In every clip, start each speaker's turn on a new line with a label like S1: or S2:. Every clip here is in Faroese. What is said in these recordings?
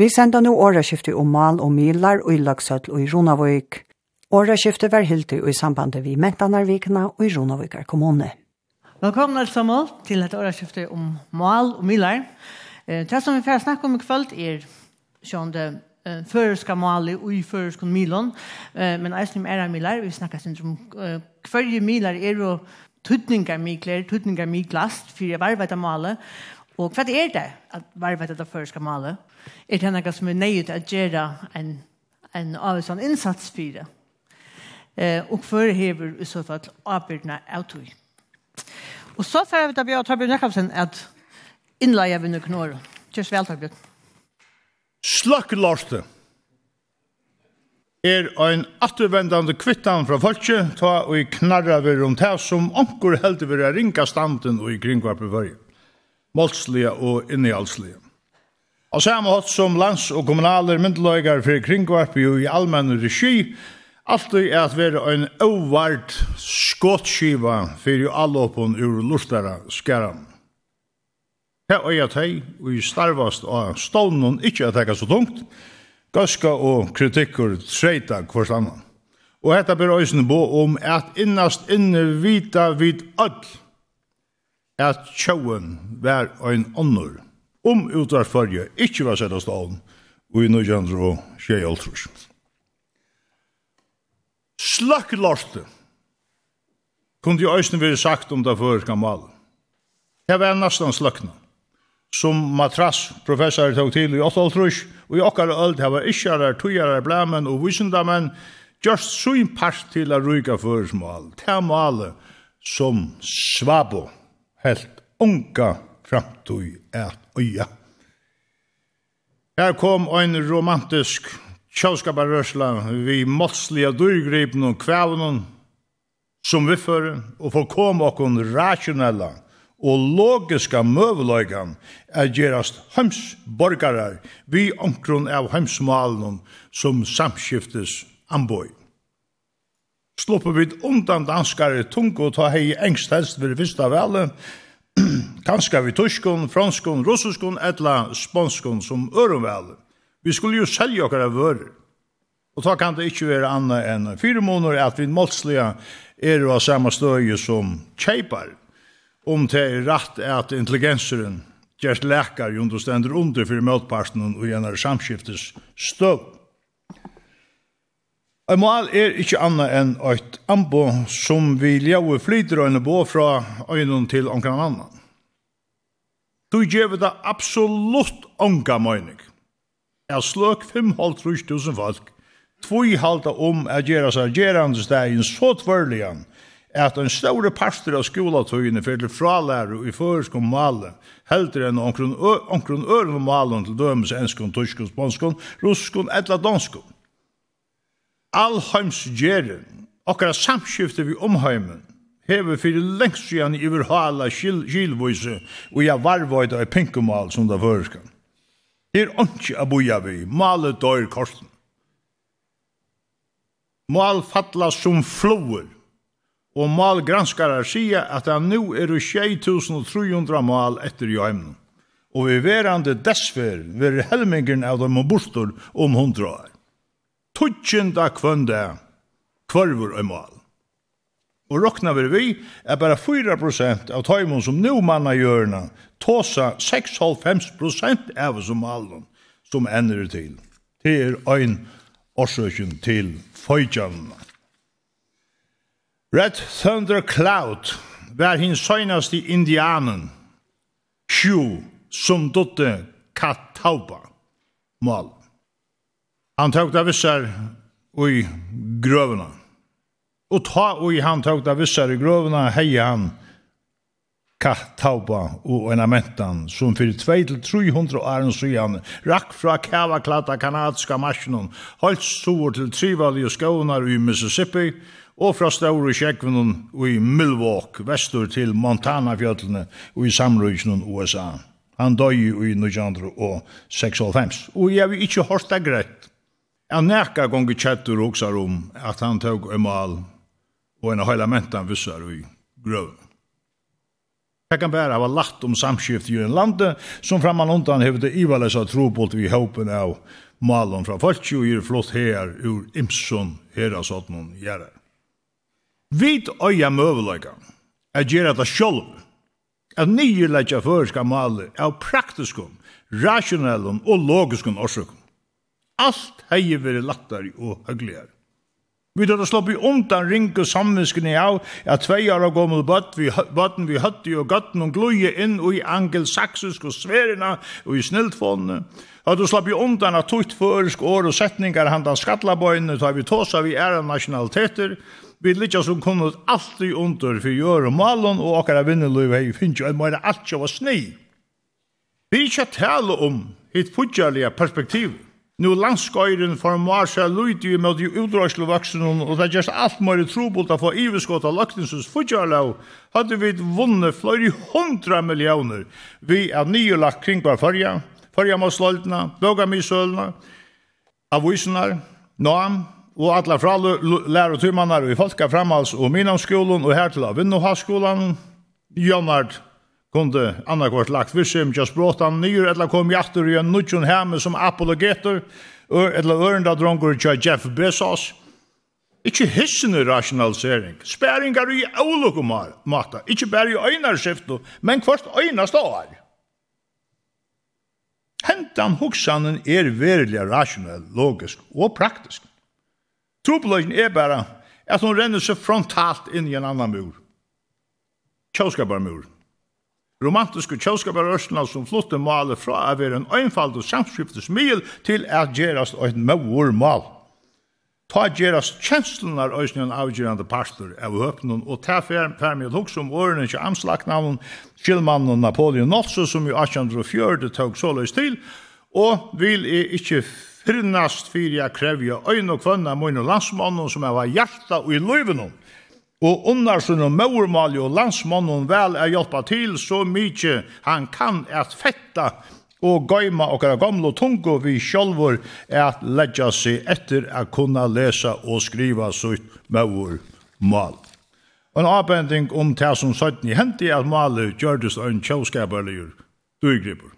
S1: Vi sender nu åreskiftet om mal og milar og i Lagsøtl og i Ronavøyk. Åreskiftet var helt og i sambandet vi Mentanarvikna og i Ronavøykar kommune.
S2: Velkommen alle sammen til et åreskiftet om mal og milar. Eh, det som vi får snakke om i kveld er sjående eh, føreska mal og i føreska milon, eh, men eisen om æra milar, vi snakker sin om eh, hverje milar er jo tutningar mikler, tutningar miklast, for jeg varvet av male, Og hva er det at varvet dette føreska malet? Er det noe som er nøyet til å gjøre en, en avgjørende innsats for det? Eh, og før hever i så fall avbyrdene av tog. Og så tar vi det Bjørn Torbjørn Jakobsen at innleie vi noen år. Kjørs vel, Torbjørn.
S3: Slakk Larste er ein attervendande kvittan fra folket, ta og i knarra vi rundt her som onkur heldig vi er ringa standen og i kringvarpe vøye målslige og innhaldslige. Og samme hatt som lands- og kommunaler myndeløyger for kringvarp i allmenn regi, alltid er at være en ovart skåtskiva for allåpen ur lortara skæren. Her er jeg teg, og i starvast av stånden ikke at det så tungt, gaska og kritikker treita hvort annan. Og hetta ber øysene bo om at innast inne vita vid öll at tjauen var ein ånder om utdragsførje ikkje var sett av staden og i nødgjendre og skje altrus. Slakk lorte, kunne jo øyne være sagt om det føreska gammal. Det var nesten slakna, Som matras professor tog til i 8 altrus og i okkar öld det var iskjarar, tujarar, blæmen og visundamenn just så part til a ruiga føresmål. Det er malet som svabo helt unga framtøy at øya. Her kom ein romantisk tjauskaparrørsla vi måtslige dyrgripen og kvævnen som vi fører, og for kom okkon rasjonella og logiska møveløygan er gjerast heimsborgarar vi omkron av heimsmalen som samskiftes anboi slupper vi undan danskare tungo og ta hei engst helst ved fyrsta vele. Kanskje vi tyskon, franskon, russiskon, etla spanskon som ørum vele. Vi skulle jo selja okkar av vörer. Og ta kan det ikkje være anna enn fire måneder at vi målslige er av samme støye som kjeipar. Om det er rett at intelligenseren gjerst lekar jo under under for møtparten og gjennom samskiftes støv. Ein mal er ikkje anna enn eit ambo som vi ljaue flyter og bo fra øynun til omkran annan. Du gjev det absolutt onka møyning. Jeg sløk 5.500 folk, tvoi halda om at gjerra seg gjerande stegin så tvørligan, at en store parster av skolatøyene fyrir fralæru i føresk om male, heldur enn omkron øren malen til dømes enskon, tyskon, sponskon, ruskon, etla danskon. Alheimsgjeren, okkara samskifte vi omheimen, hever fyrir lengst sian i verhala kylvise og ja varvoida i pinkumal som da føreskan. Her ontsi a boja vi, malet døyr korsen. Mal fatla som floer, og mal granskarar sia at han nu er 2300 mal etter jo. Og vi verande desfer, ver helmingen av dem og bostor om hundra år tutsjenda kvönda kvarvor og mal. Og rokna vi vi er bara 4% av taimon som nu manna gjørna tåsa 6,5% av som malen som ender til. Det er ein årsøkjen til føytjanna. Red Thunder Cloud var hin søgnast i indianen, sju som dotte Katauba mal. Han tok det vissar i grøvene. Og ta og han tok det vissar i grøvene, hei han kattaupa og ornamentan som fyrir 2-300 åren siden rakk fra kavaklata kanadiska marsjonen, holdt stor til Trivali og Skånar i Mississippi, og fra Staur i Kjekvinnen i Milwaukee, vestur til Montana fjöldene og i samrøysnen USA. Han døy i 1996. Og jeg vil ikke hørt det greit. Jeg nekka gonger kjettur oksar om at han tog mal og en høyla mentan vissar i grøven. Jeg kan bare ha lagt om samskift i en lande som framman undan hevde ivalesa trobult vi håpen av malen fra folkje og gir flott her ur imson her av sånn noen gjerrar. Vid øya møveløyga er gjerra det sjolv at nye leitja førska maler av praktiskum, rasjonellum og logiskum årsøkum. Alt hei veri lattari og høgligare. Vi tar slå i undan ring og samvinsken i av at tvei år og gommel bøtt vi bøtten vi høtti og gøtten og gluje inn og i angelsaksisk og sverina og i sniltfånene. At du slapp i undan at tutt føresk år og setningar handan skattlabøyene tar vi tåsa vi æra nationaliteter. Vi litja som kunne alltid under for gjør og malon og akkara vinneløy hei finnst jo en meira alt jo var sni. Vi er ikke tale om hitt putjarlige perspektivet nu landskøyren formar seg luti i møte utdragslu vaksen og det gjørs alt mer trobult å få iveskått av løktinsens fudjarlau hadde vi vunnet flere hundra millioner vi er nye lagt kring hver fyrja fyrja måsløytene, blågamisølene avisenar, nam og alla fra lærer og turmannar og folka framhals og minnamskolen og her til av Vinnohaskolan Jonard kunde annarkvart lagt vissim just brought han nyr eller kom jakter i en nutjon hemme som apologeter eller ørenda drongur tja Jeff Bezos ikkje hissende rationalisering spæringar i avlokku mata Ikki bæri i øynarskiftu men kvart øynast år hentan hugsanin er verilig rationell logisk og praktisk Trobeløgjen er bara at hon renner seg frontalt inn i en annan mur. Kjøskaparmuren romantiske kjølskaparørsla som flotte maler fra å være en øynfald og samskiftesmil til å gjerast et møvor mal. Ta gjerast kjenslene er øyne en avgjørende parter av høpnen, og ta fer, fer med hukk som årene ikke anslagnavn, skilmannen Napoleon Nolse, som i 1804 tog løs til, og vil jeg ikke finnast fyrir jeg krevje øyne og kvann av mine landsmannen som jeg var hjertet og i løyvenom og unnar sunn og møvermal og landsmannen vel er hjelpa til så mykje han kan at fetta og gøyma okkara gamla tungo vi sjálfur at leggja seg etter at kunna lesa og skriva sitt møvermal. En avbending om det som søtten i hendi at malet gjørdes en kjøvskaparligur duigripur.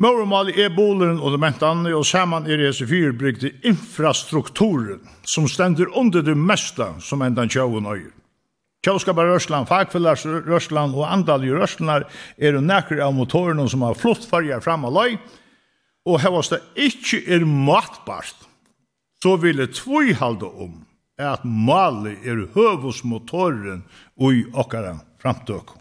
S3: Mårmålet er boleren og dementene, og saman er hese fyrbrygde infrastrukturen, som stender under det meste som endan tjauven øyer. Tjauskapar Røsland, fagfellars Røsland og andalje Røslandar er jo nekker av motorene som har flott farger fram av løy, og hevast det ikkje er matbart, så vil det halda om at Mali er høvusmotoren og i okkara framtøkken.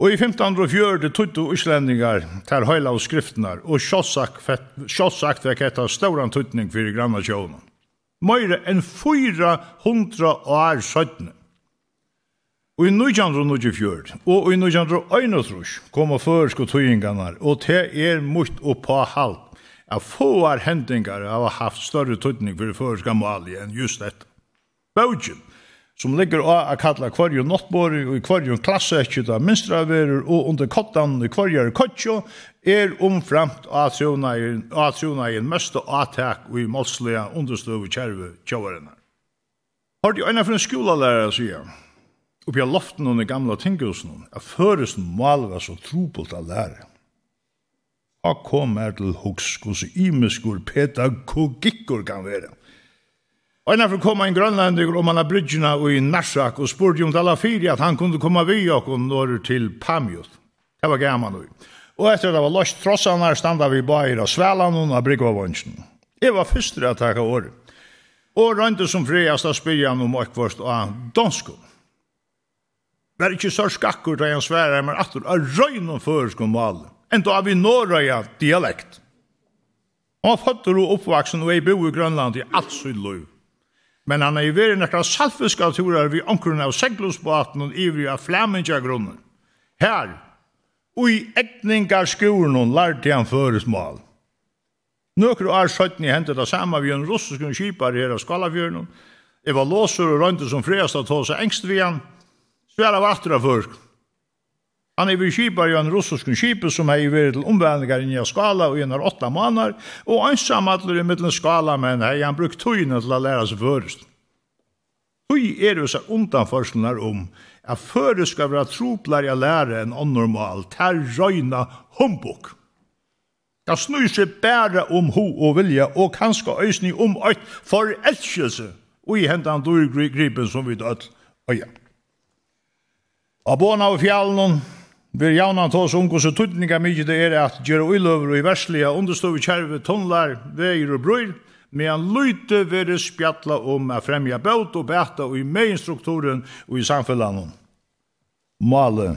S3: Og i 1540 tuttu islendingar til høyla av skriftnar, og sjåsagt vekk etter stauran tuttning fyrir granna sjåna. Møyre enn 400 år søttene. Og i 1924 og i 1931 kom og føresko tøyingarnar, og te er mutt og på halvt at få hendingar har haft større tuttning fyrir føreska mali enn just dette. Bøgjen, som ligger av å kalla kvarjo nottbori og i kvarjo klasse ekki da minstraverur og under kottan i kvarjo kottjo er omframt av trona i en møste atak og i målslega understøv kjerve kjavarinnar. Har de øyne for en skolalærare å sige, oppi av loften under gamla tinghusen, at føresen malva så trobult av lærer. Og kom er til hos hos imeskur pedagogikkur kan være. Og innanfor kom en grønlandig om han har brydgjena i Narsak og spurte om alla fyri at han kunne komme vi og når til Pamjot. Det var gammal nu. Og etter det var lost her standa vi bare av svelan og av brikvavansen. Jeg var fyrst til å takka året. Og rønte som friast av spyrjan om akvarst og danskon. Vær ikkje så skakkur da han sværa, men atur av røyn om føreskon malen. Enda av vi nårøya dialekt. Han var fattur og oppvaksen og ei bo i Grønland i alt sitt liv men han er i veri nekra salfiska turar vi omkron av seglusbaten og ivri av flaminja grunnen. Her, ui ekningar skuren og lærte han føresmål. Nøkru ar 17 hentet av sama vi en russisk kipar her av Skalafjörnum. Eva var låser og røynte som freast av tåse engst vi han. Sværa vatter av. Han är vi kipar i en russisk kipe som har varit till omvänningar i nya skala och genom åtta månader. Och ensam att det är mitt en skala men har han brukt tøyne til å lära seg først. Tøy är det så undanförslunar om at före ska vara troplar jag lära en onormalt. ter røyna humbuk. Det snur seg bare om ho och vilja och kanskje øysning om eit förälskelse. og i hendan då som vi dött. Och ja. Abona og fjallnån, Vi er javna oss unge, så tydninga mykje det er at gjøre uiløver og i verslige understøv i kjerve, tunnlar, veier og brøyr, medan løyte være spjattla om å fremja bøt og bæta og i meinstrukturen og i samfellanen. Male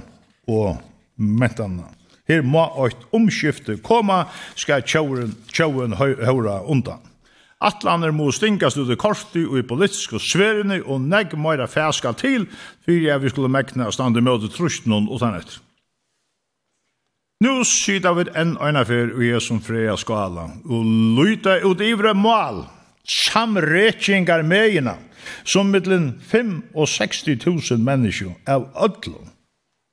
S3: og mentana. Her må eit omskifte koma, skal tjauren, tjauren høyra undan. Atlaner må stinkast ut i korti og i politiske sverene og negg meira fæskal til, fyrir jeg vi skulle mekna stand i møte trusjnån og etter. Nu sida vi enn øyna fyr og jeg som freia skala, og lyta ut ivre mål, samrekingar meina, som mittlen 5 og 60 tusen menneskjo av ödlom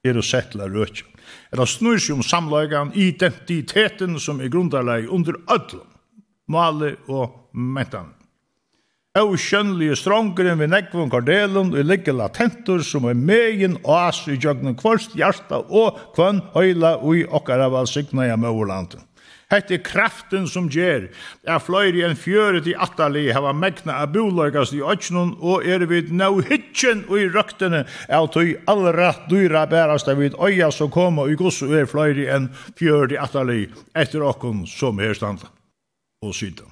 S3: er å settla røtja. Eller snur seg om samlagan identiteten som er grundarlag under ödlom, mali og mentan. Auskjønnelige strongeren ved nekvun kardelen og ligger latentur som er megin as i jøgnen kvarst hjarta og kvann høyla ui okkara valsigna i møverlanden. Hette er kraften som gjer, er fløyri enn fjøret i atali hava megna a bolagas i ötsnun og er vid nau hitjen ui røktene av tui allra dyra bærast av vid oia som koma ui gossu er fløyri enn fjøret i atali etter okkon som her standa og sydan.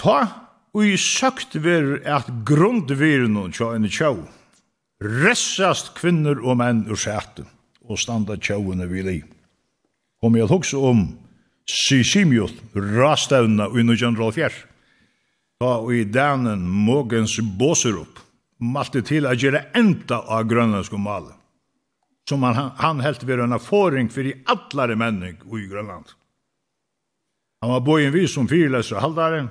S3: Ta ui søkt ver at grundvirun tja en tjau, ressast kvinner og menn ur sætu, og standa tjauene vi li. Kom jeg hugsa om Sisimiot, rastavna ui 1904, da ui danen mogens båser opp, malte til a gjere enda av grønlandsk og male, som han, han helt vera en erfaring fyrir allare menning ui Grønland. Han var bojen vi som fyrleser og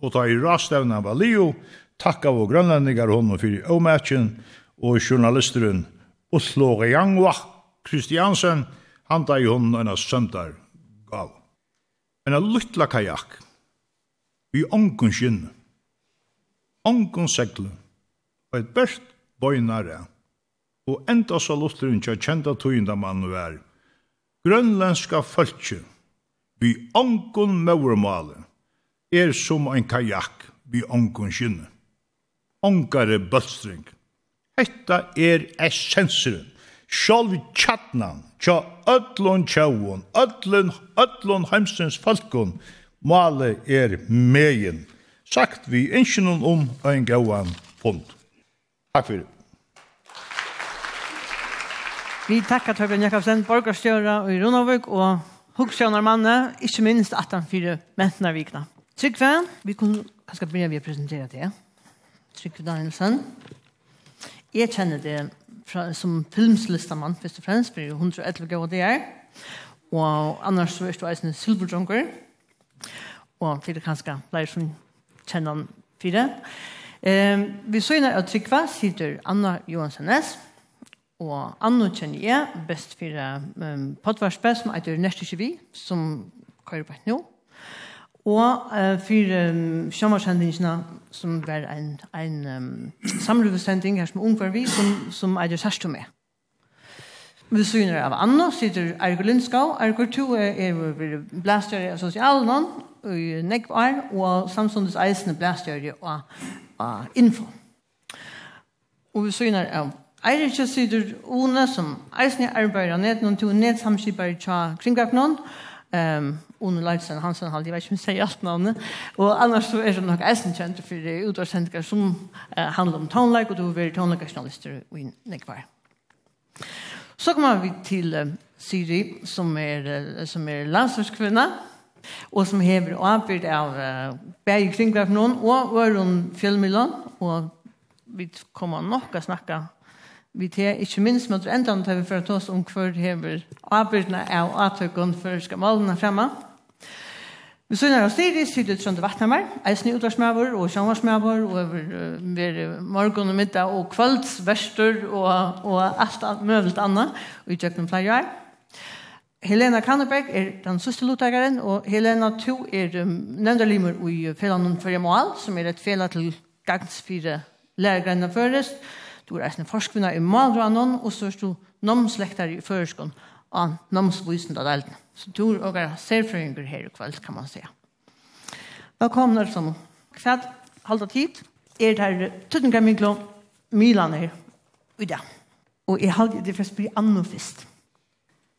S3: og ta i rastevna var Leo, takka vår grønlandingar honom fyrir omatchen, og journalisteren Oslo Rejangwa Kristiansen, han ta i honom enn søndar gav. En luttla kajak, vi ongun skinn, ongun seglu, og et best bøynare, og enda så lutteren tja kjenta tøynda mann vær, grønlandska fölkje, vi ongun maurmalen, er som ein kajak vi ongun skinne. Ongare bølstring. Hetta er essenseren, sjálv tjatnan, tja öllun tjauun, öllun, öllun heimsins falkun, male er megin. Sagt vi inskjennom om ein gauan fund. Takk fyrir.
S2: Vi takkar Torbjørn Jakobsen, borgarstjóra i Ronavik og hugstjónarmanne, ikkje minst 18-4 mentnarvikna. Trygve, vi kunne kanskje begynne vi å presentere det. Trygve Danielsen. Jeg kjenner det fra, som filmslistamann, først og fremst, for 111 gav det er. Og annars så er det eisen Silverdrunker. Og til det kanskje flere som kjenner han fire. Eh, vi så inn av Trygve, sitter Anna Johansen Næss. Og Anna kjenner jeg best for um, podvarspe som heter Neste Kjevi, som kører på nå. Og Og uh, for um, sommersendingene, som var en, en um, samlevesending her som ung var vi, som, som er det sørste med. Vi syner av Anna, sitter Ergo Lindskau. Ergo 2 er, er blæstjøret av sosialen, i Nekvar, og samståndes eisende blæstjøret av, av info. Og vi syner av Eirik sitter Une, som eisende arbeider ned, noen to nedsamskipere til kringkaknån, um, Onne Leifsen Hansen, han, jeg vet ikke om jeg sier alt navnet. Og annars så er det nok eisen kjent for utvarsendinger som eh, handler om toneleik, og du vil være toneleikasjonalister og i nekvar. Så kommer vi til uh, Siri, som er, uh, som er landsforskvinna, og som hever avbyrd av eh, Berg Kringverfnån og Øron Fjellmyllan, og vi kommer nok å snakke vi te ikke minst mot enda tar vi for at oss om hver hever avbyrdene av atøkken for skamalen fremme. Vi sønner oss det, sitter ut rundt vattnemmer, eisen i utvarsmøver og sjønvarsmøver, og vi er morgen og middag og kvölds, verster og, og alt møvelt annet, og i kjøkken flere år. Helena Kanneberg er den søste lottakeren, og Helena 2 er um, nevnderlimer i Fjellandet for Jamal, som er et fjellet til gangs fire lærergrønne først. Du er eisen forskvinna i Malranon, og så er du nomslektar i førskånd av namnsvisen av delten. Så du er også serfrøynger her i kveld, kan man si. Velkommen, som kveld, halda tid, er det her tøttingar myklo Milan her i dag. Og jeg halda det for å spille anno
S4: fyrst.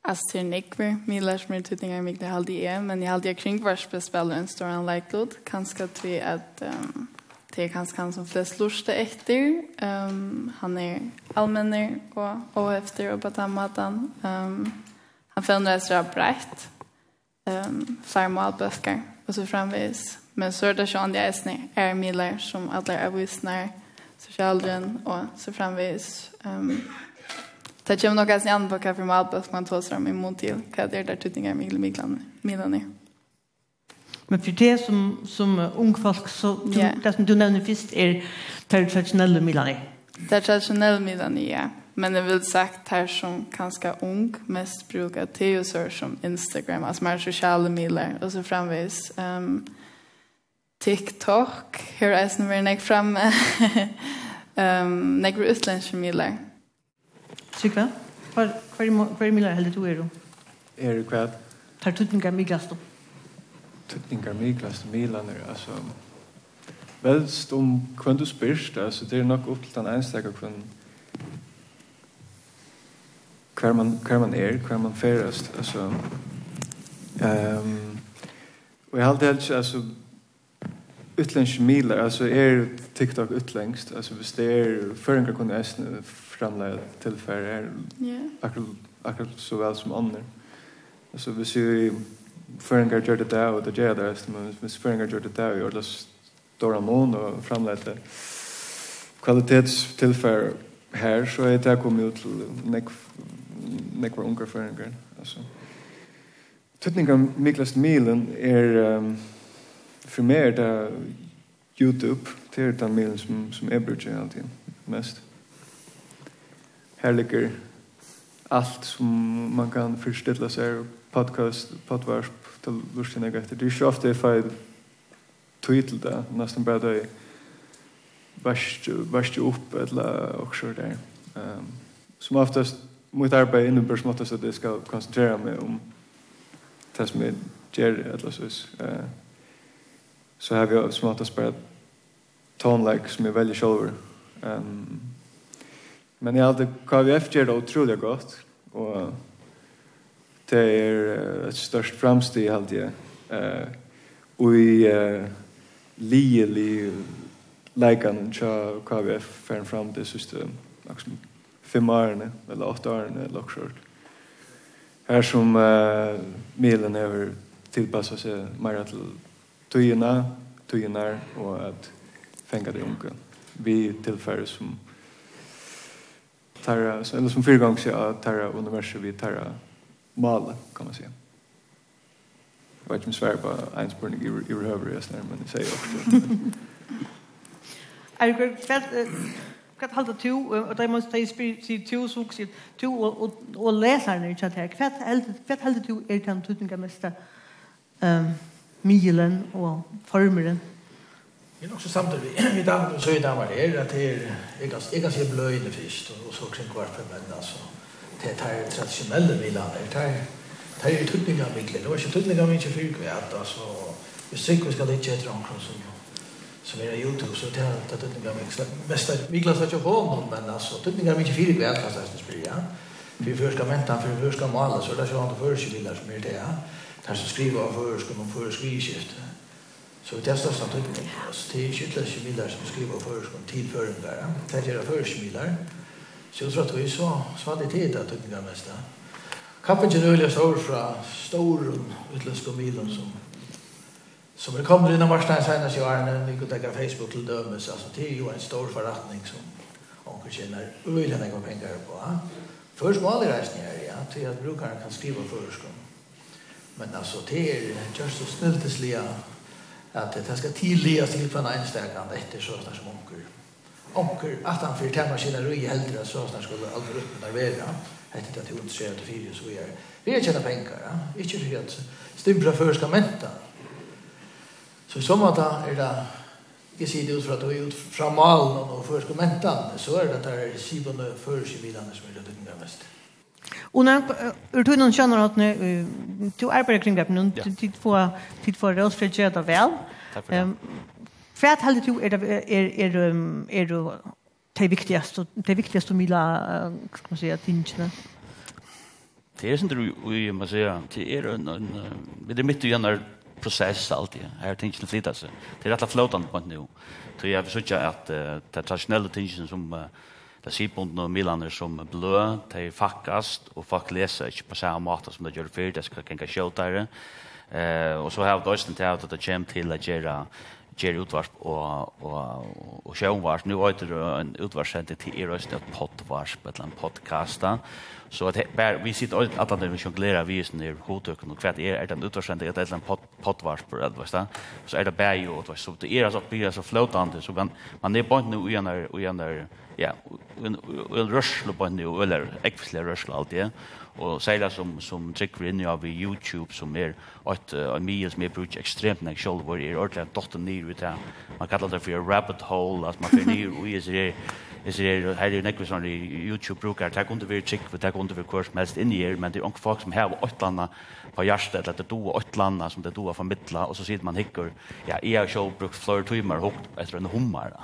S4: Altså til Nikver, Milan som er tøttingar det halda jeg, men jeg halda jeg kring hver spille en stor anleiklod, kanskje til at um, det är kanske han som flest lustar efter. Um, han är allmänner och, och efter och på den maten. Um, han förändras så brett. Um, flera målböcker och så framvis. Men så är det sån jag är är millar som alla är vuxna socialdren och så framvis. Um, det kommer nog att se an på kaffe målböcker man tar sig om til hva det er der tutninger tuttingar Milan är?
S2: Men för det som, som ung folk, så,
S4: yeah.
S2: det som du nämner först är det traditionella Milani.
S4: Det traditionella Milani, ja. Men jag vill sagt här som ganska ung mest brukar teosor som Instagram, alltså mer sociala medier och så framvis. Um, TikTok, hur är det som vi nägg framme? um, nägg för utländska medier.
S2: Tycker Hva er milar heldig du er du?
S5: Er du kvart?
S2: Tar tutningar miglast opp
S5: tekningar miklast milaner alltså velst om kvant du spyrst alltså det är nog upp till den enstaka kvant kvar man kvar man är kvar man färast alltså ehm um, och jag hade helst alltså utländsk milar alltså är TikTok utlängst alltså visst det är förringar kunde äsna framlägga tillfälle är
S4: yeah.
S5: akkurat akkurat så väl som andra alltså vi ser Føringar gjør det der, og det gjør det resten, men hvis Føringar gjør det der, gjør det stora mån og framleite kvalitetstilfær her, så er det kommet ut til nekvar nek ungar Føringar. Altså. Tutninga Miklas Milen er, um, for meg er det YouTube, det er den milen som, som jeg bruker alltid mest. Her ligger allt som man kan förstilla sig podcast, podvarp, det lustar jag efter. Det är ju ofta får I titel det, nästan bara det värst värst upp eller också där. Um, som oftast mitt arbete innebär som oftast att jag ska koncentrera mig om det som jag gör eller så. Uh, så har vi som oftast bara tonlägg som jag väljer själv. Um, men jag hade KVF gjør det otroligt gott och det er et størst framsteg, halte jeg. Uh, og i uh, lielig leikan tja KVF færn fram det siste liksom, fem årene, eller åtte årene, eller også Her som uh, milen har tilpasset seg mer til tøyene, tøyene, og at fenga det unge. Vi tilfører som tarra, eller som fyrgångsja tarra universet, vi tarra målet, kan man säga. Jag vet inte om svär på en spurning i överhöver jag snarare, men det säger jag också.
S2: Är det kväll, kväll halda tu, och där måste jag säga tu, så också tu og läsaren i chat här. Kväll halda tu er den tutninga mesta milen og formeren.
S6: Det är också samtidig, vi damer så i Danmark är det jeg kan är ganska blöjande og och så kring varför for menn, altså, til de traditionelle bilene, det er tøtninga biler, det var ikke tøtninga biler for kvært, altså, hvis ikke skal ikke etter omkring som som är Youtube så det er har tagit ut mest er Mesta satt jo på noen, men alltså det är mycket fyra kvar fast ja, for først skal menta, for først skal male, så där så han för sig villar som är det ja. Där så skriver av för ska man för skrivskift. Så det er största typen. Så det er ikke ytterligere kjemiler som skriver för ska till för. Det er det för sig villar. Så jeg tror at vi så, så svalitet att tycka det mesta. Kappen är öliga sår från Storum, utländska milen som som er kommet inn av Marstein senest i årene, vi kunne tenke Facebook til dømes, altså det er jo en stor forretning som onkel tjänar öliga när man penger på. Ja? Først må alle reisning her, ja, til at brukaren kan skriva förskom. Men altså, det er just så snällt at det skal tilläggas til för en enstaka etter sådana som onkel onker att han för tema sina röj äldre så snart skulle allt ruttna vera hette det till intresserad och fyra så vi vidare vi är tjäna pengar ja? inte för att stympra för ska mänta så i som att är det jag ser det ut för att vi ut från malen och för ska mänta så är det att det är för sig vidan som är det där mest
S2: Och när ur tog någon känner att nu du arbetar kring det nu tid för tid får oss för att göra väl.
S7: Tack för det.
S2: För att hålla du är är är är det viktigaste det viktigaste mila ska man säga tingene?
S7: Det är inte du man säger det er en det är mitt i en process alltid. Här tingen flyttar sig. Det är rätt flotande på nu. Så jag försöker att det traditionella tingen som Det sier på noen milaner som blø, de fakkast, og folk leser ikke på samme måte som det gjør før, det skal gjenka kjøtere. Eh, og så har vi også til at det kommer til å gjøre ger utvarsp og og och sjövarp nu vet det en utvarssenter til er røst et poddvarsp på en podcasta så at här vi sitter at där vi jonglerar vi är ner hotöken og kvart er är den utvarssenter ett eller en poddvarsp eller vad så så er det bær jo och så det er så blir så flötande så man man är bara nu igen där igen där ja en rush på nu eller ekvisle rush alt det og seila som, som trykker vi inn av YouTube som er at uh, mye som er brukt ekstremt nek selv hvor er ordentlig dotter nyr ut her man kallar det for rabbit hole at man fyrir nyr ui er Jeg sier, her er nekvis sånn YouTube brukar det er under vi trygg, det er under vi kurs mest inn inni her, men det er ikke folk som har åt landa på hjertet, eller det er doa åtte landa som det er doa formidla, og så sier man hikker, ja, jeg har selv brukt flere timer hukt etter en hummer.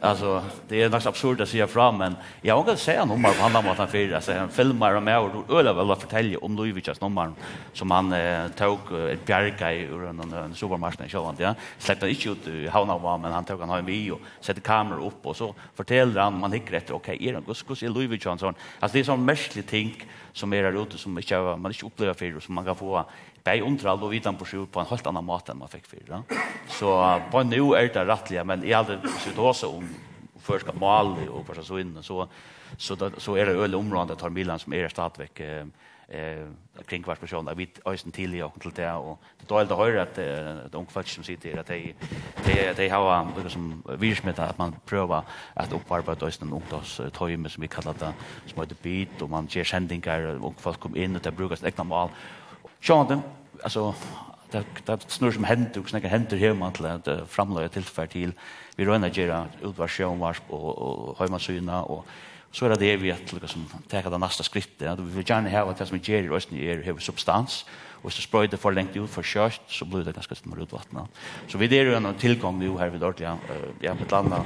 S7: Alltså det är något absurd att säga fram men jag vågar säga nummer på andra måten för alltså han filmar och med och öla väl att fortälja om Luivichs nummer som han eh, tog ett bjärka i ur en, en supermarknad i Sjölland ja. Släppte inte ut i havna var men han tog han har en video sätter kameror upp och så fortäller han man hickar efter okej okay, är det Guskus i Luivich sån alltså det är sån mestlig ting som är där ute som man inte upplever för och som man kan få bei undral og vitan på sjur på en helt annan mat enn man fick förra. Så på nu er det rettelig, men i hadde sitt også så om skal mal och första så in så så så är det øle områden tar Milan som är stadväck eh eh kring vart person vi ösen till och till det och det då det höra att ett ung folk som sitter att de de de har som virsmet att man prövar att upparbeta ösen ungdoms töjme som vi kallar det som heter bit och man ger sändningar och folk kommer in och det brukas egna mal Sjönde, alltså det det snurr som händer och snäcker händer hemma till att framlägga tillfär till. Vi rönna göra utvarsjon vars och och hemma syna och så är det det vi att liksom ta det nästa skrittet att vi vill gärna ha att det som ger i ni är har substans. Och så spröjt det för längt ut för kött så blir det ganska smör utvattna så vi det är ju en tillgång nu här vid ordliga ja på landa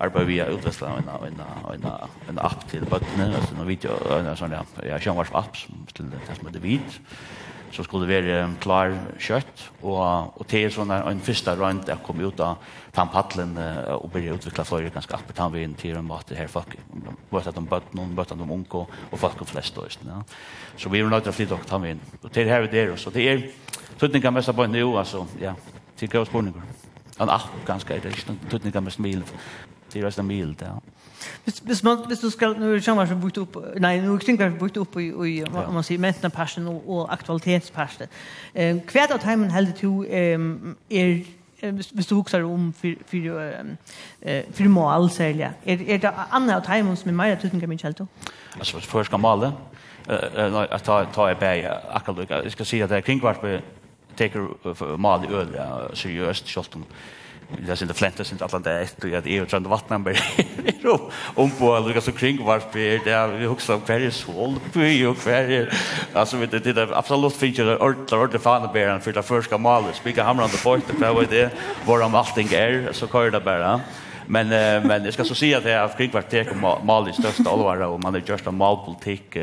S7: arbetar vi utvästla en en en en app till botten alltså en video en sån där ja sjön vars app till det som det vid så skulle være klar kjøtt, og, og det er sånn en første rønt jeg kom ut av tannpaddelen og begynte å utvikle flere ganske akkurat tannvinn til en måte her folk, både de bøtt noen, bøtt de unge og folk og flest. Og, ja. Så vi er nødt til å flytte akkurat tannvinn. Og det er her vi der, så det er tøtninga mest av bøtt nå, altså, ja, til grøy spørninger. En app ganske, det er ikke tøtninga mest mil, det er resten mil, ja.
S2: Hvis, hvis, man, hvis du skal, nu kommer som brukt upp, nej, nu kring kanske brukt opp i, i ja. om man säger mentna og och, och aktualitetspassen. Eh, kvärt av heimen helde to eh, er hvis du husker om for, for, uh, for mål særlig, er, er det andre av heimen som er mer tydning av min kjelto?
S7: Altså, hvis først skal male, uh, uh, jeg tar, tar jeg bæg akkurat, jeg skal si at det er kringvart vi teker mal i øl, ja, seriøst, selv jag synte flänta synte att det är ett och att EU trände vattnen ber. Om på Luca så kring var det där vi huxar om kvar sol på ju kvar. Alltså vet det där absolut feature där ort ort fan ber för det första målet. Spika hamrar på point för vad det var om allting är så kör det bara. Men men jag ska så säga att jag har kring vart tek mal i största allvar och man är just en malpolitik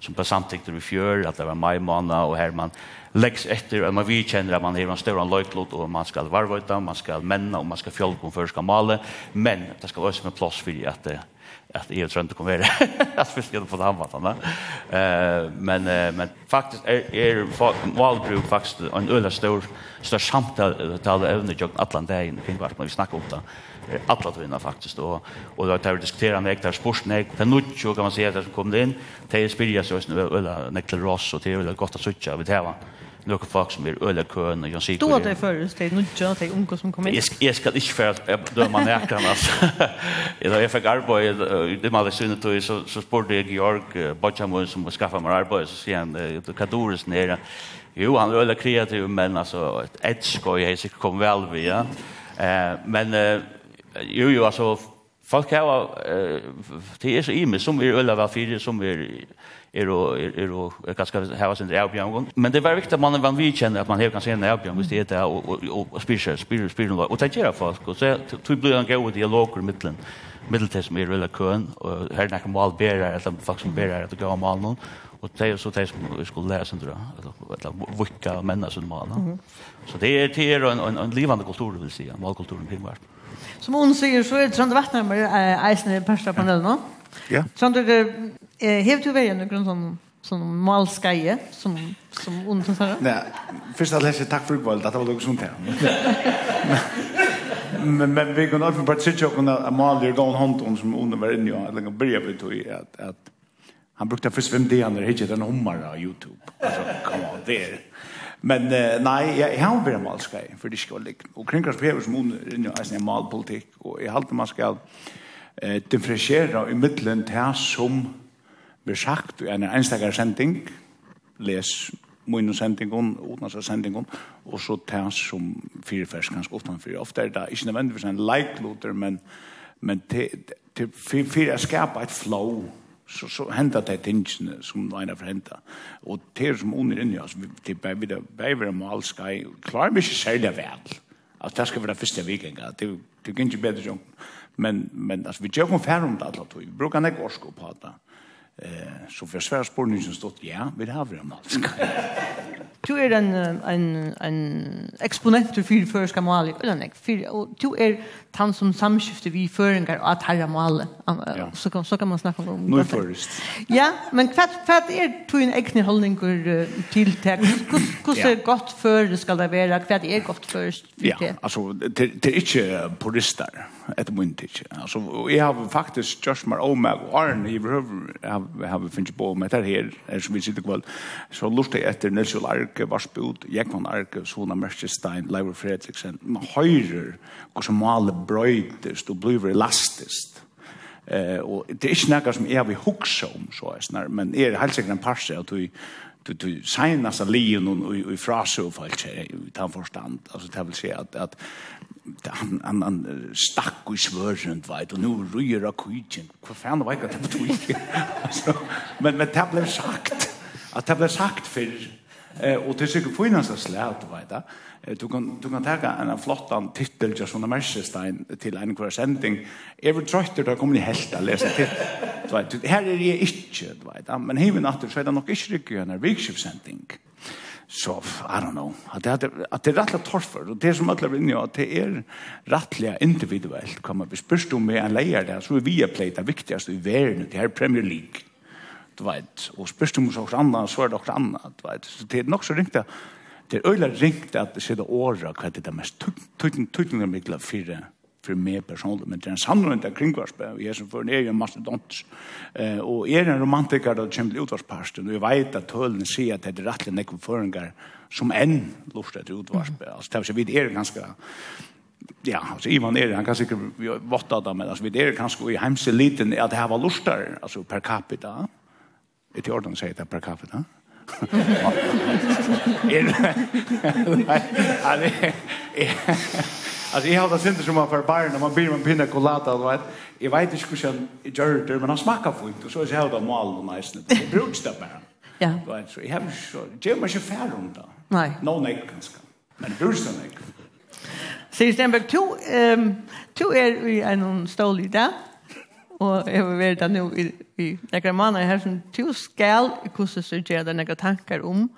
S7: som på samtidigt vi fjör att det var maj månad och Herman läggs efter att man vi känner att man är en större löjklot och man ska varvöta, man ska männa och man ska fjölka om förska male. Men det ska vara som en plats för att att EU tror inte kommer att fiska på det här Eh men men faktiskt är är valbruk faktiskt en öle stor stor samtal tal även i Atlanten kring vart man vi snackar om det alla tøyna faktiskt då. Och då tar vi diskutera när där sportsne för nucho kan man säga att det kom in till spilja så snö eller Niklas Ross och det är gott att söka vid här va några folk som vill öle kön och jag ser
S2: Då det förrest det nucho det unga som kommer in.
S7: Jag ska inte för då man märker annars Jag jag fick arbete det man syns inte så så sportade jag Georg Bachamo som skaffa mig arbete så ser han det kadoris nere. Jo, han är öle kreativ, men alltså ett edge går ju helt kom väl via. Eh, men eh, Jo, jo, altså, folk har, det er så ime, som er øyla var fire som er, er og, er, er og, er ganske hava sin avbjørn. Men det er viktig at man, var vi kjenner at man har ganske en avbjørn, hvis det er det, og, og, og, og spyrir seg, spyrir, spyrir, og det gjør folk, og så tog blir en god dialog i middelen, middeltid som er veldig køen, og her er nekka malberer, eller folk som berer, at det gav mal noen, og det er så det som vi skulle lære lära sig då att vicka människor som man. Så det er, det er en en, en levande kultur vil si, malkulturen kring vart.
S2: Som hon säger så är det sånt vatten med eisen pasta på panelen. va?
S8: Ja.
S2: Sånt det eh helt ju vägen grund sån, som malskaje som som hon så
S8: Nej, först att läsa tack för kvällen. Det var något sånt här. Men men vi kan öppna på ett och kunna mal det gång hand om som under var inne jag lägger börja ut att att han brukte försvinna det när hittar en hommar på Youtube. Alltså come on there. Men uh, nei, jeg, jeg har vært malskei, for det ikke var likt. Og kringkarspever som hun er inne i en malpolitikk, og jeg halte man skal uh, differensiere i middelen til som blir sagt i en enstakere sending, les munne sendingon, utansa sendingon, og så til som firefersk ganske utanfyr. Ofte er det ikke nødvendigvis en leikloter, men, men til, til, for, for å skapa et flow, så så hända det tingen som ena för hända och det som under inne alltså det bär vi där bär vi om all sky klar mig så där väl alltså det ska vara första veckan det det kan ju bättre men men alltså vi gör kon färd om det alltså vi brukar inte gå på det Eh, så för svärspårningen stod, ja, vi har vi om allt.
S2: Du är en, en, en exponent för fyrförska mål i Ölanäck. Du är han som samskifter vi föringar och att herra mål. Ja. Så, kan, så kan man snacka om.
S8: Nu först.
S2: Ja, men vad är du en egen hållning till text? Hur är det gott för det ska det vara? Vad är gott för?
S8: Ja, alltså det är inte purister etter mun ikke. Altså, jeg har faktisk just mer om meg og Arne, jeg har finnet på med dette her, er som vi sitter kvall, så lurte jeg etter Nils Jol Arke, Varsbjod, Jekvann Arke, Sona Merkestein, Leivor Fredriksen, man høyrer hvordan male brøytest og blir elastist. Eh, og det er ikke noe som jeg vil hukse om, så er snar, men er helt sikkert en parse at du du du signas a lion og i frase och falsk i tan forstand altså det vil säga at at han han han stakk och svörrent veit og nu ryr av kvichen vad fan var det på twitter men men det blev sagt at det blev sagt for eh og det sikkert finnes det så veit vet du kan du kan ta en flottan titel just on från Mercestein till en sending. Ever trötter da kommer ni helt att läsa till vet. Her er det inte vet men heven att det så är det nog inte riktigt en workshop så, I don't know, at det, er, at det er rettelig torfer, og det som alle er inne at det er rettelig individuelt, kan man bli spørst om med en leier der, så er vi er pleit det viktigste i verden, det er Premier League, du vet, og spørst om hos oss andre, så er det også andre, du vet, så det er nok så ringt det, det er øyelig ringt at det sitter året, hva er det mest tøytning, tøytning, tøytning, tøytning, tøytning, för mig personligt men det är en sannolikt av kringvarspe, og jag som for en egen. Eh, og jeg er en romantiker då kommer till utvarsparsten, og jag vet att tølen säger at det är rettelig nekken føringer som enn lort till utvarspe. Mm. Altså, det er vi är ganske, ja, altså, Ivan er, han kan säkert votta det, men altså, vi er ganska i heimse liten at det här var lortar, altså per capita. Jeg til orden det per capita. Er, nei, nei, Alltså jag har det synd som man för barn när man blir med pinna colada och vet. Jag vet inte hur jag gör det men han smakar fint och så är det här mal och nice. Det bruks det bara.
S2: Ja.
S8: Du vet så jag har så det är mycket färd om då.
S2: Nej.
S8: No nej kanske. Men bruks det nej.
S2: Sier Stenberg, to, ehm to är i en stol i där. Och jag har vært nu i, i några månader här som to skal hvordan så gjør deg några tankar om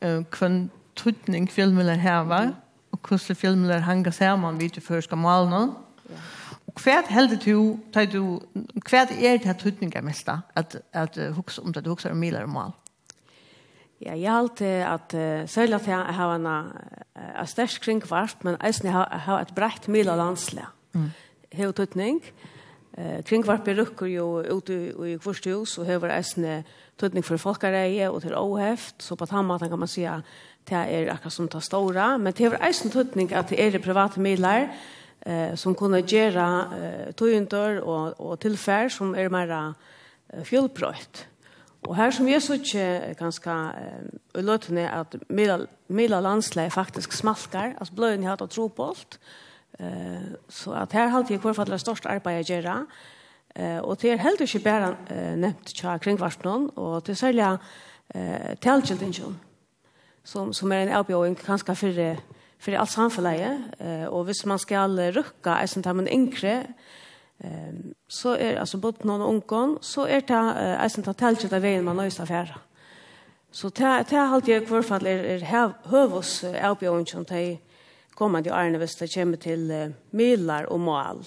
S2: eh kvant tutning filmen här her, va? Mm og hvordan filmer hanger sammen vidt før skal male noen. Ja. Og hva er heldig du, tar du, hva er det tøytninger mest da, at, at uh, hukse om det du hukser om miler og mal?
S9: Ja, jeg har alltid at, uh, særlig at jeg har en, uh, en størst kringkvart, men jeg har, har et brett mil av landsle. Mm. Helt tøtning. Eh, kringkvart berukker jo ute i kvorstehus, og hever eisne tøytning for folkereie og til åheft, så på den kan man si at det er akkurat som det store, men det er eisen tøtning at det er private midler eh, som kunne gjøre eh, tøyenter og, og tilfær som er mer eh, fjølprøyt. Og her som jeg så ikke ganske eh, uløtende at midler landsleie faktisk smalker, altså bløyen jeg hadde tro på alt, eh, så at her halte jeg hvorfor det er størst arbeid å gjøre, Eh och det är helt inte bara nämnt tjaka kring vart någon och det sälja eh tältjentingen som, som er en avbjøring ganske för för allt samfunnet. Eh, och hvis man ska rucka är sånt här men inkre ehm så er alltså bort någon onkon så er det eisen att tälja av vägen man nøyest affæra. Så det er alt jeg i hvert fall er, er hövos avbjøring som de är årene hvis det kommer till uh, milar och mål.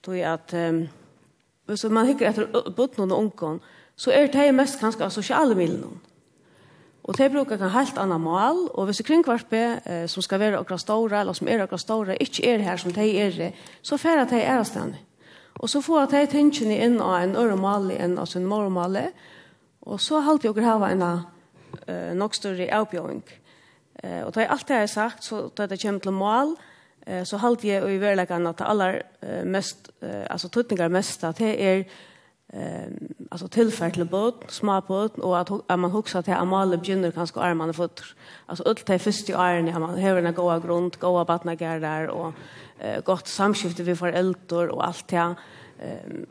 S9: Då är att um, hvis man hickar efter bort någon onkon så er det mest ganska sociala sosiale milen. Og det brukar kan helt anna mal, og hvis kringkvarpe eh, som skal være okra stora, eller som er okra stora, ikke er her som de er, så færa de er avstande. Og så får de tingene inn av en øremali enn av sin mormali, og så halte jeg å ha en eh, nok større avbjøring. Eh, og da alt det jeg har sagt, så da det kommer til mål, eh, så halte jeg å i verleggen at det aller eh, mest, eh, altså tøtninger mest, at det er ehm alltså tillfälle till båt, små båt och att, att man huxar till Amalie begynner kanske armarna fötter. Alltså ut det första åren när man har en goda grund, goda vattnagär där och eh, gott samskifte vi föräldrar och allt det. Ehm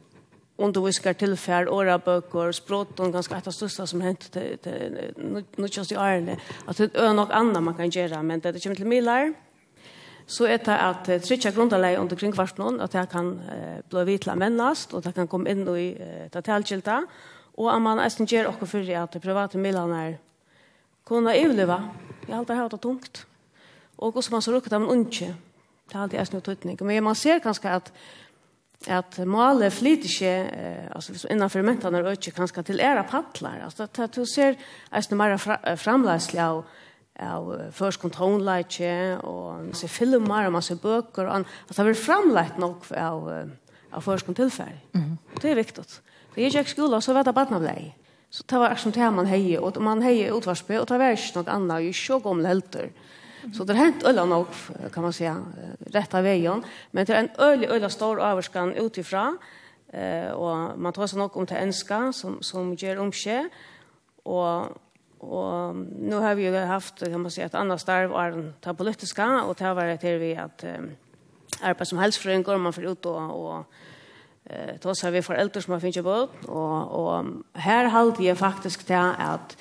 S9: underviskar tillfär, oraböcker, och ganska ett största som hänt till, nu till, till, till, till, till, till, till, till, till, till, till, till, till, till, till, till, till, så er det at uh, trykja grunderleg under kringkvartnån, at det kan uh, bli vitla mennast, og det kan komme inn i uh, tatalkilta, og at man eisen gjør okkur fyrir at de private middelen er kunne jag Jeg halte her det tungt. Og også man så rukket av en unge. Det er alltid eisen utrytning. Men man ser kanskje at at målet flyter ikke, eh, altså innenfor mentene er ikke kanskje til æra paddler. Altså, at du ser eisen mer fra, framleislig av av først kontonleitje, og man ser filmer, og man ser bøker, og at det blir framleit nok av, av først kontilferd. Mm. Det er viktig. Da jeg gikk skola, så var det badna blei. Så det var som det man hei, og man hei utvarspe, og det var ikke noe annet, og ikke om helter. Så det har hänt ölla nog kan man säga rätta vägen men det är en öle öle stor överskan utifrån eh och man tar så nog om till enska som som ger omske och Och nu har vi ju haft kan man säga ett annat starv är den ta politiska och det var det till vi att um, arbeta som hälsofrönkor man för ut och, och eh då så har vi föräldrar som har finns på och och här halt jag faktiskt det att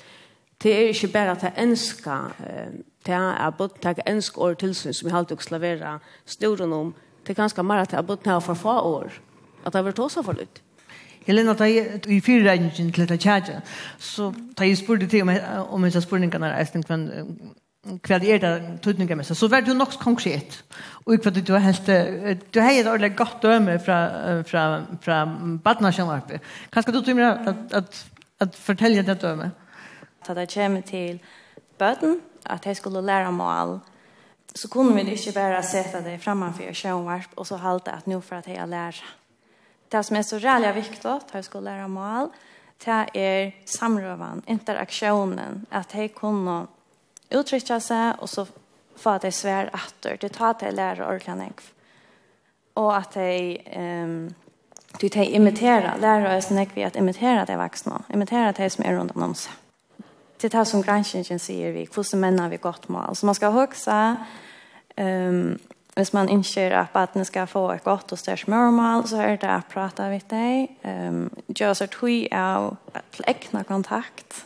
S9: det är inte bara att önska eh till att bort ta önsk år tillsyn som vi halt också lavera storen om. Det ganska mer att bort ta för få år att det har varit för lite
S2: Helena, da jeg i fyrregningen til dette kjære, så da jeg spurte til om, om disse spurningene er eisen kvann, hva det er det tøtninger med seg, så var det jo nok konkret. Og hva du har helt, du har et ordentlig godt døme fra, fra, fra badnasjonarpe. Hva skal du til meg at, at, at fortelle det døme?
S10: Da det kommer til bøten, at jeg skulle lære mål, så kunne vi ikke bare sette det fremme for sjønvarp, og så halte at nå for at jeg lærer det som är så räliga viktig at jag skulle lära mål det är samrøven, interaktionen att jeg kunne uttrycka sig och så få att jag svär efter det tar att jag lär orkar och att jeg, um, du tar imitera lærer oss när vi att imitera det vuxna imitera det som är runt om seg. det här som granskningen säger vi hur som vi gott mål så man ska huxa ehm um, Hvis man ønsker at barnet skal få et godt og størst målmål, så er det å prate med deg. Um, gjør så tog av ekne kontakt.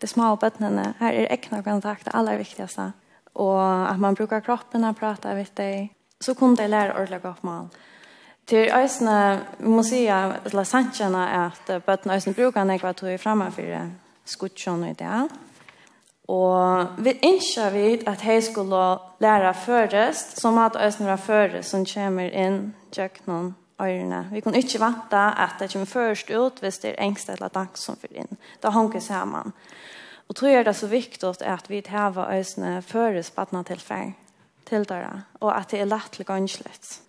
S10: De små bøttene, her er ekne kontakt det aller viktigste. Og at man brukar kroppen å prate med deg. Så kunne jeg lære ordentlig godt mål. Til øyne, vi må si at la sannsjene at bøttene øyne bruker nekva tog fremme for skuttsjån og ideal. Ja. Og vi ønsker vi at jeg skulle lære først, som at øyne var først som kommer inn tjøkkenen øyrene. Vi kan ikke vente at det kommer først ut hvis det er engst eller dag som fyrer inn. Da hanker sammen. Og tror jeg det er så viktig at vi tar øyne først på denne tilfellet til dere, og at det er lett til ganslet.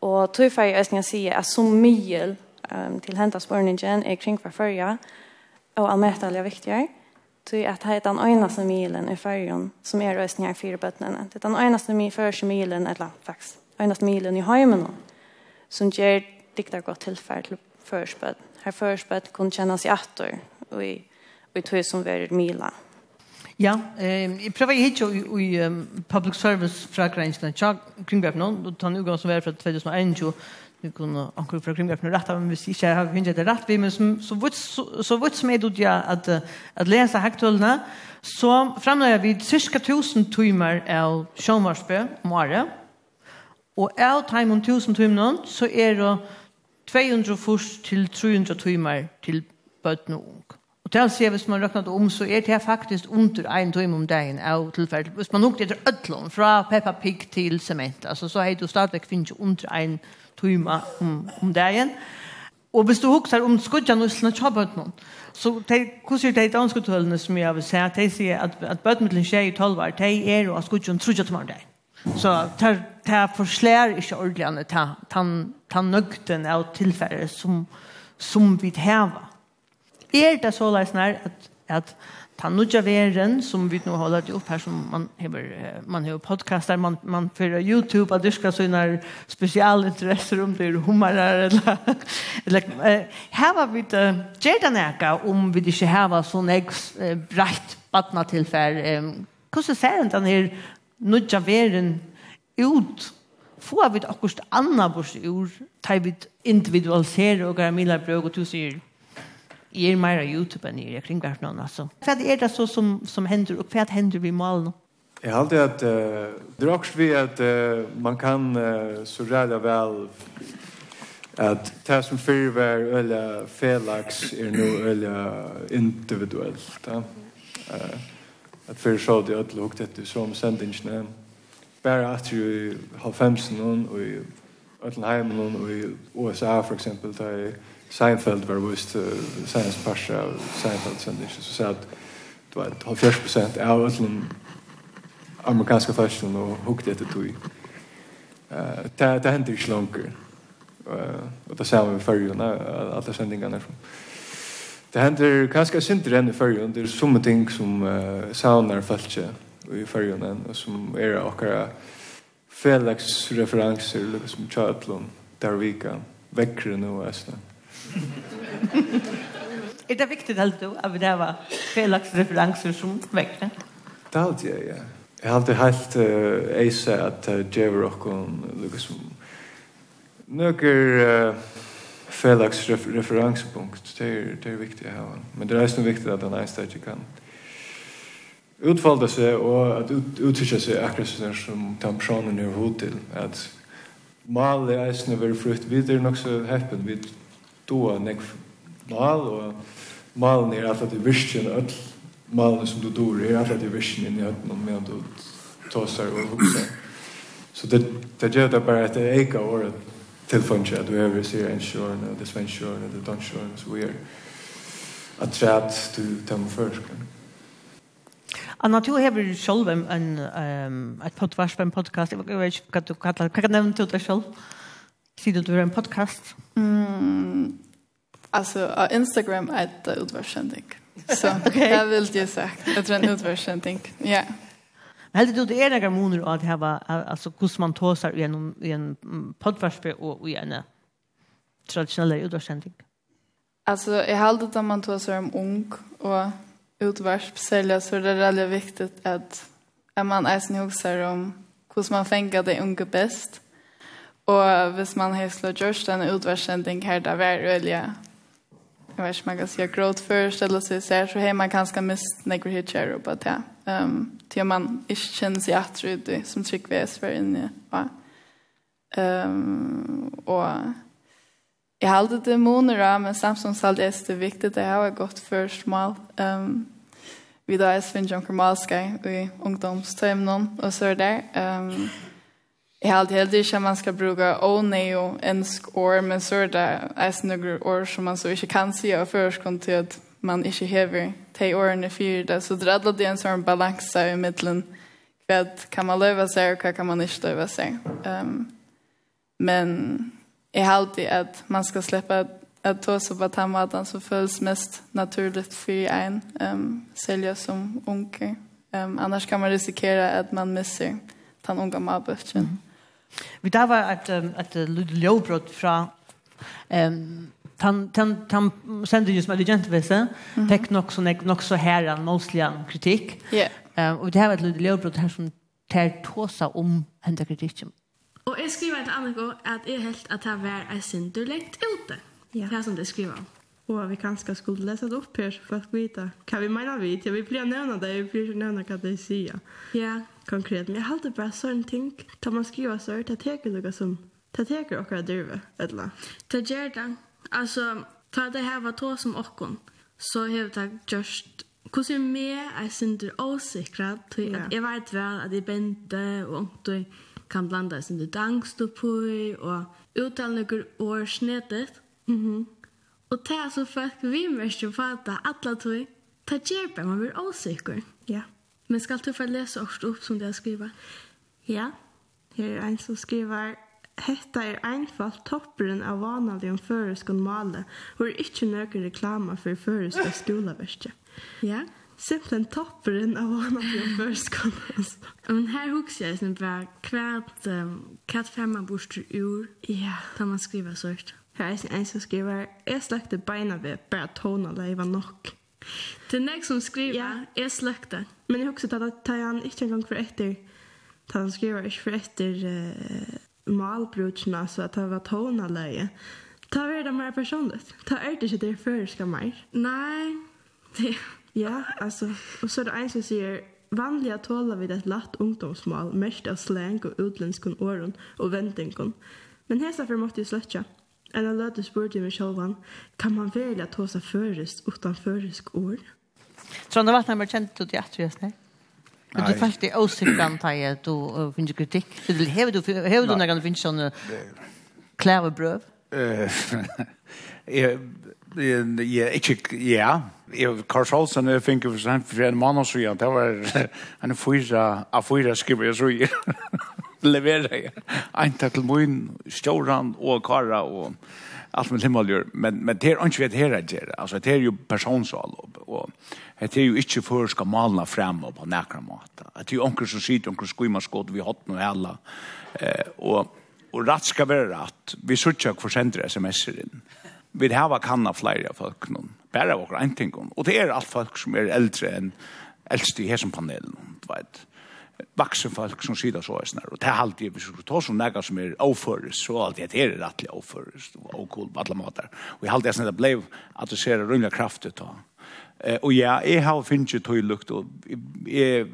S10: Og tror jeg øyne sier at så mye um, til hentet spørningen er kring hver førje, og allmettelig er viktigere. Ty att det är den enaste milen i färgen som är röstningar för bötterna. Det är den enaste milen för milen, eller faktiskt, enaste milen i hemmen som ger diktar gott tillfärd till förspöd. Här förspöd kunde kännas i attor och i, och i tog som var mila.
S2: Ja, eh, jag prövar hit i, i um, public service-fragranserna kring Gäpnån och tar nu går som var från 2021 vi kunne anker fra krimgrepen rett av, men hvis ikke jeg har finnet det rett, men som, så vidt, så, så vidt som jeg dødde jeg at, at lese hektølene, så fremløyer vi cirka 1000 timer av Sjønvarsbø om året, og av timen 1000 timer så er det 200 til 300 timer til bøtten og ung. Og til å se hvis man røknet om, så er det faktisk under en time om dagen av tilfellet. Hvis man nok etter ødlån, fra Peppa Pig til sement, altså, så er det jo stadigvæk finnes under en time timmar om, om dagen. Og hvis du huxar om skudjan og slna tjabbet någon. Så de, hvordan er det danske danskutölene som jeg vil si, at De sier at, att, att bötmiddelen tjej i tolvar, de är och skudjan trudjat om dagen. Så det er forslær ikke ordentligt ta nøgten av tillfälle som, som vi häva. Er det så läsnar att, at ta nudja veren som vi nå holder til opp her, som man hever, man hever podcastar, man, man fyrir YouTube, at du skal sånne spesialinteresser om det er hummerer, eller, eller eh, var vi det, gjør det nækka om vi ikke hever sånn jeg eh, breit badna tilfell. Eh, hvordan ser den her nudja veren ut? Får vi det akkurat annet bors ur, tar vi individualisere og grammiler brøk, og du sier, Jeg er mer av YouTube enn jeg kring hvert noen, altså. Hva er det så som, som hender, og hva hender vi mal nå?
S5: Jeg har alltid at uh, det er også vi at uh, man kan uh, så ræda vel at det som før var øyla felags er nå øyla individuelt. Ja? Uh, at fyrir så det øyla hukt etter som sendingene bare at du jo halvfemsen og i Øtlenheimen og i USA for eksempel da er Seinfeld var vist uh, science parsa av Seinfeld sen det så att det var 40 procent av allen amerikanska fashion och hukte det tog. Eh det det hände inte långt. Eh och det ser vi förr alla sändningarna från Det händer kanskje sinter enn i fyrjun, det er somme ting som uh, saunar falskje i fyrjun og som er okkara felags referenser liksom som tjallon, der vika, vekkere nu.
S2: er det viktigt att du at det var felaks referenser som väckte?
S5: Det er alltid, ja. Jeg har alltid helt uh, eise at uh, djöver och liksom nøkker uh, felaks referenspunkt. Det er, det er viktig å ha. Men det är också viktigt att den ikke kan utfalda seg og at ut, uttrykkja seg akkurat sånn som den personen er hod til at malet eisne er frukt vi er nok så heppen vi doa nek mal, og malen er alt at du virkjen öll, malen som du dor er alt at du virkjen inn i öll, og medan du tåsar og hukser. Så det, det gjør det bare at det eika året tilfunnet at du hever sier en sjøren, og det svensk sjøren, og det dansk sjøren, så vi er at træt du temmer først.
S2: Anna, du har vel selv en, um, et podcast, en podcast. Jeg vet ikke hva du kaller, Hva kan du nevne til deg sjolv? Sitter du en podcast?
S4: Mm, alltså, på Instagram är det utvärdskänning. Så okay. jag vill ju sagt. Jag tror en utvärdskänning. Ja. Yeah.
S2: Men helt det är några månader att ha alltså hur man tåsar i en i en podcast och i en traditionell utvärdskänning.
S4: Alltså jag har alltid att man tåsar om ung och utvärsp sälja så det är väldigt viktigt att att man är ens huxar om hur man fänger det unga bäst. Mm Og hvis man har slått gjørst en utversending her, da var øyelig, jeg vet ikke man kan si gråt først, eller så ser, så har man kanskje mist nekker hit kjær oppe det. Um, til man ikke kjenner seg at ut, som trykker vi er sver inne. Ja. Um, og jeg har alltid det måneder, men samtidig så er det viktig at jeg har gått først mål. Um, vi da er Sven om kromalskei i ungdomstøymnen og så er det. Um, Jeg har alltid heldig at man ska bruka og ensk år, men så er det ett några år som man så ikke kan se och förskånd til at man ikke hever te årene fyrir fyra. Så det er alltid en sånn balanse i mittlen. Hva kan man löva seg, og hva kan man ikke löva seg. Um, men jeg har alltid at man ska at, at ta seg på tandmaten som føles mest naturligt for en um, sälja som unker. Um, annars kan man risikera at man misser den unga mabbötchen. Mm.
S2: Vi där var att att Ljåbrott från ehm han han han sände ju som gent vissa Tek nog så nog så här en mostly en kritik.
S4: Ja.
S2: Ehm och det har varit lite Ljåbrott här som tar tåsa om hända kritiken.
S11: Och jag skriver till Annika att är helt att det var en synd du läggt ute. Ja. Det här som det skriver.
S12: Och vi kanskje skulle lese det opp her, så folk vet hva vi mener vi? Jag vill bli nämna det, jag vill bli nämna hva det sier.
S11: Ja.
S12: Konkret, men jeg halte bare sånne ting. Da man skriver så det teker noe som... Det teker och dyrve, eller?
S11: Det gjør det. Altså, ta det her var to som åkon. Så har det just... Hvordan er med er synder åsikra til at jeg vet vel at jeg bente og ångtøy kan blanda synder dangstopøy og uttale noen år snedet.
S12: Mm.
S11: Og det er så folk vi mest jo at alla tog, det gjør bare man blir åsikker.
S12: Ja.
S11: Men skal du få lese også opp som det har skrivet?
S12: Ja, her er en som skriver Hetta er einfalt topperen av vanlig om føreskånd male, hvor ikke nøkker reklama for føreskånd skoleverket.
S11: Ja.
S12: Simpelthen topperen av vanlig om føreskånd.
S11: Men her husker jeg som bare hva hva hva hva hva ur?
S12: Ja.
S11: Da man skriver hva
S12: Her er en som skriver, jeg sløkte beina ved, bare tonene var nok.
S11: Til nek som skriver,
S12: ja,
S11: jeg sløkte.
S12: Men jeg husker at det han ikke engang for etter, at han skriver ikke for etter uh, malbrutsene, så at det var tonene Ta er det mer personligt. Ta er det ikke det føreska mer.
S11: Nei. Det,
S12: ja, altså. Og så er det en som sier, Vanliga tåla vid ett latt ungdomsmål, mest av slang och utländskon åren och vändingon. Men hesa för måste ju släcka. Eller løte spurte meg sjølvan, kan man velge at ta er førest utan føresk
S2: ord? Trond, hva er det kjent ut i atredes, nei? Men du fikk det åsikten til at du finner kritikk. Hever du når du finner sånne klare
S8: brøv? Jeg er ikke, ja. Karls Olsen fikk jo for en mann og så igjen. Det var en fyra, a fyra skriver jeg så igjen leverer en takk til min, stjåren og kara og allt med himmeljør, men, men det er ikke vet her jeg gjør, altså det er jo personsal, og, og det er jo ikke for skal malna frem på nækra måte. Det er jo onker som sitter, onker skuimer skått, vi hatt noe hella, eh, og, og rett skal være rett, vi sørger ikke for sender sms'er inn. Vi har kanna flere folk noen, bare av okra en ting, og det er alt folk som er eldre enn eldste i hesen panelen, du vet vaksen folk som sida så er snär Og det er alltid hvis du tar sånn nega som er overføres, så alltid det är rättliga oföres och cool alla matar och i allt det som blev att det ser rymliga krafter ta eh och ja jag har funnit ju till lukt och är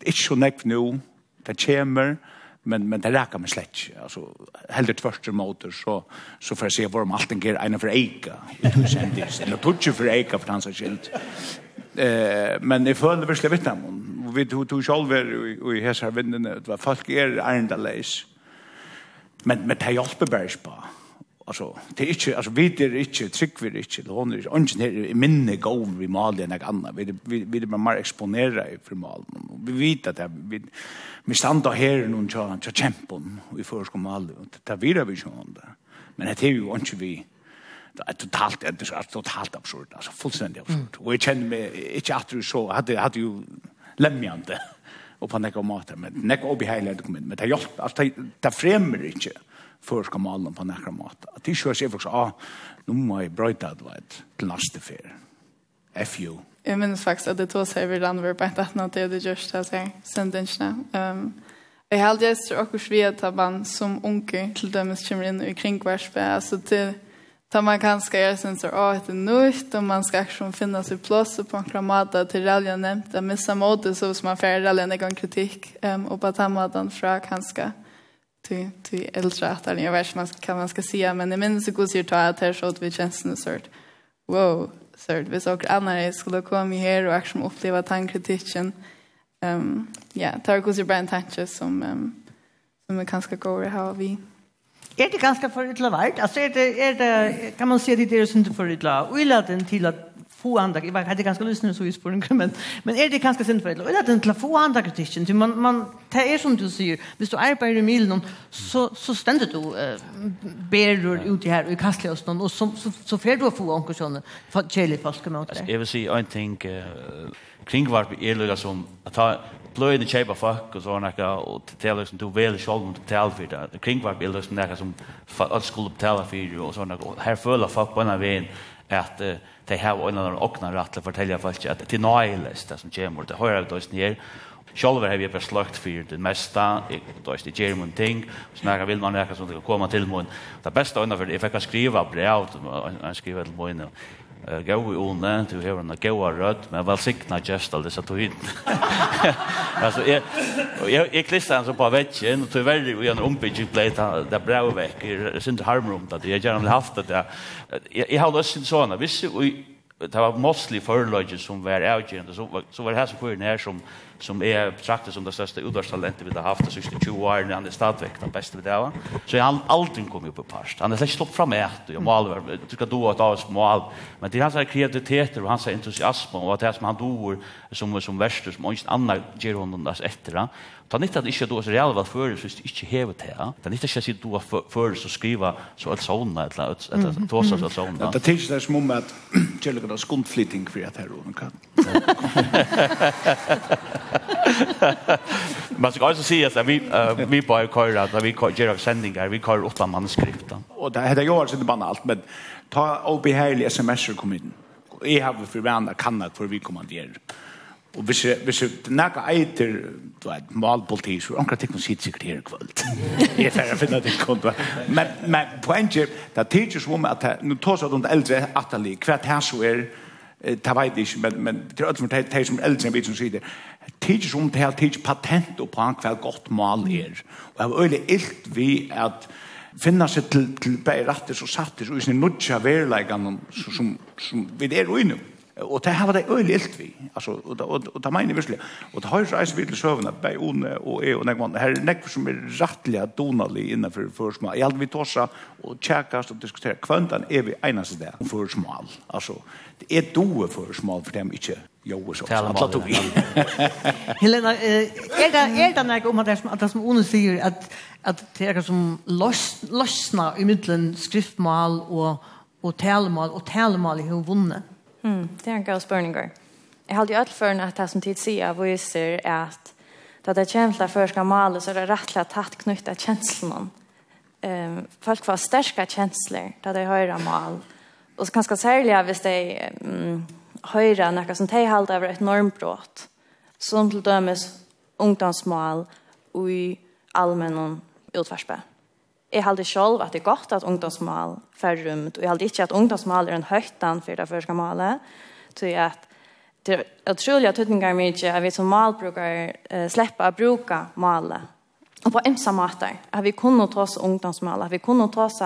S8: inte så näck nu det kommer men men det räcker med släck alltså helt det första motor så så får jag se var de allting ger en för eka i tusen det eller tutje för eka för hans skilt Eh, men jeg føler virkelig vitt av henne. Vi tog, tog selv och i hessar vinden det var folk är ærende leis. Men, men det hjelper bare ikke på. Altså, det är inte alltså vi det är inte trick vi er inte det är ikke, ungen i minne gå vi mal den andra. Vi, vi, vi er mer exponera i för mal Vi vet att det, vi, vi stander her noen tja, tja vi får ska mal Det er videre vi ikke där. Men det är ju inte vi, det totalt totalt det er totalt absurd alltså fullständigt absurd. Och jag känner mig inte att du så hade hade ju lämnande och på några mat men näck obehagligt dokument men det hjälpt alltså det främmer inte för ska man på några mat. Att det körs ju också ah nu må jag bryta det vet till nästa fel FU
S4: Jag minns faktiskt att det tog sig vid landvär på ett annat det det just det här sen den ehm Jag hade just också vet att man som onkel till dem kommer in i kringvärldsbär så till Tar man kanske är sen så åh det nytt och man ska också finna sig plats på en kramata till rallya nämnt att missa mode så som man färd rallya en gång kritik ehm och på tamadan fra kanske till till äldre att jag vet man kan man ska se men det minns så går ta att här så att vi känns en sort wow så vi så och andra skulle komma här och också uppleva tankritiken ehm ja tar går sig brand touches som ehm som vi kanske går har vi
S2: är det ganska förutla vart? Alltså är det, är det, kan man säga att det är synd förutla? Och illa den till att få andra, jag hade ganska lyssnare så i spåren, men, men är det ganska synd förutla? Och illa den till att få andra kritiken, till man, man, det är som du säger, hvis du arbetar i milen, så, så ständer du äh, beror ut i här och i kastliga och sånt, och så, så, så får du få anker sådana kärlig folk med åt det.
S7: Jag vill säga en ting, uh, kringvarp är som att ta blöjde kjeipa folk och sådana ekka, og det är liksom, du velger själv om du betalar för det. Kringvarp er liksom nekka som att skulle betala for og sånn ekka, och här följer folk på en av veien at uh, de har en eller annen åkna rett til å fortelle folk at det er nøyles det som kommer, det hører jeg døysen her. Sjálf har jeg bare slagt for det meste, døysen jeg gjør min ting, og sånn ekka vil man ekka som det kan komme til min. Det beste øyne for det, jeg fikk skriva brev, jeg skriva til min, uh, gå i åne, du har en gåa rød, men velsigna gest alle disse tog hit. altså, jeg, jeg, jeg klister han så på vetjen, og tyverre i en ombygging ble det, det brev vekk, jeg synes ikke harmer om det, jeg gjerne vil haft det. Jeg, jeg har løst sin sånn, hvis jeg, det var mostly forløyde som var avgjørende, så, så var det her som fyrir nær som som er betraktet som det største utvarstalentet vi har haft de siste 20 årene, han er stadigvæk den beste vi det Så han aldri kom opp i parst. Han er slett slått fram et, og mål, du skal do et av oss mål, men det er hans kreativiteter og hans entusiasme, og det er som han doer som, som verster, som ikke annet gjør honom dess etter, Det er nytt at det du er så reale valg fører, hvis det ikke hever til. Det er nytt at det ikke er så så skriva så et sånne, eller tåsa så alt sånne.
S8: Det er ikke det som om at kjærlighet er skundflytting for at her og kan.
S7: Man skal også si at vi, uh, vi bare kører, at vi gjør sendinger, vi kører åtta manuskripten.
S8: Og det heter jo altså ikke banalt, men ta opp i herlige sms'er kom inn. Jeg har for vana kannat for vi kommanderer. Og hvis jeg, hvis jeg nægge eiter, du vet, malpoliti, så er akkurat ikke tikkum sitt sikkert her kvöld. Jeg er ferdig å finne det kontra. Men, men poenget, det er tidsi som at, nu tås at de eldre atali, hva det her så er, det vet jeg ikke, men, men det er alt som de som eldre enn vi som sier det, tidsi som det er tidsi patent på hva godt mal er. Og jeg var øyelig illt vi at, finna seg til, til bare rattis og sattes og i sin nødja verleggene som, som som vi er ui nu. Og det har var det øyelig ilt vi. Altså, og, og, og, det mener virkelig. Og det har jo reist virkelig søvende, bei One og E og Nekman. Her er Nekman som er rettelig donalig innenfor førsmål. Jeg hadde vi tåsa og tjekkast og diskutera kvantan er vi eneste det førsmål. Altså, det er doe førsmål for dem ikke jo så alla tog.
S2: Helena er det är det när om at det som som One sier at at det er som løsna i middelen skriftmål og og talmal og talmal i hur vunnet.
S10: Mm, det er en god spørning. Jeg hadde jo alt for at det som tid sier viser at da det kjensler før skal male, så er det rettelig tatt knyttet av kjenslene. Um, folk får sterke kjensler da de hører mal. Og så kanskje særlig hvis de um, hører noe som de holder over et normbrott, som til dømes ungdomsmal og i allmennom utvarspet. Jeg halde selv at det er godt at ungdomsmål fer rumt, og jeg halde ikke at ungdomsmål er en høytan for det første målet, til at det er utrolig at tøtningar mye at vi som malbrukar uh, slipper å bruke målet, Og på emsa måter, at vi kunne ta oss ungdomsmål, at vi kunne ta oss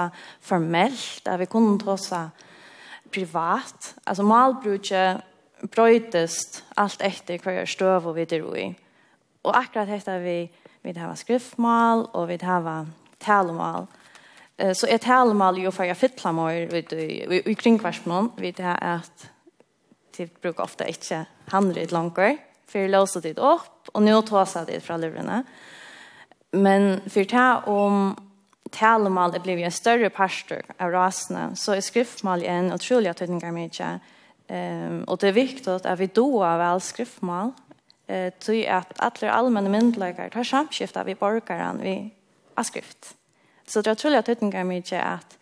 S10: formelt, at vi kunne ta oss privat. Altså malbruket brøytest alt etter hver støv og videre i. Og akkurat dette vi, vi har skriftmål, og vi har talemål. Eh, så ett talemål jo ju för jag fittlar mig vet du, i kringkvarsmån vet jag att det brukar ofta inte handla ett långt för låsa det upp och nu tar sig det från lurarna. Men för det om talemål det blev en större pastor av raserna så är skriftmål en otrolig tydningar med Ehm och det är viktigt att vi då av all skriftmål eh tog att alla allmänna myndigheter tar samskifta vi borgaren vi av skrift. Så det er utrolig at utninger mye at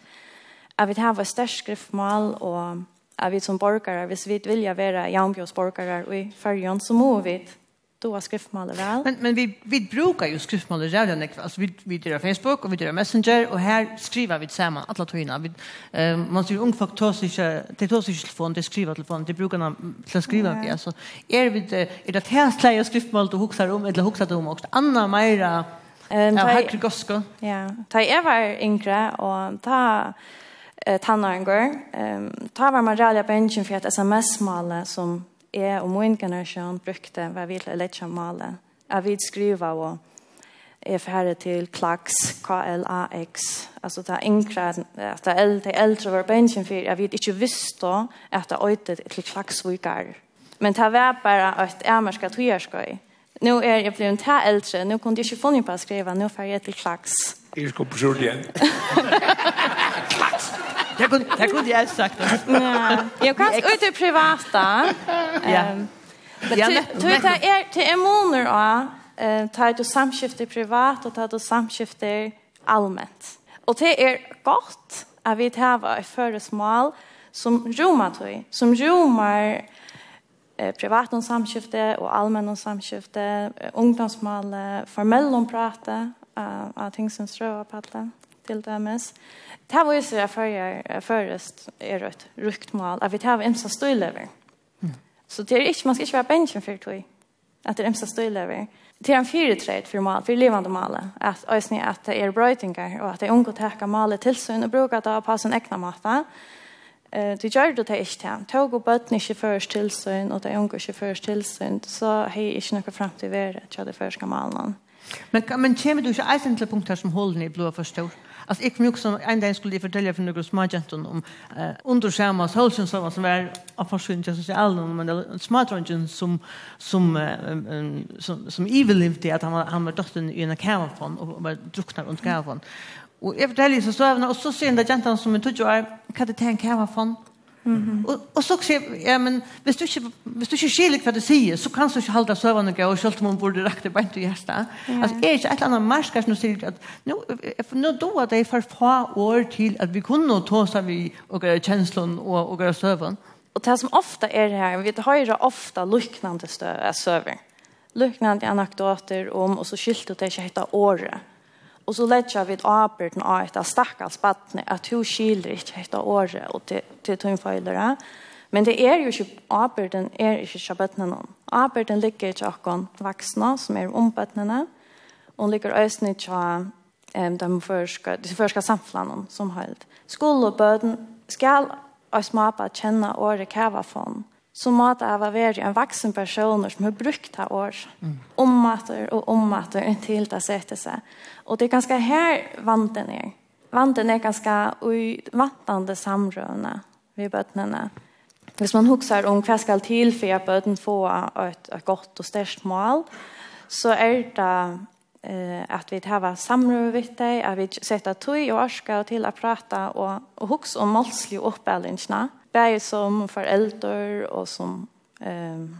S10: at vi har et størst skriftmål og at vi som borgere, hvis vi vil være jaunbjørsborgere og i fyrjon, så må vi då har skriftmålet väl.
S2: Men, men vi, vi brukar ju skriftmålet redan. Alltså vi, vi gör Facebook och vi gör Messenger och här skriver vi tillsammans alla togina. Vi, eh, man ser ung folk tar sig, det tar sig telefon, det skriver telefon, det brukar man till att skriva. Ja. Alltså, är, vi, är det här släger skriftmålet och huxar om eller huxar om också? Anna Meira
S10: Um,
S2: ja, høyre gosko.
S10: Ja, Ta jeg var yngre, og da eh, tannåringer, um, ta var man rælig på ingen for et sms-male som jeg og min generasjon brukte, var vi til elektromale. Jeg vil skrive og er færre til Klax, K-L-A-X. Altså det er yngre, det er eldre, eldre var bensjen for, jeg vet ikke visst da, at det er øyde til vikar Men det var bare at jeg merker at vi nu är er jag blivit här äldre. Nu kunde jag inte få på att skriva. Nu får jag till klax.
S8: Jag ska på skjul igen.
S2: klax! Jag kunde, det kunde jag sagt det.
S10: Nej, jag kan ut i privata.
S2: Ja.
S10: Men tror jag det är till en månad då. Ta ett samskifte privat och ta ett samskifte allmänt. Och det är gott att vi tar ett föresmål som romar tog. Som romar privat om samskifte og allmenn om samskifte, ungdomsmål, formell om prate av, av ting som strøver på alle til dømes. Det var jo så jeg fører, først er et rukt mål, at vi tar en som støylever. Så det er ikke, man skal ikke være bensjen for tog, at det er en støylever. Det er en fyretred for mål, for livande målet, at, at det er brøytinger, og at det er unge å teke målet til seg, og bruke det på sin egna måte, Eh det gjør det inte hem. Tog och bött ni för tillsyn og det är onkel för tillsyn så har jeg ikke noe frem til å være til det første ska malen.
S2: Men kan man chema du ikke eisen till punkter som håller i blå förstår. Alltså jag kommer också en dag skulle fortälja för några smågenton om eh under samma solsen som som var av försyn just så all men smågenton som som som som evil lived det att han han var dottern i en kärnfond och var drucknar runt kärnfond. Og jeg forteller så støvende, og så sier den jenten som er tog år, hva det tenker jeg var
S10: for?
S2: Mm -hmm. og, og så sier jeg, ja, men hvis du ikke, hvis du ikke skiller hva du sier, så kan du ikke holde søvende gøy, og selv om hun burde rakte beint i
S10: hjertet.
S2: Yeah. Altså, er ikke et eller annet marsker som sier at nå, nå då det for få år til at vi kunne ta seg vi og gjøre kjenslen og, og gjøre søvende.
S10: Og det som ofta er her, vi har ofta luknande støv, søver. Luknande anekdoter om, og så skyldte det ikke hette året Og så lägger vi avbörden av ett stackars vatten att hur skiljer inte ett året och till, till tunnföljare. Men det är ju inte avbörden är inte shabbatnen. Avbörden ligger inte akon vuxna som är ombattnena. Och ligger östen inte um, de förska, de förska samflanen som helt. Skol och böden skall och smapa känna året kava från så måtte jeg være være en vaksen person som har brukt det år, mm. ommater og ommater til det setter seg. Og det er ganske her vanten er. Vanten er ganske utvantende samrøvende ved bøttene. Hvis man husker om hva skal til for at bøtten får et, et godt og størst mål, så er det eh att vi har deg, at vi setter tog og orska til å prata och og huske om målslig uppbällningsna. Bæg som foreldre og som um,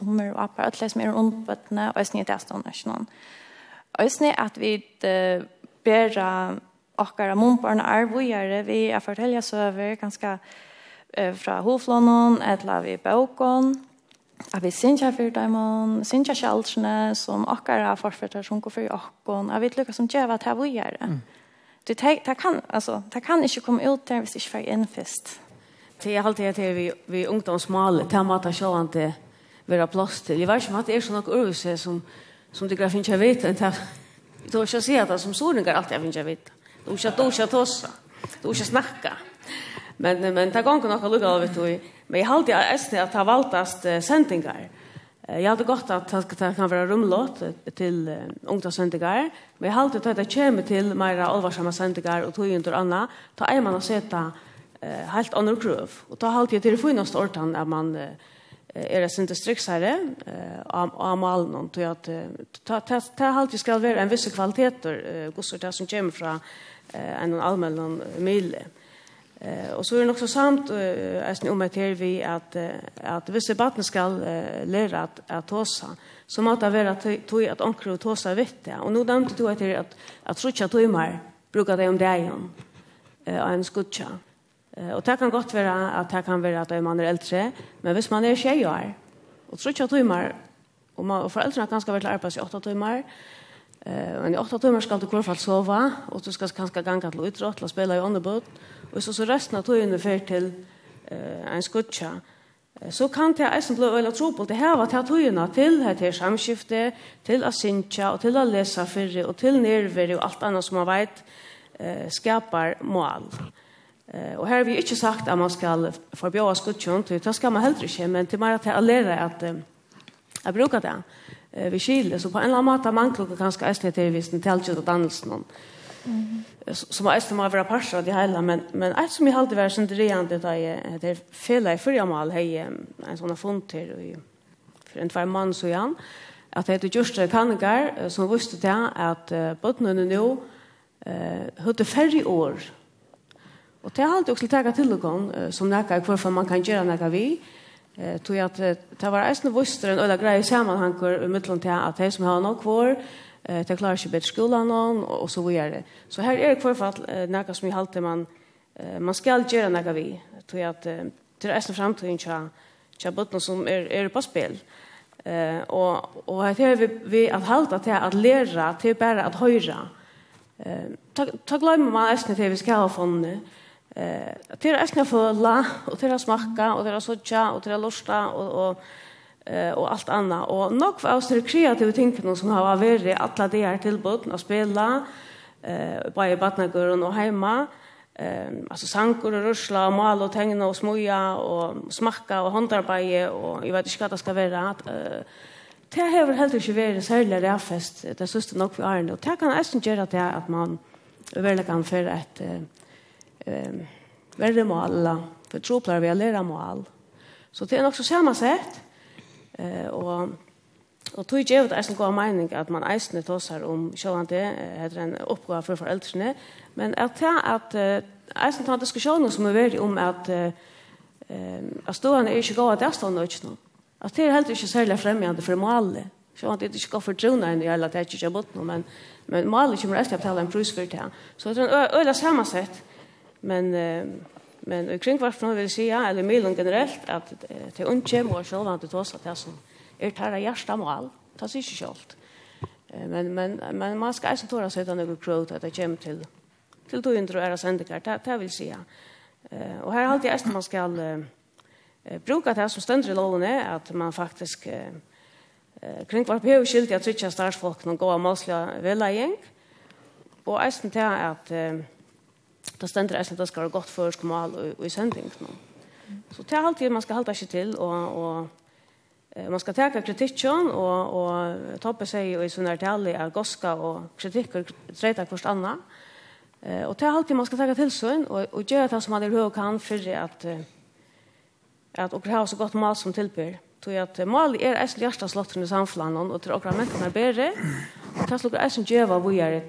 S10: hummer og apper, alle som er undbøttene, og æsne i det stående noen. snitt at vi uh, bæra okkara mumparna arvujare vi er fortelja søver ganske eh fra hoflånen, etla vi bøkon, at vi sinja for dem, sinja kjælsene som okkara forfyrter som går for okkon, at vi lykkes som djeva til arvujare. Det, det, kan, altså, det kan ikke komme ut der hvis det ikke får inn først
S9: det är alltid att vi vi ungdomsmal temata sjåante vara plats till. Jag vet inte om det är så något urvise som som det grafin jag vet inte. Då ska se att som sådana alltid jag jag vet. Då ska då ska tossa. Då ska snacka. Men men ta gång några lugga av vet du. Men jag alltid är att ha valtast sendingar. Jag hade gott att det kan vara rumlåt till ungdomssendigar. Men jag hade alltid att det kommer till mera allvarsamma sendigar och tog inte och annat. Ta en man att sätta eh helt annan kröv och ta halt till det finaste ortan att man är det inte striksare av mal någon till att ta ta ta halt ska vara en viss kvaliteter gossar det som kommer från en allmän mil eh och så är det också samt eh om att vi att att vissa barn ska lära att att tosa så måste vara tog att omkring tosa det. och nu nämnde du att att att trutcha timmar brukar det om dagen eh en skutcha Og det kan godt være at det kan være at man er eldre, men hvis man er tjejer, og tror ikke at timer, og, man, og foreldrene kan skal være til arbeid i 8 timer, Uh, men i åtta timmar skal du i hvert fall sova, og du skal kanskje ganga til utråd, til spela i åndebud, og så, så resten av togene fer til uh, en skutja. Så kan det eisen bli øyla tro på det her, at jeg togene til her til samskifte, til asynja, og til å lese fyrre, og til nerver, og alt annet som man vet, uh, skapar mål. Uh, Eh och här har vi inte sagt att man ska förbjuda skutchen, det ska man heller inte, men till mer att lära att jag brukar det. Eh vi skiljer så på en annan måte man klokar kanske är det visst en tältjut och annars någon. Mm. Som är som vara parsa av det hela men men allt som vi hade varit sen det är det det är fel i förra mal hej en sån fond till och för en två man så igen att det är just det kanigar som visste det att bottnen nu eh hade färre år Og det har alltid også tega til og som nekka i hvorfor man kan gjøre nekka vi. Eh, tog at det var eisne vuster en øyla greie samanhanker i middelen til at de som har nok vår, eh, de klarer ikke bedre skolan noen, og, så videre. Så her er det hvorfor eh, nekka som i halte man, eh, man skal gjøre nekka vi. Tog at eh, det er eisne framtiden tja, tja bøttene som er, er på spill. Eh, og, og her er vi, vi at halte til at læra, til bare at høyra. Eh, ta, ta glemmer man eisne til vi skal ha fondet, Eh, det är ska få la och det är smaka och det är såcha och det är lusta och och eh och allt annat och nog för oss det kreativa tänken som har varit alla det här tillbud att spela eh på i barnagården och hemma ehm alltså sankor och rusla och mal och tegna och smoja och smaka och handarbete och jag vet inte vad det ska vara att eh det har väl helt inte varit särskilt räfest det syns det nog för Arne och det kan nästan göra det att man verkligen kan för ett eh, verre mål, för troplar vi læra mål. Så det är också samma sätt. eh, och Och tog ikke är eisen god mening att man eisene tåsar om sjående, heter en oppgave för föräldrarna. men at det at eisen tar diskusjoner som er veldig om at at stående er ikke gode at jeg stående ikke noe. Det är helt ikke særlig fremgjende for malet. Sjående er ikke gode for trona enn i alle at jeg ikke har bort noe, men, men malet kommer eisen til å betale en prus for det. Så det är en øyla samasett, Men eh, men i kringvarpen vill säga eller mailen generellt att till unke må själva att ta så att som är tärra hjärta mål ta sig inte självt. Men men men man ska inte tåra sig utan något growth att det kommer till till då inte är sändningar det det vill säga. Eh och här alltid är man ska eh bruka det som ständer i loven är att man faktiskt eh kringvarpen behöver skilja att switcha starsfolk någon gå målsliga väl igen. Och ästen till att eh det stender eisen at det skal være godt for skomal og, og i sending. No. Så det er alltid man skal halda seg til, og, og man skal teka kritikken, og, og toppe seg og i sånne tali er goska og kritikker treita kvart anna. E, og det er alltid man skal teka tilsyn, og, og gjøre det som man er høy kan for at, at okra har så godt mal som tilbyr. Tog at mal er eisen hjertaslottene i samflanen, og til okra mentene er bedre, og det er slukra eisen djeva vujar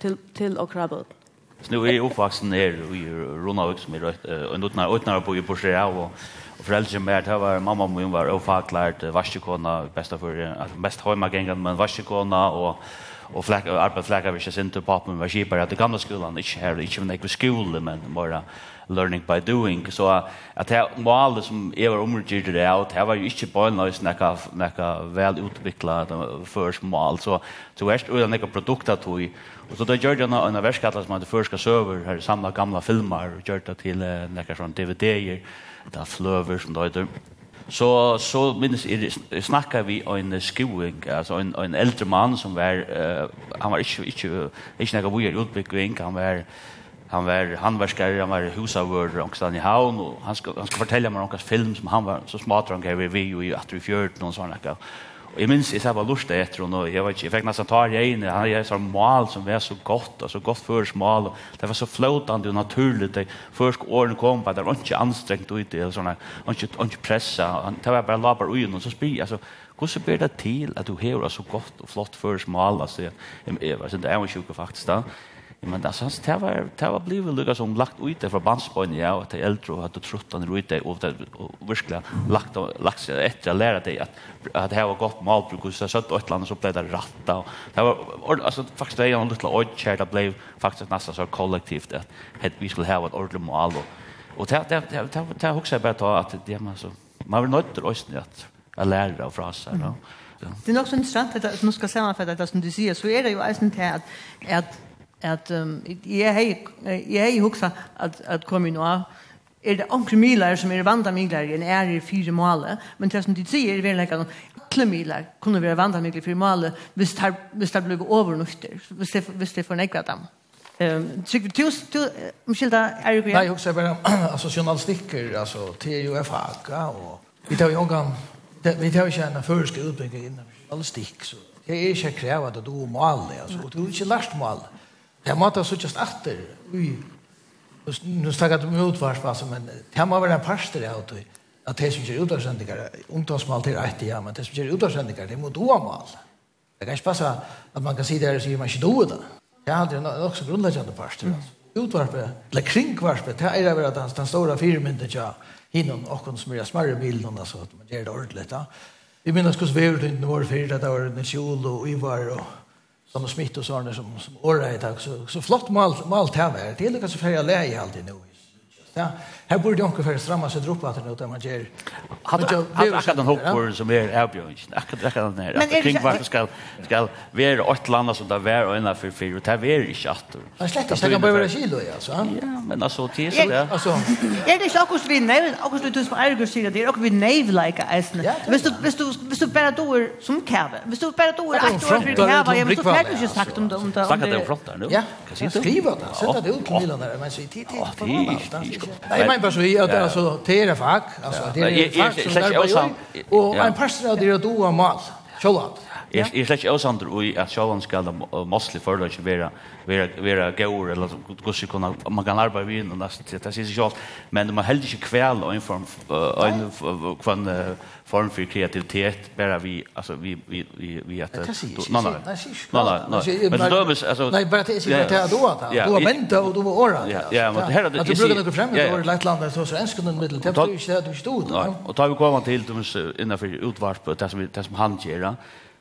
S9: til, til okra bøten.
S7: Så nu är jag uppvaksen här i Ronavik som är rätt. Och nu när jag bor i Sjö och Och föräldrar med det var mamma och min var ofaklärt vaskekona bästa för att mest hemma gängen men vaskekona och och flack arbetsfläckar vi ska inte på pappa var skipare att det gamla skolan inte här inte men det skolan men bara learning by doing. Så at det målet som jeg var omgjørt det av, det var jo ikke bare noe snakka, snakka vel utviklet først mål. Så, så jeg er ikke produkter tog. Og så da gjør jeg en verskattler som hadde først skal søver, her samlet gamla filmer, og gjør det til nekka sånn DVD-er, det er fløver som det heter. Så, så minnes jeg snackar vi om en skoing, alltså en, en eldre mann som var, uh, han var ikke, ikke, ikke nekka vujer utbygging, han var han var handverskare, han var husavör och stan i havn och han ska han ska fortälja mig några film som han var så smart han gav vi ju att vi fjört någon sån där. Och jag minns jag var lust efter och jag vet inte, jag fick nästan ta det in, han är så mal som var så gott och så gott för smal. Det var så flötande och naturligt. Det först åren kom på det var inte ansträngt ut det såna, inte inte pressa. Det var bara labar ut och så spri alltså Hvordan ber det till att du hör så gott och flott för mal? alltså jag jeg, jeg, jeg, jeg, jeg, jeg, jeg, men alltså hans det var det var blivit lukka som lagt ut det för bandspoint ja och till äldre och att du trott han ut det och det verkligen lagt lagt sig efter att lära dig att att det var gott mal och så så ett land så blev det ratta och det var alltså faktiskt det är en liten odd chair det blev faktiskt nästan så kollektivt att het vi skulle ha ett ordentligt mal och och det det det det också bara ta att det man så man vill nötter oss att att lära och fraser då
S2: Det är också intressant att nu ska säga att det som du säger så är det ju alltså inte att att at um, jeg har jeg huksa at, at kom inn av er det onkre milar som er vanda milar enn er i fire måle men det som de sier er veldig at alle milar kunne være vanda milar i fire måle hvis det, hvis det blir overnufter hvis det, hvis det får nekva dem Ehm tycker du du ursäkta är det
S6: Nej, jag säger alltså journalistiker alltså TUF och vi tar ju omgång vi tar ju kärna förska utbildning inom journalistik så det er ikke krevet at du mål alltså du är ju last mål. Det er må ta suttjast atter. Nu snakker jeg om utvarspass, men det må være en parster av det. At det som gjør utvarsändningar, undantagsmål til rett, ja, men det som gjør utvarsändningar, det är mot oamal. Det kan ikke passe at man kan si det här och säga man ikke då det. Det er aldri nok så grunnleggende parster. Utvarpet, eller kringvarpet, det er det at den stora firmyndet, ja, hinnom och som är smarre bilen, alltså att man gör det ordentligt. Ja. Vi minns hur vi har gjort det var förr, det var en kjol och ivar och som smitt och sådana som, som åra i dag. Så, så flott malt, malt här var. Det är lika så färga läge alltid nu. Ja, Her burde onker fyrir stramma seg dropp at det man
S7: gjør. Akkurat den hopper som er avbjørnsen, akkurat den her. Men kring hva skal, skal være åt landa som det er og innenfor fyrir, det er ikke atter. Det er
S6: slett ikke, det kan bare være kilo, ja, så.
S7: Ja, men altså, tid så
S2: ja. Er det ikke akkurat vi neiv, akkurat du som Ergur sier, det er akkurat vi neiv-like eisne. Hvis du bare dår som kæve, hvis du bare dår et år fyrir kæve, så færd du ikke sagt om det. Snakka det
S7: om frontar nu?
S6: Ja, skriva det, senda det ut milan her, men så i tid, tid, tid, tid, bara så i att alltså det är fack. Alltså det är fack som där och en pastor där då har mal. Självklart.
S7: Jeg er slett ikke avsander i at sjåan skal måslig for det ikke være, være, være gaur, eller hvordan kunne, man kan arbeide vi inn og det sier seg selv, men man heldig ikke kvel og en form, en form, form for kreativitet, bare vi, altså, vi, vi, vi, vi at,
S6: nei, nei, nei,
S7: nei, men det dømes,
S6: altså, nei, bare til, jeg sier du at du var menta og du var åra,
S7: ja, men her er det,
S6: at du bruker noe fremme, du var i Lettlandet, så er enskene middel, det er jo ikke det du stod,
S7: og tar vi kommer til, du må innenfor utvarp, det som han gjør,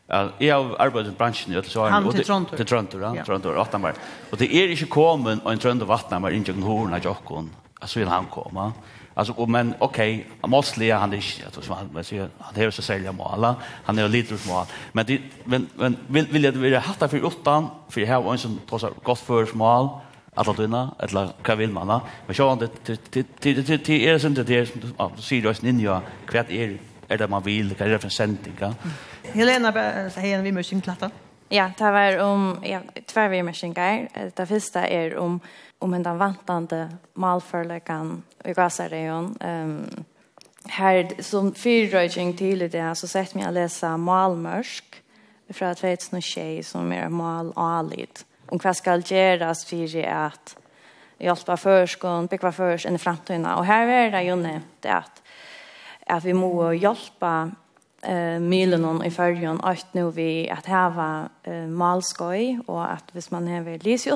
S7: Ja, jag har arbetat i branschen i Øtlesåren.
S2: Han till Trondheim.
S7: Till Trondheim, ja. Trondheim, Åttamar. Och det är inte ikke och en Trondheim inte inn til av Jokkon, Alltså vill han komma. Alltså och men okej, okay, Mosley han är jag tror han men så han är så sälja måla, han är lite mål. Men det men men vill vill jag det vill hatta för åttan för jag har en som trots allt gott för smal alla tunna eller kan vill manna. Men så han det till till till är det inte det som ser du in i kvärt är är det man vill, det är sending, ja?
S2: Helena säger vi mörs klatta.
S10: Ja, det var om ja, två vi mörs Det första är om om en den vantande malförläggan i Gazareon. Ehm um, här som fyrröjning till det så sett mig att läsa malmörsk från 2006 som är mal alit. Om vad ska göras för att hjälpa förskon, bygga förs en framtiden. Och här är det ju nämnt att, att vi må hjälpa eh milen on i färjan att nu vi att hava eh, malskoj och att hvis man har läs i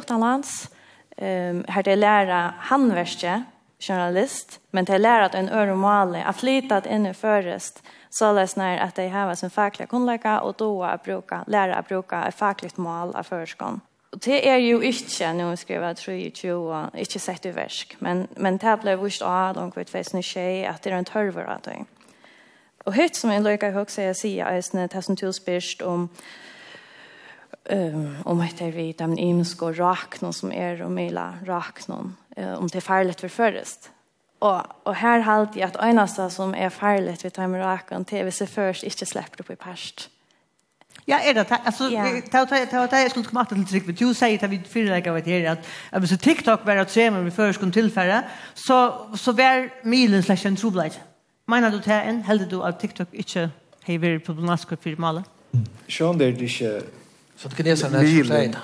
S10: ehm har det lära handverke journalist men det lära att en örmale att flyta att ännu förrest så läs när att det hava som fackliga kunleka och då att bruka lära att bruka ett fackligt mål av förskon Och det är ju inte, nu skriva 3 tror ju och inte sett i versk. men, men det blev vist av de kvitt fästen i tjej att det är en törver att det. Og høyt som jeg løyga høyt, sier jeg sier eisne det som til spyrst om um, om at det er vidt og raknån som er og mila raknån om det er farlig for først. Og, og her halte jeg at øyneste som er farlig for de raknån til hvis jeg først ikke slipper opp i perst.
S2: Ja, er det. Alltså ta ta ta ta jeg skulle komme til tryck men du sier at vi fyller dig av det här at hvis TikTok var at se men vi først kunne tilfære, så så var milen slags en trublight. Meina du det en, heldig du at TikTok ikke har vært problematisk for malet?
S5: Sjån det er ikke...
S6: Så det kineserne er som sier det.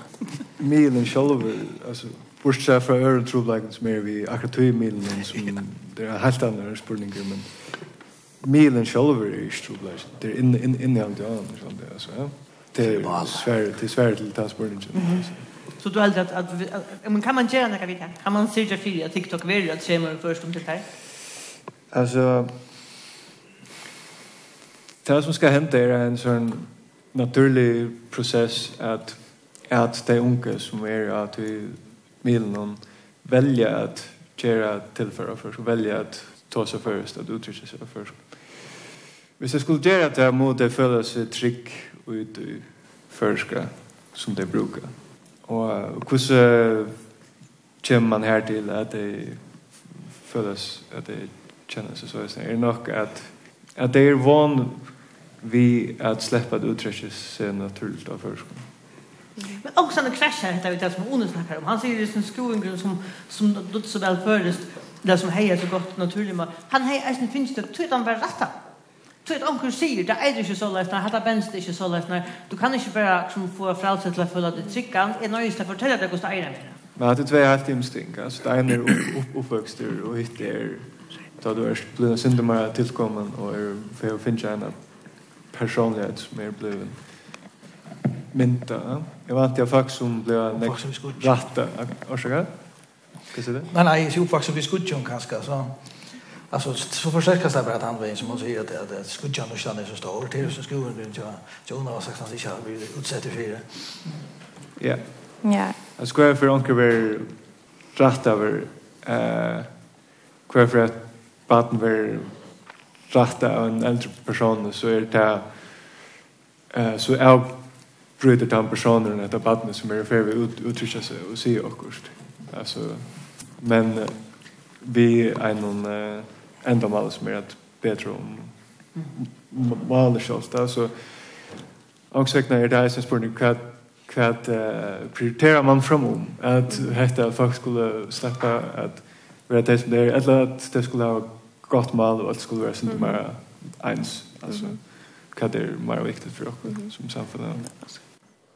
S5: Milen selv, altså, bortsett fra øren trobleggen som er vi akkurat tog milen, som det er helt andre spørninger, men milen selv er ikke trobleggen. Det er innehånd i andre, sånn det, altså, ja. Det er svære, det er svære til å ta spørningen.
S2: Så du heldur at, at, men kan man gjøre noe vidt her? Kan man sørge for at TikTok vil at skjemmer først om det
S5: her? Alltså det som skal hente er en sånn naturlig prosess at, at de unge som er at vi vill noen välja at gjøre tillföra för så välja att ta sig först att uttrycka sig först. Hvis jeg skulle gjøre det, må det føle seg trygg ut i førska som de bruker. Og hvordan kommer man her til at det føles at det kjenner seg så? Er det nok at, at det er vanlig vi att släppa det uttrycket sig naturligt av förskolan.
S2: Men också när kraschar heter vi det som Ono snackar om. Han säger det som skoingren som, som låter så väl förrest, det som hejar så gott naturligt. Han hejar sin finns det, tror han var rätta. Så ett onkel säger, det är inte så lätt, det här bänst är inte så lätt. när. Du kan inte bara som, få frälsa till att följa det tryckan, är nöjst att fortälla dig hos det är
S5: Men det är två helt instinkt. Alltså det ena är upp, och hitt är då du är blivit syndemare tillkommen och är för att finna en att personlighet som er blevet mynta. Jeg vant jeg folk som blev nek ratta. Orsaka? Hva sier det?
S6: Nei, nei, jeg er oppvaksen vid skudjon kanskje, så Alltså så försäkras det bara att han som hon säger att det skudjan och stannar så stor till så skolan blir inte jag undrar vad sagt han sig blir utsatt i fyra.
S5: Ja.
S10: Ja.
S5: Jag ska för onkel vara rätt över eh kvar för att baden vara rätt av en äldre person så är det eh, så är bryter den personen att badene som är för ferie ut, uttrykker seg og sier akkurat. Alltså men vi är någon eh, enda maler som är att bättre om mal shows där Så ångsøkene när det jeg synes spørsmål hva hva uh, prioritera man fram om att at folk skulle släppa att vara det som det är eller att det skulle ha gott mål och att det skulle vara sånt mer ens alltså. Vad det är mer viktigt för oss som samhälle.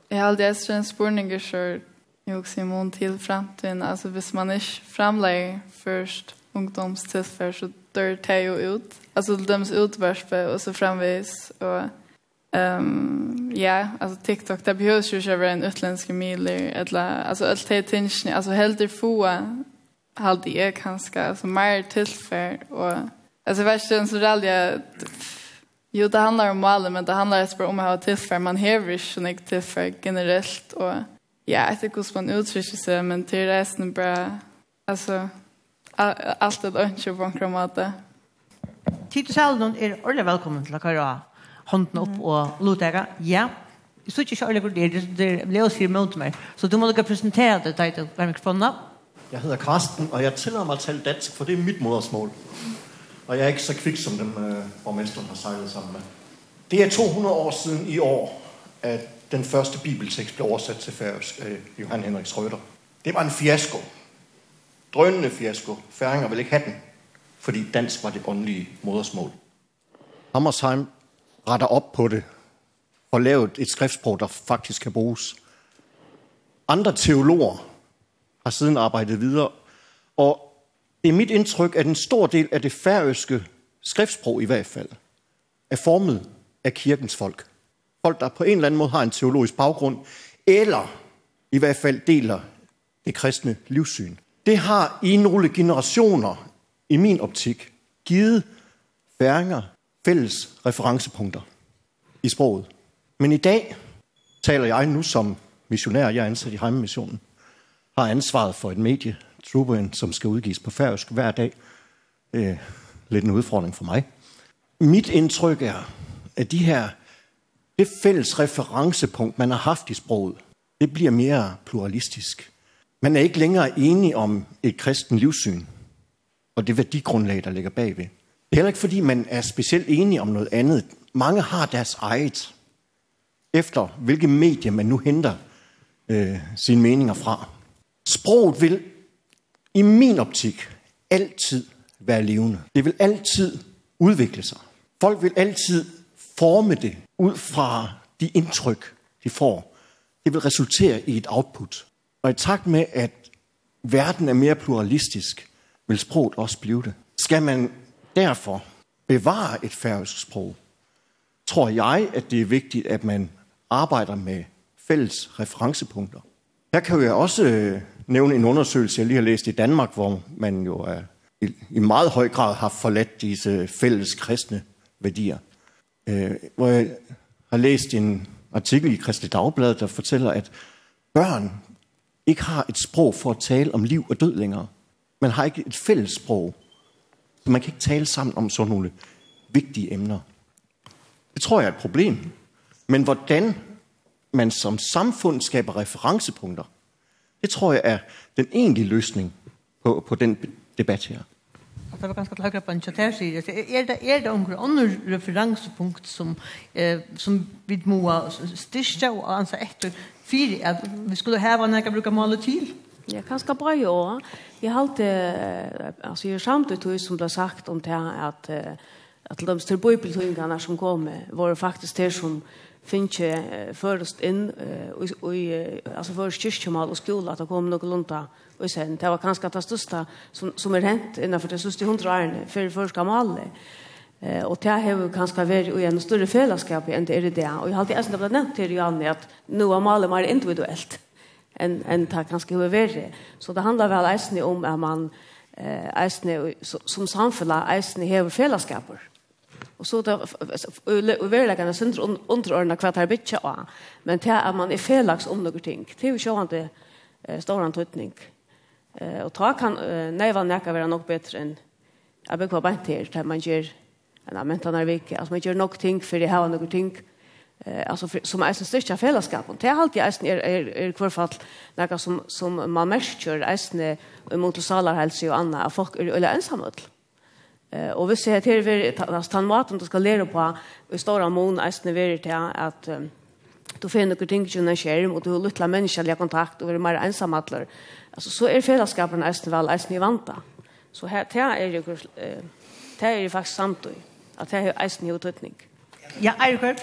S4: Jag har alltid ätit en spurning så jag också immun till framtiden alltså hvis man inte framlägger först ungdomstillfär så dör det ju ut alltså det döms ut och så framvis och Ehm um, ja, yeah, alltså TikTok där behövs ju ju en utländsk miler eller alltså allt det tingen alltså helt det få hade jag kanske alltså mer tillfär och alltså värsta så där jag Jo, det handlar om målen, men det handlar också om att ha tillfär. Man häver inte så mycket tillfär generellt. Och ja, jag tycker att man uttrycker sig, men till resten bara... Alltså, allt är inte på en kramate.
S2: Tid Sjaldon er ordentlig velkommen til å køre hånden opp og lot dere. Ja, jeg synes ikke ordentlig hvor det er. Det er Leo sier mot meg, Så du må dere presentere det til mikrofonen. Ja.
S13: Jeg hedder Karsten, og jeg tillader mig at tale dansk, for det er mit modersmål. Og jeg er ikke så kvik, som dem øh, borgmesteren har sejlet sammen med. Det er 200 år siden i år, at den første bibeltekst blev oversat til færøsk af Johan Henrik Schrøder. Det var en fiasko. Drønende fiasko. Færinger ville ikke have den, fordi dansk var det åndelige modersmål. Hammersheim retter op på det og lavet et skriftsprog, der faktisk kan bruges. Andre teologer har siden arbejdet videre. Og det er mit indtryk, at en stor del af det færøske skriftsprog i hvert fald er formet af kirkens folk. Folk, der på en eller anden måde har en teologisk baggrund, eller i hvert fald deler det kristne livssyn. Det har i nogle generationer, i min optik, givet færinger fælles referencepunkter i sproget. Men i dag taler jeg nu som missionær, jeg er ansat i Heimemissionen har ansvaret for et medie, Trubuen, som skal udgives på færøsk hver dag. Øh, lidt en udfordring for mig. Mit indtryk er, at de her, det fælles referencepunkt, man har haft i sproget, det bliver mere pluralistisk. Man er ikke længere enig om et kristen livssyn, og det værdigrundlag, der ligger bagved. Det er heller ikke, fordi man er specielt enig om noget andet. Mange har deres eget, efter hvilke medier man nu henter øh, sine meninger fra. Sproget vil i min optik altid være levende. Det vil altid udvikle sig. Folk vil altid forme det ud fra de indtryk, de får. Det vil resultere i et output. Og i takt med, at verden er mere pluralistisk, vil sproget også blive det. Skal man derfor bevare et færøsk sprog, tror jeg, at det er vigtigt, at man arbejder med fælles referencepunkter. Her kan jeg også nævne en undersøgelse, jeg lige har læst i Danmark, hvor man jo er, i, i meget høj grad har forladt disse fælles kristne værdier. Øh, hvor jeg har læst en artikel i Kristelig Dagblad, der fortæller, at børn ikke har et sprog for at tale om liv og død længere. Man har ikke et fælles sprog. Så man kan ikke tale sammen om sådan nogle vigtige emner. Det tror jeg er et problem. Men hvordan man som samfund skaber referencepunkter – Det tror jeg er den egentlige løsning på, på den debat her.
S2: Det var ganske klart på en chat her sier, er det, er det noen andre referansepunkt som, eh, som vi må styrke og anse etter fire, at vi skulle heve når jeg bruker målet til?
S9: Ja, ganske bra i år. Jeg har alltid, altså jeg har samt ut som du har sagt om det at, at de større bøybeltøyngene som kommer, var faktisk det som finche först in och alltså för kyrkomal och skola att kom några lunta och sen det var kanske det största som som är hänt innanför det sista 100 åren för första malle. Eh och det har kanske varit i en större fällskap än det är det och jag har alltid ändå blivit nämnt till Janne att nu har malet mer individuellt än än det kanske har varit. Så det handlar väl äsni om att man eh äsni som samfälla äsni har fällskaper Og så da, verleggen er sindre underordnet hva det er bytja av, men til at man er felaks om noen ting, Det å sjå han til eh, stor antutning. Eh, og ta kan eh, neiva nekka være nok bedre enn jeg bygg på bant her, til man gjør en ammentan er vik, altså man gjør nok ting for jeg har noen ting, eh, altså for, som eisen styrkja fellesskap. Det er alltid eisen er, er, er hver fall nekka som, som man merkjør eisen imot salarhelse og annet, at folk er øyla ensamme Mm Eh och vi ser att det är att han maten du ska lära på i stora mån är det till att du finner några ting som är skärm och du har lilla mänskliga kontakt och är mer ensam allar. Alltså så är fällskapen är väl är vanta. Så här det är ju det är ju faktiskt sant att det är ju en utryckning.
S2: Ja, är det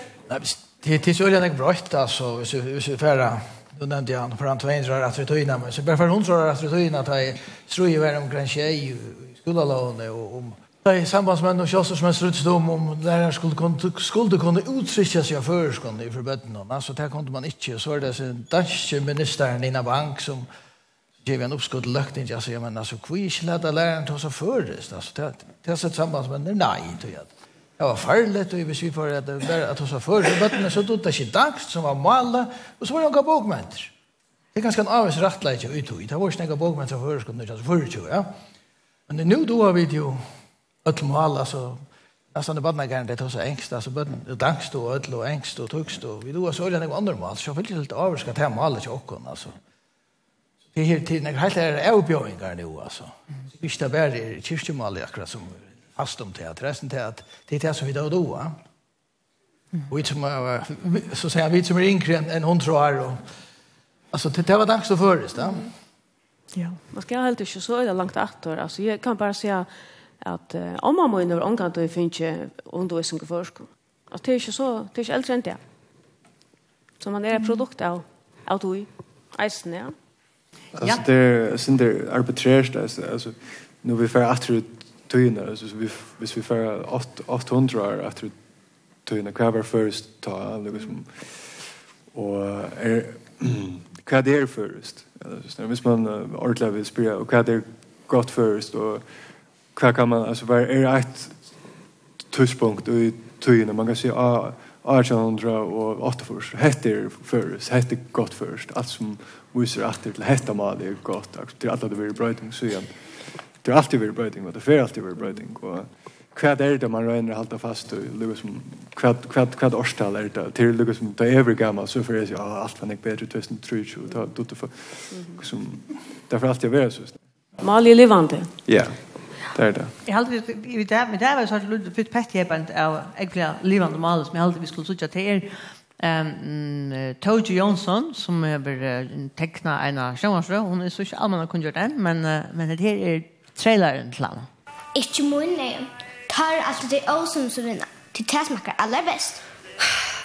S6: Det det är så jävla brått alltså så så färra då nämnde jag för han två inrar att vi tog in men så bara för hon tror att vi tog in att jag tror ju vem kan tjej skulle låna och om Det er sambandsmenn og kjøster som er strutt om om læreren skulle kunne, skulle kunne uttrykke seg før skulle i forbøttene. Altså, det kunne man ikke. Så er det sin danske ministeren Nina Bank som gav en uppskott lökt inte jag säger men alltså kvish leda läraren ta så förrest alltså det det så tillsammans men nej tror jag det var farligt och vi får för att det där att ta så förrest men så tog det inte dags som var mala och så var det några bokmänter det är ganska en avs rättläge ut och det var snäga bokmänter förrest kunde jag så förrest ja. Men nu då har vi ju öll mål, alltså det badna kan det så ängst, alltså böden, det angst och öll och ängst och tugst och vi då så öliga något andra mål, så vill vill inte överska till målet till och alltså. Det är till tiden, helt är avbjöringar nu, alltså. Visst det bara är jag akkurat som fast om teater, resten till att det är det som vi då och då, va? Och som, så säger vi som är yngre än hon tror, och Alltså det var dags att förresta. Ja,
S9: man ska helt inte så är det långt efter. Alltså jag kan bara säga at uh, om man må inn over omgang til å finne undervisning i førskolen. At det er ikke så, det er ikke eldre enn det. Så man er et produkt av, av du, eisen, ja.
S5: Alltså det är synd det arbiträrt alltså alltså nu vi får att tøyna, altså vi hvis vi får 800 år etter tøyna kvar først ta liksom og er kvar der først. Altså hvis man ordla vil spyrja og kvar der godt først og hva kan man, altså, hva er et tuspunkt i tøyene, man kan si, ah, 1800 og 8 først, hette er først, hette godt først, alt som viser at det til hette mal er godt, det er alltid det blir brøyding, så igjen, det er alltid blir brøyding, og det er alltid blir brøyding, og hva er det man regner halta fast, og liksom, hva, hva, hva årstal er det, til liksom, som, det er gammel, så fer jeg sier, ah, alt var ikke bedre, 2003, og da, du, du, du, det er alltid du, du,
S9: du, du, du,
S5: du, det er det.
S2: Jeg halte vi det, men det er jo sånn at Ludvig Fitt Pettjebent av egentlig livende maler som jeg halte vi skulle sitte til er Um, Toji Jonsson som har tekna en av sjøvansrø hun er så ikke allmenn kun gjøre den men, men det her er traileren til henne
S14: Ikke mun munnen tar altså det åsen som vinner til det smaker aller best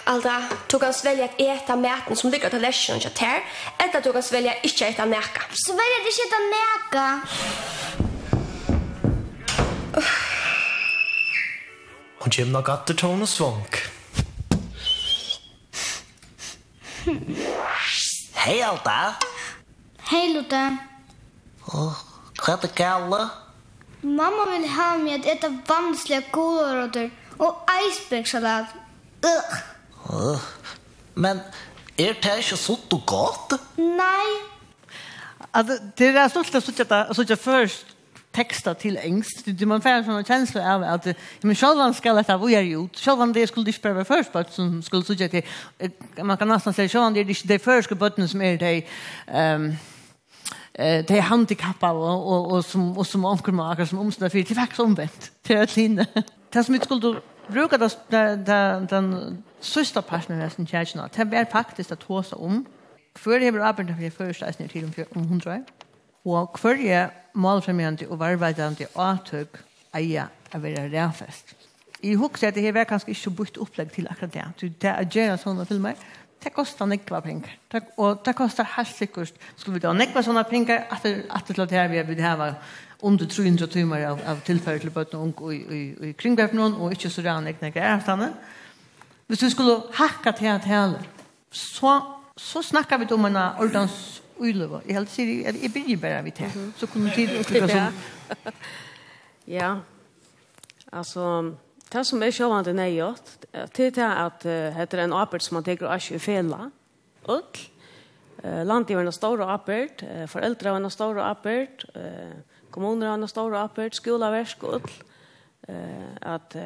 S15: Alda, tog han svelja at eta maten som ligger til läschen til tär. Eller tog han svelja att eta neka. näka.
S14: Svelja att inte eta neka?
S16: Hon kjem nok atter tån og svank. Hei, Alta.
S14: Hei, Lotte.
S16: Åh, hva er det gale?
S14: Mamma vil ha meg at etta vanslige gulrøtter og eisbergsalat. Ugh.
S16: Uh, men er det ikke sånn og godt?
S14: Nei.
S2: Altså, det er så stort å sitte først texta till engst. Det man får en sån känsla av att men självan ska lätta vad jag gjort. Självan det skulle inte behöva först på som skulle så jag man kan nästan säga självan det är det första botten som är det ehm eh det handikappa och och och som och som onkelmakare som omstända för det faktiskt omvänt till att linda. Det som inte skulle bruka det den den sista partnern som jag. Det är faktiskt att hosa om. För det är bra arbetet för första är till om 100 år. Og hver er målfremjende og varveidande avtøk eier å være rævfest. I hukse at det her var kanskje ikke bort opplegg til akkurat det. Så det er gjerne sånne filmer, det kostar nekva penger. Og det kostar helt sikkert, skulle vi da nekva sånne penger, at det til at her vi vil hava under 300 timer av, av tilfelle til bøtten og unge i, i, i kringverden, og ikke så rann ikke nekva avstanden. Hvis vi skulle hakka til at hele, så, så snakker vi om en ordens uilova. Jeg helt sier, jeg, jeg begynner bare vidt her, så kommer tid og klokka sånn.
S9: Ja, altså, det som er sjåvande nøyot, det at det er en arbeid som man teker og ikke fela, og landgiverne har store arbeid, foreldre er har store arbeid, kommuner er en stor arbeid, skolaversk og alt, at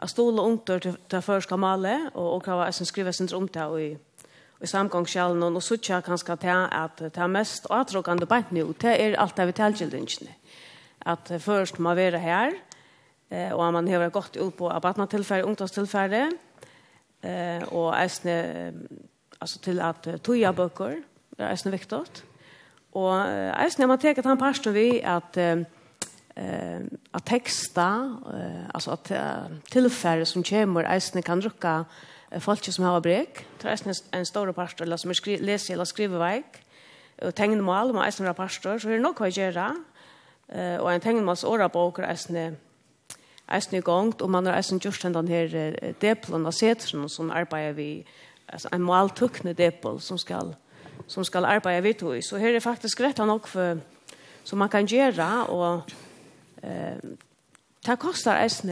S9: at stola ungt til til førska male og og kava eisen skriva sin rom til, og i samgångskjallene, og så tja kanskje til at det er mest atråkende bant nå, det er alt det vi tilgjøldingene. At først må være her, och man har gått ut på abatnatilfære, ungdomstilfære, og eisne, alltså till att toja böcker det er viktigt och Og eisne, man att han parsten vi att eh att texta eh alltså att tilfälle som kommer eisne kan rucka folk som har brek. Det er en stor pastor, eller som er skri leser eller skriver veik. Og tegnemål, man er en pastor, så er det nok hva jeg gjør. Og en tegnemåls årabok er en eisen i gang, og man har eisen gjort den her depelen av setren som arbeider vi, altså en maltukne depel som skal, som skal arbeide vi tog. Så her er faktisk rett nok for, som man kan gjøre, og eh, det koster eisen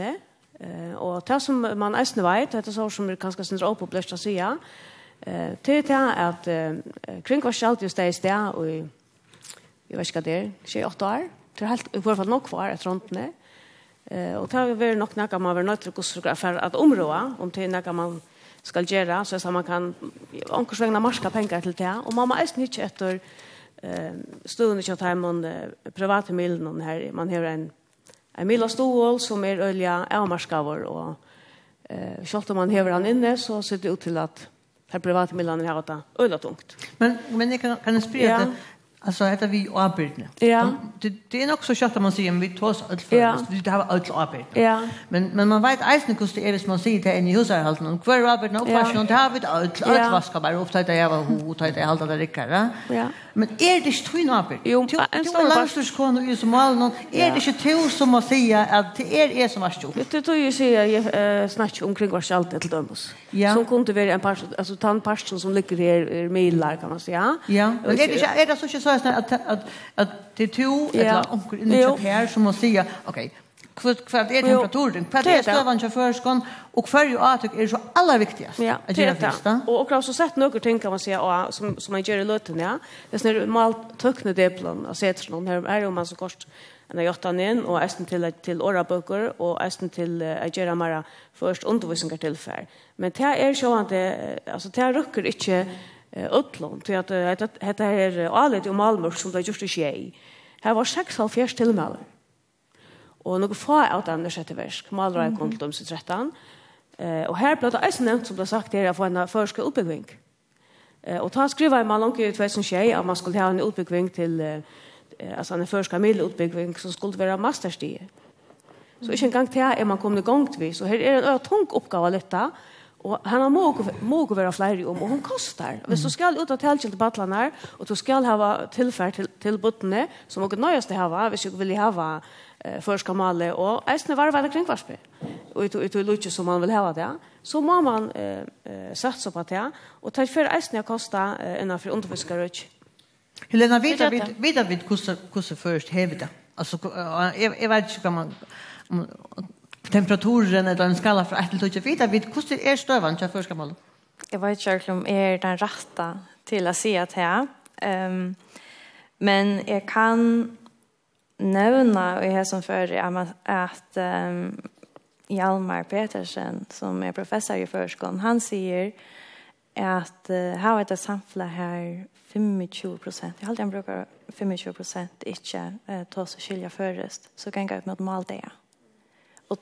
S9: Eh och det som man eisne vet, det är så som kanske syns upp på blästa sia. Eh till det att kring var skalt just där där och jag vet inte det, 28 år. Det är helt i alla fall nog kvar ett runt nej. Eh och tar vi nog knacka man var något för att områa om till när man skal göra så att man kan onkursvägna marska pengar till det och mamma är snitt efter eh stunden i tar och privata miljoner här man har en en Mila Stoål som er ølja avmarskavur, og eh, selv man hever han inne, så ser det ut til at her private Milan har hatt øyla tungt.
S2: Men, men jeg kan, kan jeg spørre ja. Alltså heter vi avbildne.
S9: Ja.
S2: Det, det är nog så kött att man säger vi tar oss allt för
S9: ja.
S2: det har allt avbildne.
S9: Ja.
S2: Men men man vet eisen hur det är hvis man säger det är i hushållet och kvar avbildne och fashion det har vi allt allt vaskar bara ofta det är vad hur det allt det där. Ja. Men er det ikke tøyne arbeid?
S9: Jo,
S2: en stor arbeid. Du er som i Somalen, er det ikke tøyne som må si at det er jeg som har stått?
S9: Det tøyne jeg sier, jeg snakker omkring hva alt til dømes. Ja. Som kunne være en parst, altså ta en parst som ligger her er milar, kan man si,
S2: ja. Ja, men er det ikke, er det så ikke så at, at, at, at det er tøyne, eller omkring her som må si, ok, kvart kvart är temperaturen kvart är stavan för förskon och för ju att är så allra viktigast
S9: ja, att göra först och och också sett några ting kan man säga som som man gör i löten ja. Det är när mal tökna det plan och sätter så någon här är om man så kort när jag tar in och ästen till till oraböcker och ästen till att göra mera först undervisningar tillfär men det är så att alltså det rycker inte utlån till att det heter är alet i Malmö som det just är Här var 6,5 tillmälen. Og noen få av den er sjette versk, maler jeg kom til dem som trettan. Eh, og her ble det eisen nevnt som ble sagt det å få en førske oppbygging. Eh, og ta skriva i man langt i 2021 at man skulle ha en oppbygging til, eh, altså en førske middeloppbygging som skulle være masterstige. Så ikke engang til er man kommet i gang til vi, så her er en tung oppgave litt da, Og han har må gå være flere om, og hun kostar. Hvis du skal ut av telkjent til battlen her, og du skal ha tilfær til, til buttene, som hun nøyest til ha, hvis du vil ha eh förska male och äsna var väl kring varspe. Och ut ut lucka som man vill ha det. Så må man eh satsa på det och ta för äsna kosta en för underfiskare.
S2: Helena vet vi vet vi kussa kussa först hävda. Alltså jag vet inte kan man temperaturen eller en skala för att lucka vita vid kussa är stövan till förska male.
S10: Jag vet inte om är den rätta till att se att här. Ehm men jag kan nämna i här som för att um, Hjalmar Petersen som är professor i förskolan han säger att uh, här är det samfla här 25 procent. Jag hade en brukar 25 procent inte eh, ta sig skilja förrest. Så kan jag ut mot mål det. Och,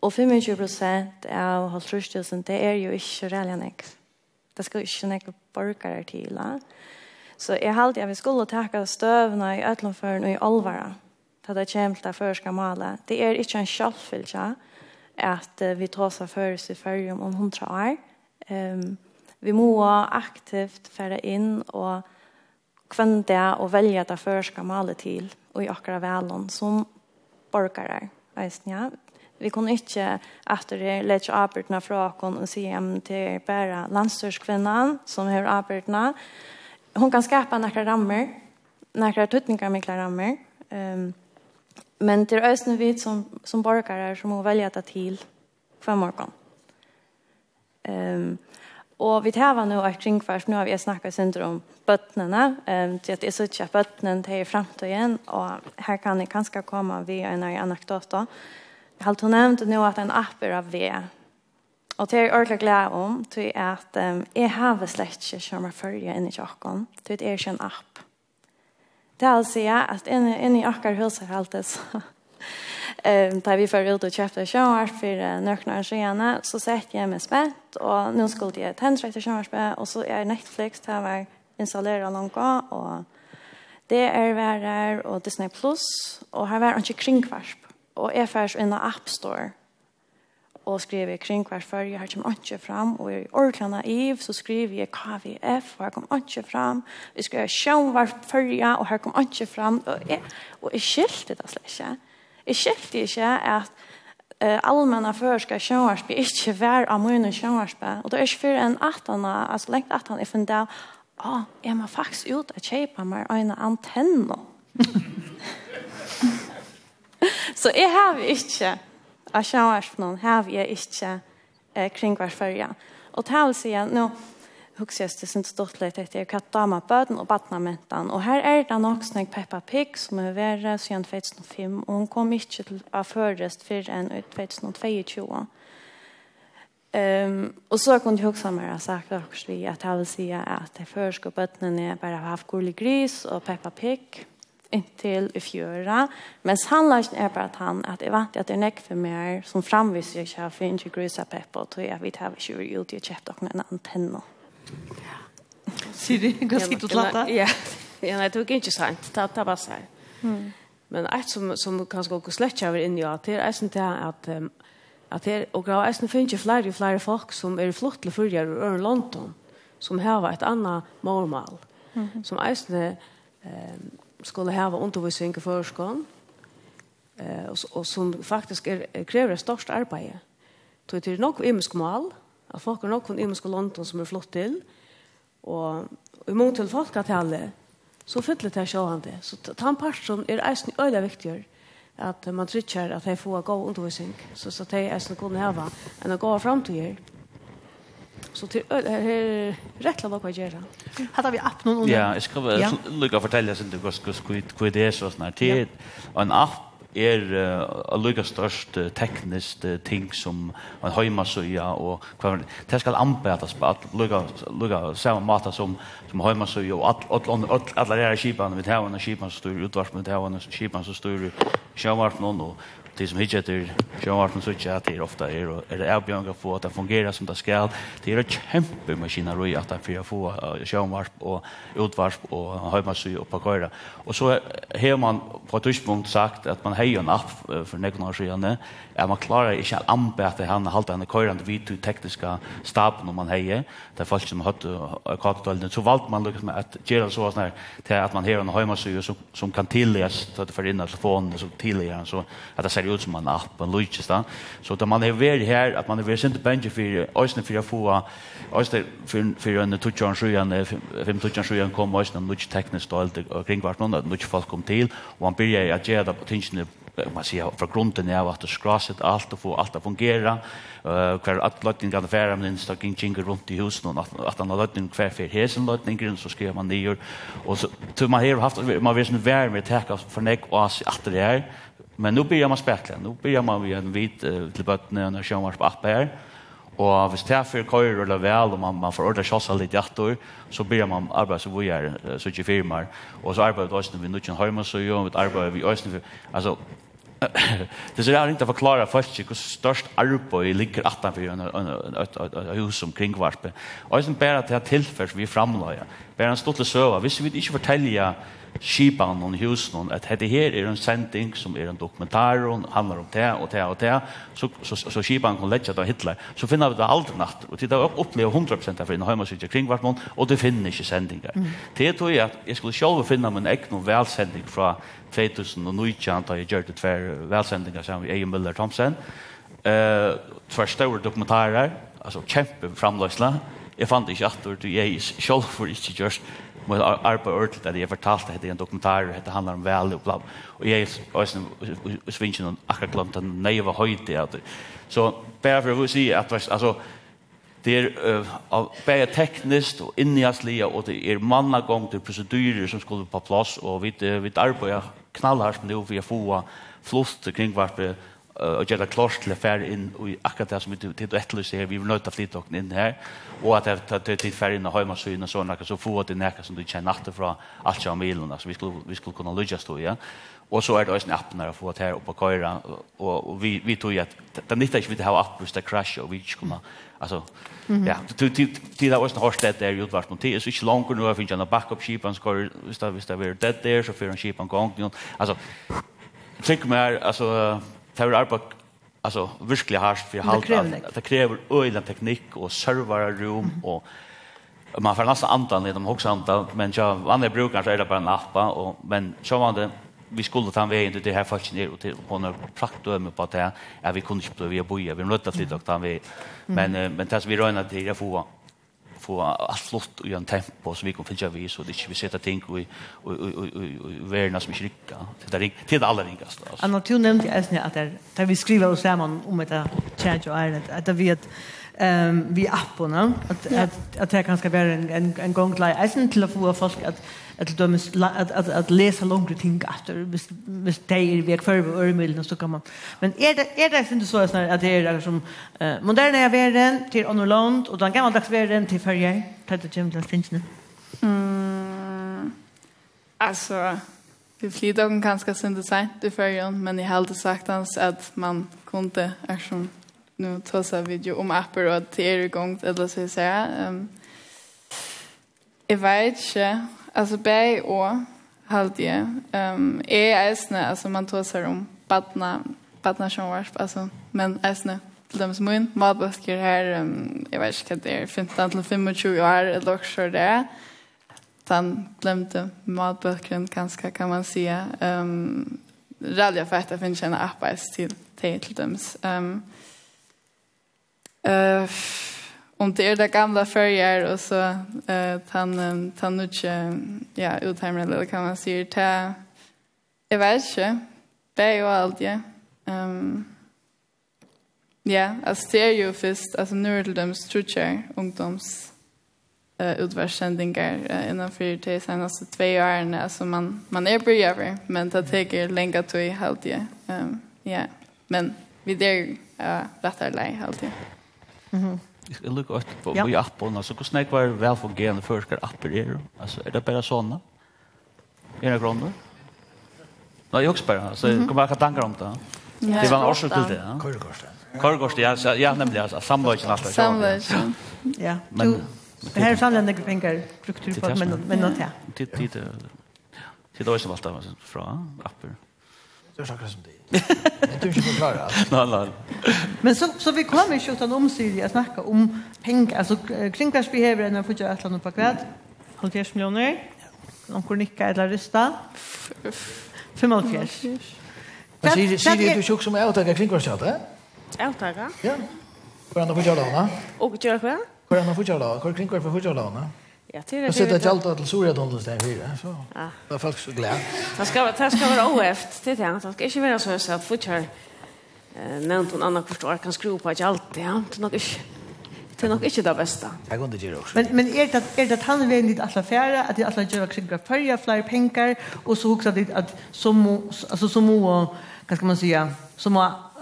S10: och 25 procent av halvtrustelsen det är ju inte redan nek. Det ska inte nek borgare till. Eh? Så jag alltid jag vi skulle tacka stövna i ötlandfören och i alvara da det kommer til det skal male. Det er ikke en kjølfylse at vi tar seg først i førre om hundra år. Um, vi må aktivt fære inn og kvende og velge det førske målet til og i akkurat velen som borgere. Eisen, ja. Vi kunne ikke etter det lette arbeidene fra oss og si om det er bare landstørskvinnen som har arbeidene. Hun kan skapa några rammer, några tutningar med rammer. Ehm um, Men det är ösnen vi som, som borgere som må velge det til hver morgen. Um, og vi tar nå et kringfärs. nå har vi snakket sen om bøttene, Um, til at jeg synes ikke at bøttene tar framtiden. og her kan jeg kanskje komme via en anekdot. Då. Jag har nevnt nå at en app er av vi. og det er jeg ordentlig glad om. til at um, jeg har slett ikke som är følge inn i tjokken, til at jeg er ikke en app. Det er altså jeg, at inne i akkar huset er alltid så. Um, da vi var ut og kjøpte sjøar for uh, nøkene skjene, så sett jeg meg spett, og nå skulle jeg tendre etter sjøarspett, og så er Netflix til å være installere langt, og det er værer og Disney Plus, og her var ikke kringkvarsp, og är er først en App Store, og skriver kring hver før jeg har kommet ikke frem, og i ordentlig naiv, så skriver jeg KVF, og her kommer ikke fram, vi skriver sjøen hver før jeg, og her kommer ikke frem, og jeg, og jeg skilte det slett ikke. Jeg skilte ikke at eh, allmänna förska sjönvarsby inte var av mina sjönvarsby. Och då är det för en attarna, alltså längt attarna, jag funderar, ja, ah, jag må faktiskt ut att köpa mig en antenn. Så jeg har ikke, av sjøvarsfnån har jeg ikke eh, kring hver førje. Og til å si at nå husker jeg det sin litt etter hva dama bøden og badnamentan. Og her er det nok snakk Peppa Pig som er verre siden 2005, og hun kom ikke til å føres før enn 2022. Um, og så kunne jeg også mer ha sagt at jeg vil si at det første går bøttene bare har haft gullig gris og Peppa Pig inntil i fjøra, Men sannolikt är bara att han att jeg vant att det är näck för meg som framvisar jag kör för inte grusa pepp och tror jag vi tar tjur ut i köpt dere en
S2: antenn. Ja. Siri, går sitt och platta.
S9: Ja. Ja, nei, det var ikke sant. Ta ta bara så. Mm. Men et som som kanske också släcker över in i att det är sånt at att att det och jag är finns ju flere og flere folk som är flott till förjar och London som har ett annat målmål, Mm. Som är såna skulle ha undervisning i förskolan eh, och, och som faktiskt är, kräver störst arbete. Så det är nok imensk mål, at folk er nok imensk London som är flott till och i mån til folk att hälla så fyller det här sjående. Så tampas som är eisen öjla viktigare att man trykker att de får gå undervisning så så de eisen kunde ha en att gå framtid Så till här rätt låg vad jag gör.
S2: Hade vi app någon
S7: Ja, jag ska väl lucka fortälja sen det går ska ska det är så snart. Det en app er uh, lukka størst uh, tekniskt uh, ting som en heimasøya og hva det skal anbetast på at lukka, lukka samme mata som, som heimasøya og alle de skipan skipene vi tar henne skipene som styrer utvarsmen vi tar henne skipene som styrer sjøvarpen og det som hittar till Sjövar från Sucha att det ofta är och är det erbjörn att få att det fungerar som det ska. Det är en kämpe maskineri att det för att få Sjövar och utvarp och hemmasy och köra. Och så har man på ett tidspunkt sagt att man har en app för några år sedan är man klarar inte att anbeta han hålla den körande vid tekniska staben om man hejer. Det folk som har kartdelen så valt man liksom att göra så sån här till att man har en hemmasy som som kan tilläggas att för in telefonen så tillägger så att det ser ut som en app, en lykes da. Så da man er vært her, at man er vært sint bensje for øyne for å få, øyne for en tutsjøren sjøen, fem tutsjøren sjøen kom, øyne en lykes teknisk og alt kring hvert noen, at lykes folk kom til, og man begynner å gjøre det på tingene man ser från grunden är att det skraset allt och få allt alt å fungere uh, hver at løtningene færer men det gikk ikke runt i husen och att han har lagt in kvar för hesen løtningen så skriver man nyer och så tror man har haft man vil være med täcka för for nek og at det är Men nu börjar man spekla. Nu börjar man vid en vit uh, till bötterna och när kör man på appen här. Och hvis det är för kör eller väl och man, man får ordna tjossa lite hjärtor så börjar man arbeta så vi är uh, så inte firmar. Och så arbetar vi också vid nutjen hemma så gör vi arbetar vi också. Alltså det är inte att förklara först hur störst arbete ligger attan för en ett hus som kringvarpe. Och sen bara till att tillfärs vi framlöja. Bara en stort söva. Hvis vi inte fortälja skipan og husen at dette her er en sending som er en dokumentar og handler om det og det og det så, så, så skipan kan leggja det Hitler. Så finner vi det aldri natt og det er opplevd 100% av innan heima sitter kring hvert mån og det finner ikke sendinger. mm. det tog jeg at jeg skulle selv finna min egen velsending fra 2009 da jeg gjør det tver velsendinger sammen med Egen Møller Thomsen. Uh, tver store dokumentarer altså kjempe framløsla. Jeg fant ikke at du jeg selv for ikke gjørst må jeg arbeide ordentlig, eller jeg fortalte hette en dokumentar, hette handler om vel, og bla, og jeg svinner ikke noen akkurat glemt den naive høyde, så bare for å si at, altså, det er uh, bare teknisk og innhjælslige, og det er mannagång, til prosedyrer som skulle på plass, og vi, vi arbeider knallhardt med det, vi har få flott kring hvert og gjøre klart til å fære inn i akkurat det som vi tid og etterlyser her, vi vil nøyta flytåkene inn her, og at det tar tid fære inn i høymasyn og sånn, så få det nekka som du kjenner natt fra alt som milen, altså vi skulle, vi skulle kunne lykke stå, ja. Og så er det også en app når jeg får det her oppe på køyra, og, og vi, vi tog at det nytter ikke vi til å ha app hvis det krasjer, og vi ikke kunne, altså, ja, tid er også en hårst det der i utvarpen, tid er så ikke langt nå, jeg finner en backup-kipan, hvis det er dead der, så fyrer han kipan gang, altså, Trygg mer, alltså, det er arbeid alltså virkelig hardt för halt att det kräver öjla teknik och serverrum mm. och man får nästan anta i de också antal men jag vanliga brukar så är det bara en appa och men så var det vi skulle ta en väg till det här fallet ner och till på några praktdöme på att det är vi kunde inte bli boja vi nötta till ta en vi men men tas vi röna till att få få allt flott i en tempo så vi kan fylla vi så det inte vi sätta ting och i värna som inte rikka det är till det allra ringaste alltså.
S2: Anna, du nämnde ju jag att där vi skriver oss samman om det tjänst och ärendet att vi att ehm vi apporna att att att det kan ska vara en en gång till essen till att få folk att att de att att att läsa längre ting efter hvis hvis det är vi kvar över så kan man men är det är det inte så att det är som eh, moderna världen till annorlund och den gammaldags världen till färger tätt och jämnt läsningen
S4: mm alltså Vi flyttar kan ganska det design det färgen, men jag har sagt hans att man kunde, som nu tar video om appar och att det är igång, eller så jag ehm Um, jag vet inte Alltså bäj och halt jag. Ehm är äsna alltså man tar sig om badna badna som var alltså men äsna till dem som in matbusker här um, jag vet inte det är 15 till 25 år eller också det. Sen glömde matbökeren ganska kan man säga. Um, Rallja för att det finns en app till till dem. Um, uh, om det är det gamla färger och så eh han han nu ja utheimer eller kan man säga. Ta jag vet inte. Det är ju allt ja. Ehm ja alltså det är ju först alltså nu är det dem struktur ungdoms eh utvärderingar uh, innan för det senaste två åren alltså man man är börjar men det tar länge att i halt ja. Ehm ja. Men vi där eh rätt är läge halt ja.
S7: Mhm. Jeg lukker ut på ja. appen, altså hvordan jeg var velfungerende forskere apper er, altså er det bare sånne? Er det grunner? Nei, jeg også bare, så jeg kommer ikke tanker om det. Det var en årsøk til det,
S6: ja?
S7: Korgårdsten. Korgårdsten, ja, ja nemlig, altså, samløyken alt.
S4: Samløyken,
S2: ja. Men, det här är sannlig noen penger brukt på, men nå til.
S7: Det er det. Det er det også valgt av från apper.
S6: Ja det är saker som det. Det tror inte förklara.
S7: Nej, nej.
S2: Men så så vi kommer ju utan om att snacka om pengar alltså kringvärldsbehöver när för att landa på kvart. 70 miljoner. Om kornicka eller rista. 75.
S6: Men Syrien Syrien du sjuk som är uttagen kringvärldschatta?
S9: Uttagen?
S6: Ja. Hur andra får jag låna?
S9: Och gör jag?
S6: Hur andra får jag låna? Hur kringvärd får jag låna?
S9: Ja, det är det.
S6: Sätta jalta till Soria då fyra så. Ja. Det är folk så glad.
S9: Det ska det ska vara oeft till det. Det ska inte vara så så att fuchar eh nämnt någon annan förstår kan skruva på att Ja, det nog inte. Det är nog inte det bästa.
S6: Jag går inte också.
S2: Men men är det är det han vill inte alla färra att det alla gör kring färja flyr pengar och så också det att som alltså som och vad ska man säga som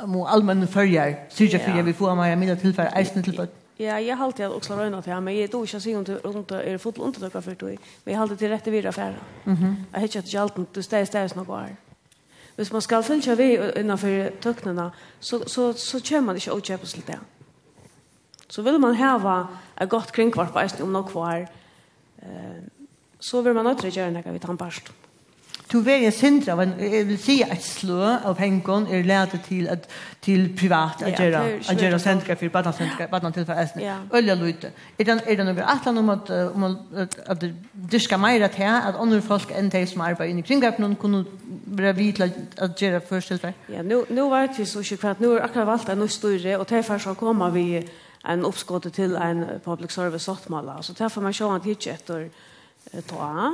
S2: må allmänna färjar. Syr jag för vi får mig med tillfälle eisen till
S9: Ja, jag har alltid också til ham, men jeg tror ikke å si om det er fot undertrycka för då. Men jag har alltid till rätt vid affär. Mhm. Jag hittar inte alltid du steg steg stäs noe her. Hvis man skal fylgja vi innenfor tøknene, så, så, så kommer man ikke å kjøpe til det. Så vil man heva et godt kringkvart kringkvarp om noe kvar, eh, så vil man nødt til å gjøre noe vi tar en parst.
S2: Mm to veri en av en, jeg vil si at slå av pengon er lærte til, at, til privat, at gjøre at gjøre sendkar for badnansendkar, badnansendkar, ja. ølja lute. Er det, er det noe atlan om at, om at, at det dyrka meira til at andre folk enn de som arbeid inni kringgapen kunne være vidt til at gjøre først førstelver?
S9: Ja, nu, nu vet vi så ikke for at nu er akkurat valgt en større, og til først så kommer vi en oppskåte til en public service sottmala, så derfor man sjå han hit etter ta,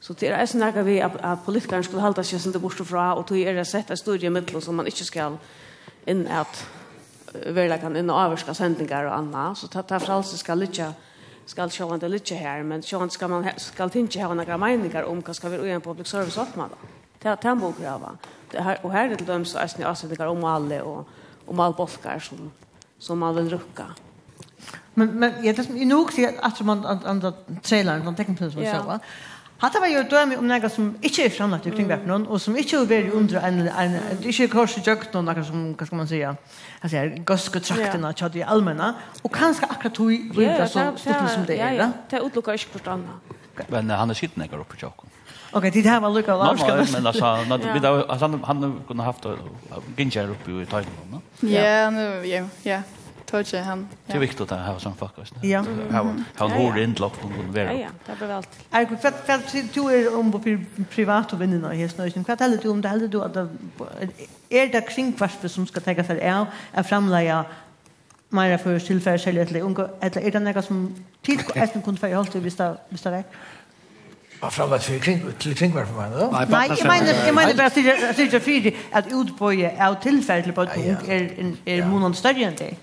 S9: Så det är sån där vi at politikerne skulle hålla sig inte bort ifrån och tog er det sett en studie medel som man inte skal inn at väl kan og avska sändningar och annat så ta ta fralse ska lycka skal sjå han det lycka här men sjå han skal man skal inte ha noen meninger om hva ska vi göra public service åt man. Ta ta må grava. Og her och här det dem som er ni avsändningar om alle och om all bolkar som som man vil rucka.
S2: Men men jag det är nog at man andra trailern det tecknfilmen så va. Hatta var jo dømi om nega som ikkje er framlagt i kringvepnen, og som ikkje er veri under en, en, ikkje er kors i djøkten, nega som, hva skal man sija, altså sier, gøske traktene, tja i allmenna, og kanskje akkurat tog i det så stort som det er,
S9: da? Det utlukka ikkje bort anna.
S7: Men han er sitt nega oppe i tjøkken.
S2: Ok, det här var lukka larska.
S7: Nej, men alltså, han, han, han kunde haft ginger uppe i tajmen.
S4: Ja, nu, ja, ja tøtje han.
S7: Det er viktig att ha sånn sån faktiskt.
S2: Ja.
S7: Han han hör inte lockt om den
S9: världen. Ja, det er väl. alt.
S2: vet vad vad du er om på privat och vänner här snös. Hva heller du om det Heller du at er det kringkvarspe som skal ta seg av är framlägga mer tilfære selv eller unge? eller er det noe som tid efter kunde för hållt vi står vi står
S6: Vad framåt för kring till kring varför man
S2: då? Nej, jag menar jag menar bara att det är fyra att utboja av tillfället på ett punkt är är månaden större än det.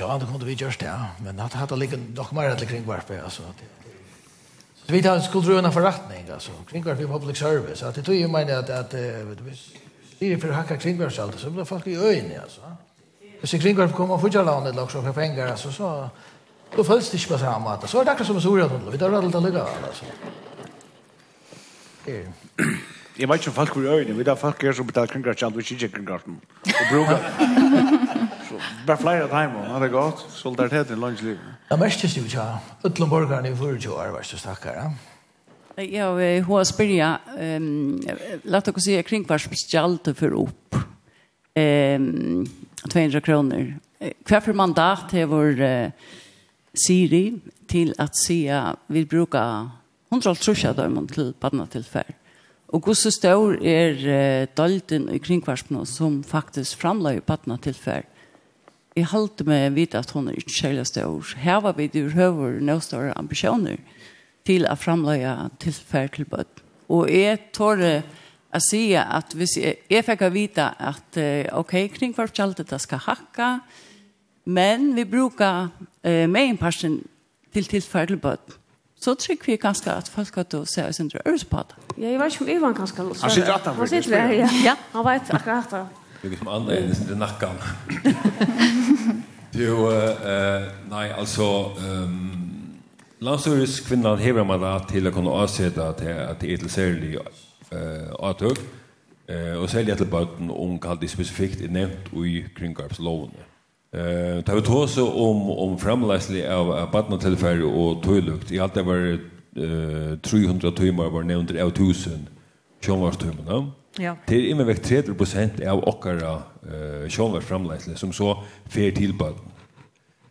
S6: Ja, det kunde vi just det, ja. men det hade ligger nog mer att kring varför alltså Så vi tar skulle dröna för rättning alltså kring varför public service att det tror ju menar att att det är för hacka kring varför alltså så blir folk i ögonen alltså. Hvis kring varför kommer för jag landet det också för pengar alltså så då följs det inte på samma sätt. Så är det akkurat som så roligt. Vi tar väl det lugnt alltså. Eh.
S8: Jeg vet ikke om folk går i øynene. Vi har folk her som betaler kringkart, og ikke kringkarten. Og bruker. Så bare flere av dem, og det er godt. Solidaritet i langs liv.
S6: Det mest er ja. Utlom utenborgerne i 40 år, hva er det snakker,
S17: ja? Vi har spyrja, um, la dere si kring hva spesialte for opp. Um, 200 kroner. Hva for mandat har vår uh, Siri til at si at vi bruker 100 trusja dømmen til badna tilfell. Og hvordan står er uh, dalden i kringkvarspene som faktisk framløy badna tilfell? Jeg halte med vite at hun er ikke særlig stor. Her var vi i høver noen større ambisjoner til å framløye tilfell til bød. Og jeg tår å si at hvis jeg, jeg fikk vite at uh, ok, kringkvarspene det skal hakka, men vi bruker uh, meienparsen en person til bød så tror vi ganske at folk har oss under øres på det.
S9: Ja, jeg vet ikke om Ivan kan skal låsa.
S8: Han sitter rätt
S9: Han sitter där, ja. ja. Han vet akkurat det.
S18: Det är som andra är det nackan. Jo, eh nej alltså ehm Landsøres kvinnan hever man da til å kunne avsette til at det er til særlig uh, avtøk, uh, og særlig etter bøten om hva det spesifikt er nevnt i kringgarpslovene. Eh, ta vi tåse om om framläsli av badnatilfärg och tøylukt. I allt det var eh 300 timmar var nämnt av 1000 kronvarstimmar.
S2: Ja.
S18: Det är inne väck 30 av okkara eh kronvarsframläsli som så fer till bad.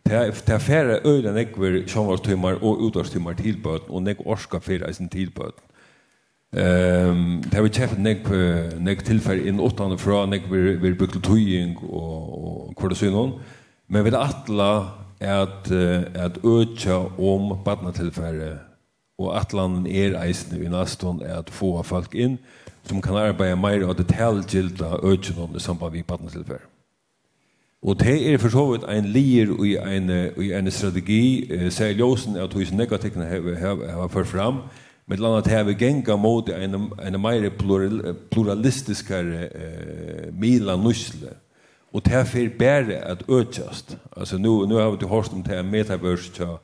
S18: Det det färre öden ekver kronvarstimmar och utvarstimmar till bad och nek orska fer eisen till bad. Ehm det har vi kjeft nek nek tilfell inn åttande fra nek vi vi brukte tøying og og kvar det synon. Men vi atla at at øtja om barna tilfelle og atlan er eisen i naston er at få folk inn som kan arbeide mer av detaljgilda økjen i samband med barna. Og det er for så vidt en lir i en, i en strategi, eh, sier Ljosen at hos negativene har, har ført fram, med landa här vi genga mot en en mer plural, pluralistisk eh mila nusle. Og det här för bättre att ökast nu nu har vi hört om det metaverse tja,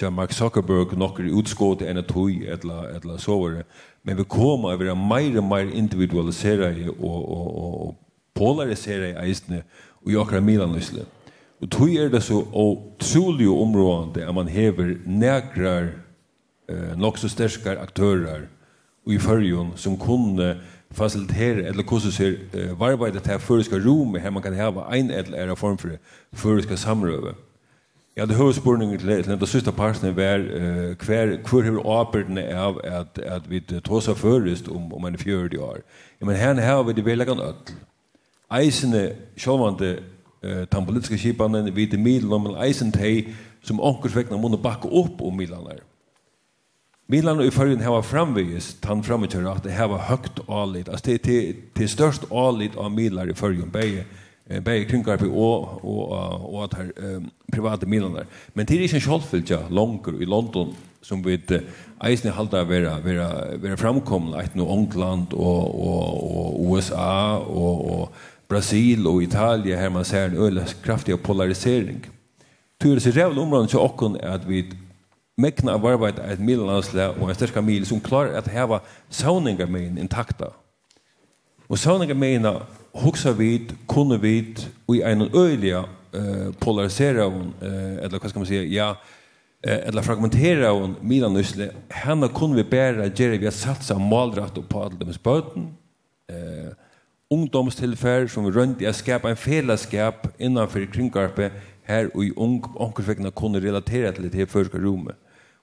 S18: tja Mark Zuckerberg några utskott en toj eller eller så var det men vi kommer över en mer mer individualiserade och och och polariserade isne och jag kan mila nusle. Og tog er det så otroligt områdende at man hever näkrar eh, nok så sterskare aktører i fyrjon som kunne facilitere eller hvordan ser eh, varvaidet til fyriska rum her man kan hava ein eller era form for fyriska samrøve. Ja, det høres spørningen til, til den siste parten var eh, hver, hver hver arbeidene av at, at vi tåsa først om, om en fjørdi år. Ja, men her har vi det velagan öll. Eisene, sjåvande eh, den politiske kipanen, vi det middel, men eisen teg som onker vekna bakke opp om midlanar. Milan i förrjun har framvis, han framgör att det hava högt allit Alltså det är till, till störst allit av Milan i förrjun, bäge, bäge kringar och, och, och, och att här privata Milanar. Men det är inte en självfyllt ja, långt i London som vi eh, eisne halda vera, vera, vera framkomna ett nu England och, och, och USA och, och Brasil och Italien här man ser en öle kraftig polarisering. Tur sig jävla områden så och att vi mekna av arbeid er et middelandsle og en styrka mil som klarer at heva sauningarmein intakta. Og sauningarmeina hoksa vid, kunne vid, og i en øyliga uh, polarisera hon, uh, eller hva skal man si, ja, uh, eller fragmentera hon middelandsle, henne kunne vi bæra gjerri vi har satsa malratt og på alle dem spøten, uh, ungdomstilfær som vi rundt i å skapa en fellesskap innanfor kringkarpet her og i ung, omkursvekkene kunne relatera til det her rommet.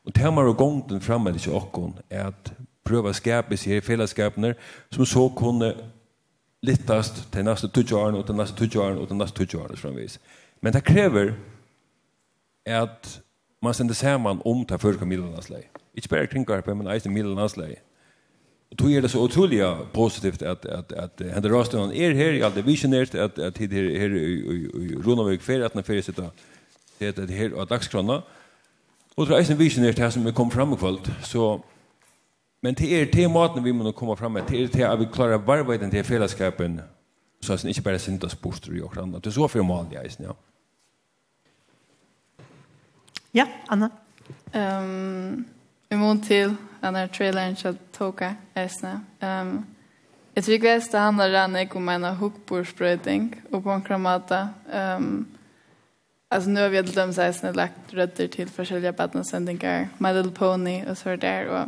S18: Og det har og gongen framme til åkken er at prøve seg i fellesskapene som så kunne littast til neste 20 årene og til neste 20 årene og til neste 20 årene framvis. Men det krever at man sender sammen om til første middelandslag. Ikke bare kringkarpet, men eisen middelandslag. Og tog er det så utrolig positivt at, at, at, Hender Rastenan er her, i alt det visionert, at, at hit her, her i i, i Ronavøk ferie, at han ferie sitter til her av dagskrona, Og det er eisen visen er det som vi kom fram i kvöld, så men det er det maten vi må komme fram med, det er til at vi klarer varveten til fellesskapen, så er det ikke bare sindas bostur i okra det er så for mal i eisen, ja.
S2: Ja, Anna.
S4: Um, I mån til, denne traileren til Toka, eisen, um, Jeg tror ikke det handler om en hukbordsprøyting og på en kramata. Um, Alltså nu har vi dem så här lagt rötter till försäljare badnasändningar. My Little Pony och så där. Och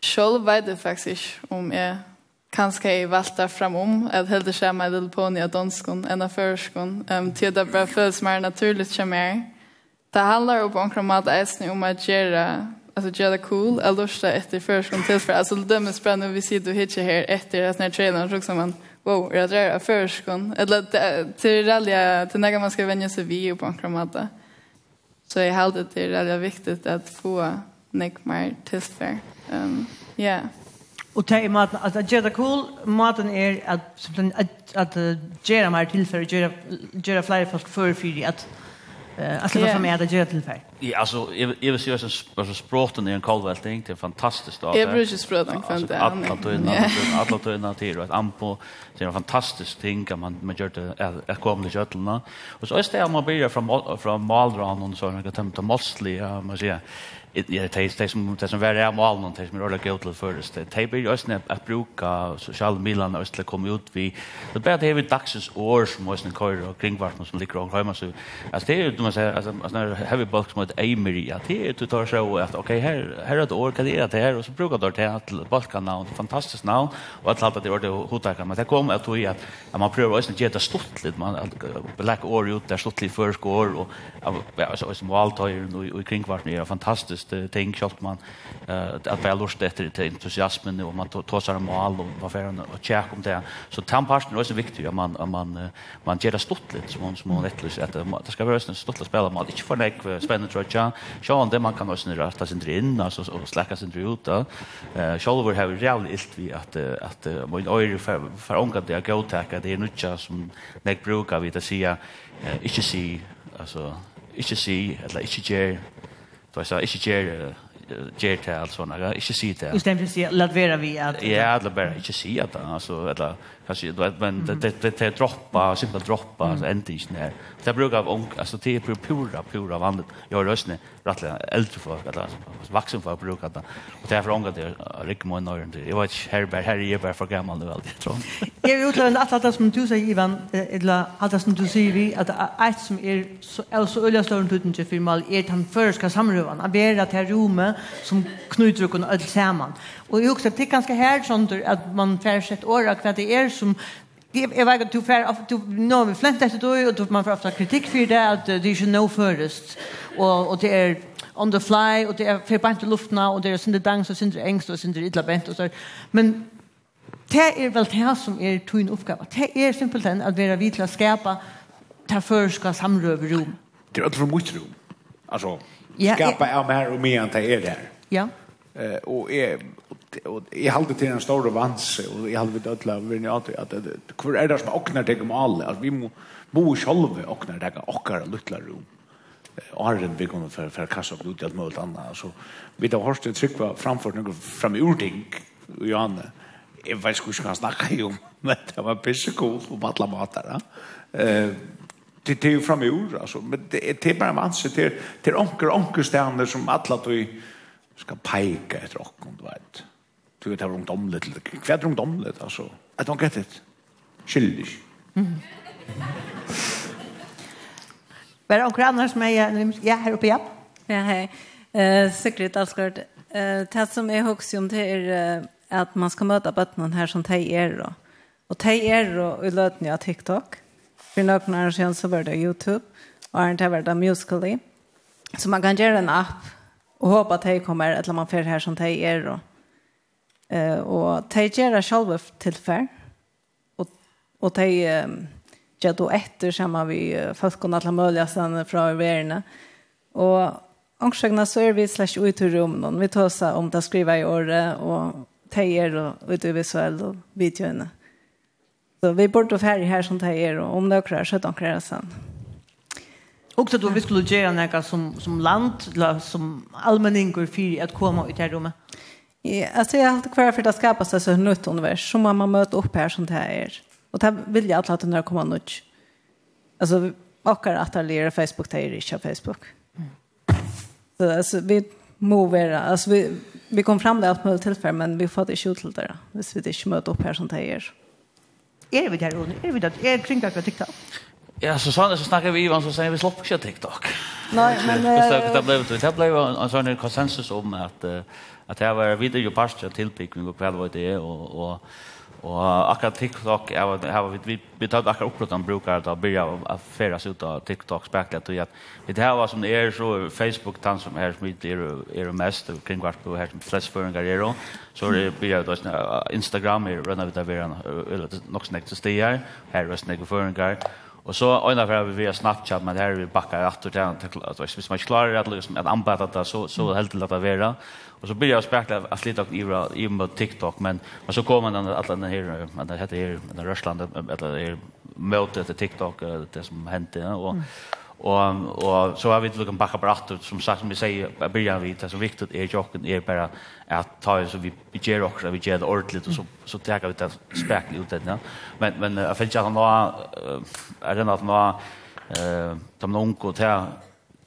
S4: själv vet jag faktiskt om jag kanske jag valta framom att hellre se My Little Pony av danskon än av förskon. Um, till det bara följs mer naturligt som mer. Det handlar om en kramat äsning om att göra alltså göra det cool, att lusta efter förskon tills. Alltså det dömer spännande vi ser du hittar här efter att när trailern så också man wow, jag drar av förskon. Eller till rallya, till när man ska vänja sig vid på en kramata. Så jag hade det är väldigt viktigt att få nick mer tester. Um, ja. Yeah.
S2: Och det är maten, att att göra cool, maten är att att att göra mer tillfälle, göra göra fler folk för för att Alltså vad som är det gör till färg.
S7: Ja, alltså jag vill säga så alltså språten är en kolvälting, det är fantastiskt då.
S4: Jag brukar språten kan det.
S7: Alla då innan alla då innan till och ampo det är en fantastisk ting kan man man gör det att komma till götlarna. Och så är det man börjar från från Maldron och så något tempt mostly, man säger ja, det är som det som värre är mål någon det som är ordentligt gott till först. Det är ju ösnä att bruka social medierna och att komma ut vi det blir det vi dagsens år som måste köra kring vart som ligger och hemma så att det är ju man säger alltså när heavy box mot Emery ja det är du tar så att okej här här ett år kan det det här och så brukar det att Balkan namn fantastiskt namn och att alltid det ordet hotar kan men det kommer att ju att man prövar ösnä att det stort lite man black år ut där stort lite för skor och alltså som valtöjer och kring vart är fantastiskt praktiska ting kjalt man eh att väl lust efter till entusiasmen och man tar sig mål och vad för och check om det. Så tamparten är så viktig att man man man ger det stort lite som små rättlös att det ska vara en stort spelare man inte för nek spännande tror jag. Så det man kan också rösta sin in alltså och släcka sin ut då. Eh själva har reellt ilt vi att att man öre för för angår det go tacka det är nutcha som nek brukar vi det säga inte se alltså ikke si, eller ikke gjør, Så jag sa ikke ger gjør det alt sånn, inte si det.
S2: Just det, for å si, la være vi att...
S7: Ja, la være, inte si at det, alltså, eller kanske du vet men det det det, det droppa simpla droppa mm. alltså inte inte när det brukar av ung alltså det är pura pura vanligt. Jag rösne rattla äldre folk att alltså vuxen folk brukar det. Och därför ångar det rik mer när det jag vet här bara här är bara för gammal nu väl tror
S2: jag. Jag utlån att att som du säger Ivan eller att som du säger vi att ett som är så alltså öliga större tuten till för mal är han förska samrövan. Att det här rummet som knyter och kunna samman. Och jag också det är ganska här sånt att man får sett år att det är som Det är väl att du fer, du, nå vi flent efter då och då man får ofta kritik för det, att det är ju no förrest och och det är on the fly, och det är fer bare til luftene, og det är synda dans, og sindre och synda illa bent och så. Men det är väl det som är tog uppgåva Det är simpelt än att vara vitla til ta skapa det rum samrøve.
S8: Det är alt for mye alltså Altså, skapa ja, er, av meg det är där.
S2: Ja.
S8: eh och är och jeg halte till en stor vans och og jeg halte til ødela virni att att hur är det som oknar dig om alla at vi må bo själva sjolve oknar teg okkar luttla rom, åren vi kommer för för kassa opp ut allt möjligt annat så vi då har tar hårst til trykva framfor noen framjording, Johanne, jag vet ikke hva han snakka om, men det var pisse cool på alla matar, eh det det är ju framöver alltså men det är bara man ser till till onkel onkel stjärnor som alla då ska peka ett rock om du vet Du vet, det var ungdomligt. Hva er ungdomligt, altså? I don't get it. Skyldig.
S2: Mm. Var det annars med som er ja, her oppe, ja?
S19: Ja, hei. Uh, sikkert allskart. Uh, det som er høyst om det er att at man skal møte bøttene her som tej er. Og, Och tej er då i løtene av TikTok. For noen år siden så var det YouTube. Og her har det Musical.ly. Så man kan gjøre en app og håpe at det kommer, eller man får her som tej er. Og, Eh och de gör själva tillfär och och de ja då efter samma vi folk kunna alla möjliga sen från världen. Och Angstagna så er vi slash ut i rummen. Vi tar oss om att skriva i året och tejer og ut i visuell og videoene. Så vi borde färdig här som tejer och om det är så att det kräver sen.
S2: Också då vi skulle göra något som, som land, som allmänningar för att komma ut i det här rummet.
S19: Ja, alltså jag har alltid kvar för att skapa sig så ett nytt universum. Man, man möter upp här som det här är. Och det vill jag alltid att när det kommer nytt. Alltså, och att jag lär Facebook, det är inte Facebook. Så alltså, vi movera. Alltså, vi, vi kom fram det på möta tillfället, men vi får inte ut där. det. Hvis vi inte möter upp här som det är.
S2: Är vi där, Ronny? Är vi där? Är kring det TikTok?
S7: Ja, så sånn, så snakker vi Ivan, så sier vi slått ikke TikTok.
S19: Nei, men...
S7: det ble, det ble en sånn konsensus om at, at det var videre jo bare tilbygging og kveld var det, og, og, og akkurat TikTok, jeg var, jeg var, vi, vi tatt akkurat oppråd om brukere til å begynne å feres ut av TikTok spekler, og at vi det her var som det er, så Facebook den som er som er, er mest, og kring hvert på her som flest føringer er, så er det begynner det Instagram, er rønner vi der, vi er nok snakket til stier, her er snakket føringer, Och så ena för vi har Snapchat men här vi backar att det där att vis man klarar att liksom att anpassa det så så helt till att vara. Och så blir jag spärkla att lite och ira i med TikTok men men så kommer den att den här men det heter här den Ryssland eller mötet till TikTok det som hände och Och och så har vi lukkan backa bort ut som sagt som vi säger jag börjar vi det som viktigt är jocken är bara att ta så vi vi ger också vi ger det ordentligt och så så tar vi det spräckligt ut det ja. men men jag finns jag nå är det något nå eh de någon går till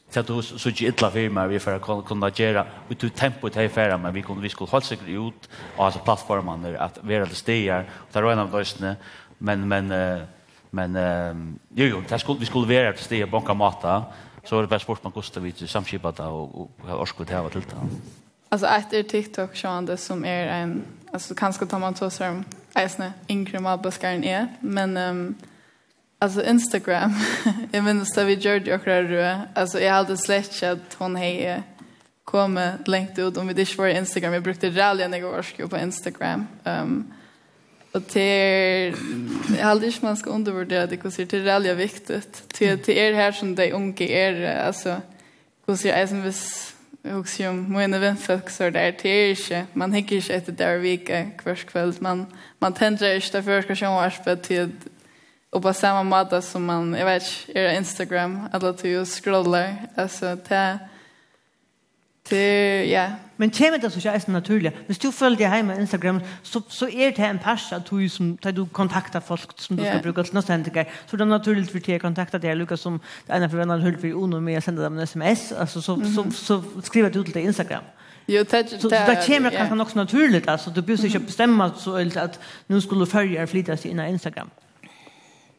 S7: till då så gick illa för mig vi för att kunna göra ut till tempo till färra men vi kunde vi skulle hålla sig ut alltså plattformen där att vara det stiger och ta en av dösne men men Men um, jo, jo, det skulle, vi skulle vara til stiga banka mata, så var det bare spurt man kostar vi til samskipa och og, og, og orskut heva til
S4: det. ett är TikTok sjående som er en, altså, kanskje tar man to som eisne yngre malbaskaren er, men um, alltså Instagram, jag minns att vi gjorde det akkurat røde, altså, jeg hadde slett ikke at hun hei komme ut om vi ikke var Instagram, jeg brukte rally när jag var på Instagram, um, Och till jag hade inte man ska undervärdera det kusir det är väldigt viktigt. Till till er här som de unga är alltså kusir är som vis också om mina vänner så där till är inte man hickar inte efter där vecka kvärs kväll man man tänker inte därför ska jag vara på till och på samma måte som man jag vet är Instagram alla till scrollar alltså det Det, ja.
S2: Men kommer det så ikke eisen naturlig. Hvis du følger deg hjemme på Instagram, så, så er det en pers at du, som, du kontakter folk som du skal bruke til neste hendinger. Så det er naturlig for deg å kontakte deg, Lukas, som det ene for vennene hører for Uno med å sende dem en sms, altså, så, mm -hmm. så, så, skriver du til deg Instagram.
S4: Jo, det,
S2: så, så det kommer yeah. kanskje nok så naturligt, altså. Du behøver ikke bestemme så, at nå skulle følger flyttes inn av Instagram.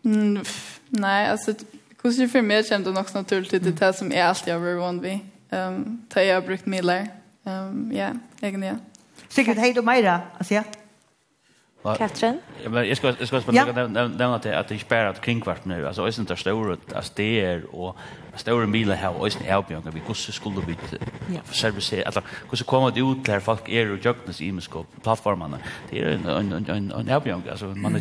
S4: Mm, nej, alltså, hvordan for meg kommer det nok naturligt til det som er alt jeg har vært vanlig. Ehm ta jag brukt miller. Ehm ja, egentligen ja.
S2: Sikkert hej då Maira, alltså ja.
S10: Katrin?
S7: Ja, men jag ska jag ska bara nämna att att det spärrar att kringkvart nu. Alltså är inte stora att det är och stora bilar här och är Björn vi kusse skulle vi för service alltså kusse kommer det ut där folk är och jöknas i mänskap plattformarna. Det är en en en en Björn alltså man är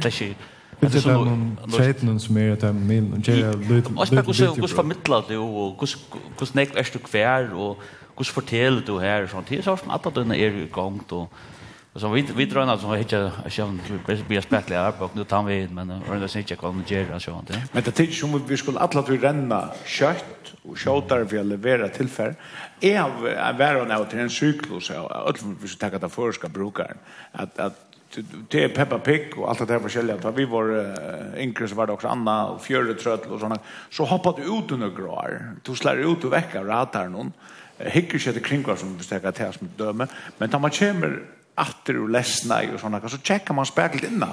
S7: Inte
S5: det någon treten som är att min och jag lite
S7: lite lite. Och så förmedla det och kus kus näck är du kvar och kus fortell du här sånt. Det är så som att den är gång då. Så vi vi drar något som vi hittar som bäst blir spettliga här på nu tar vi men och det syns jag kan göra så inte.
S8: Men det tills som vi skulle alla till vi renna kött och skjuter vi levererar tillfär är av värre än åt en cyklus så att vi ska ta det för ska brukaren att att det är Peppa Pig och allt det där forskjelliga. Då vi var äh, yngre så var det också Anna och Fjöretrötl och sådana. Så hoppade ut under gråar. Du slår ut och väcka och någon. Hickar sig till kring som vi stäcker till som döme. Men när man kommer atter och ledsna och sådana så checkar man spärkligt innan.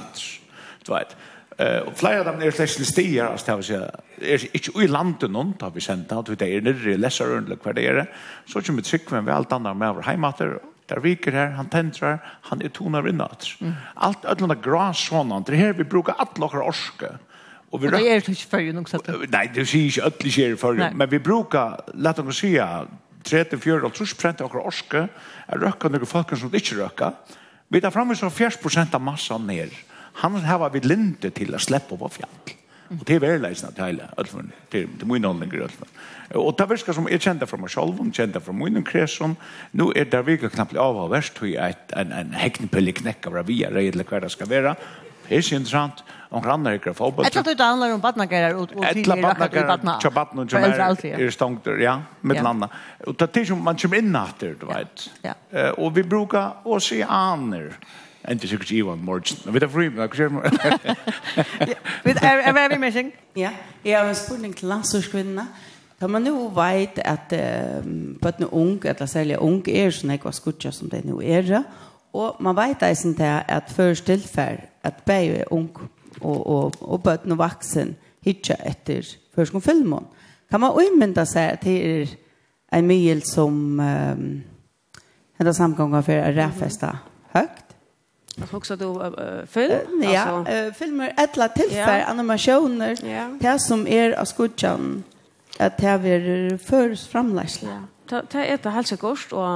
S8: Du vet. Eh och flera av dem är släkt stier alltså det vill säga är inte i landet någon tar vi sent att det är nere läsare under kvar det är så som ett tryck men väl andra med vår heimater Der viker her, han tentrar, han er tonar vid natt. Mm. Alt ödlanda gras sådant, det her vi brukar alla okra orske.
S2: Og, vi rör... Det är inte förrjun
S8: också. Nej, det sier ikke ödlig sker fyrir, men vi brukar, lät oss si, 34 og 30 procent av åkra orske er røkka några folk som ikke røkka. Vi tar fram oss 40 prosent av massan ner. Han har vi linte til å släppa på fjall. Og det er veldig leisende til hele, alfun, til, til min åndlinger, alfun. Og det virker som jeg kjente fra meg selv, jeg kjente fra min kresen, nå er det virker knappt av og verst, tog jeg en, en heknepille knekk av ravia, redelig hva det skal være. Det er ikke interessant. Om grannar ikkje fotball.
S2: Etla du handler om badnagarar og og
S8: Etla badnagarar, chabatn og jamar. Er stongter, ja, med landa. Og det er som man kommer inn etter, du vet. Og vi brukar å se aner. Ja Ente sikkert Ivan Morgen. Men vet jeg fri, men jeg
S2: skjer. Er vi med seg?
S17: Ja, jeg har en spurt til klasserskvinne. Da man jo vet at på bøttene noen ung, eller særlig ung, er sånn jeg var skutja som det nå er. Og man vet det sånn at først tilfell at begge er ung og, og, og bøttene vaksen hitja etter først om filmen. Kan man umynda seg at det er en mye som um, hendet samgången for å rævfeste høyt?
S9: Alltså också då uh, film uh,
S17: ja,
S9: alltså
S17: uh, filmer ettla tillfär
S9: yeah.
S17: animationer
S9: yeah.
S17: det som är av skudjan att det är för framläsla.
S9: Yeah. Ta ta ett halsa kost och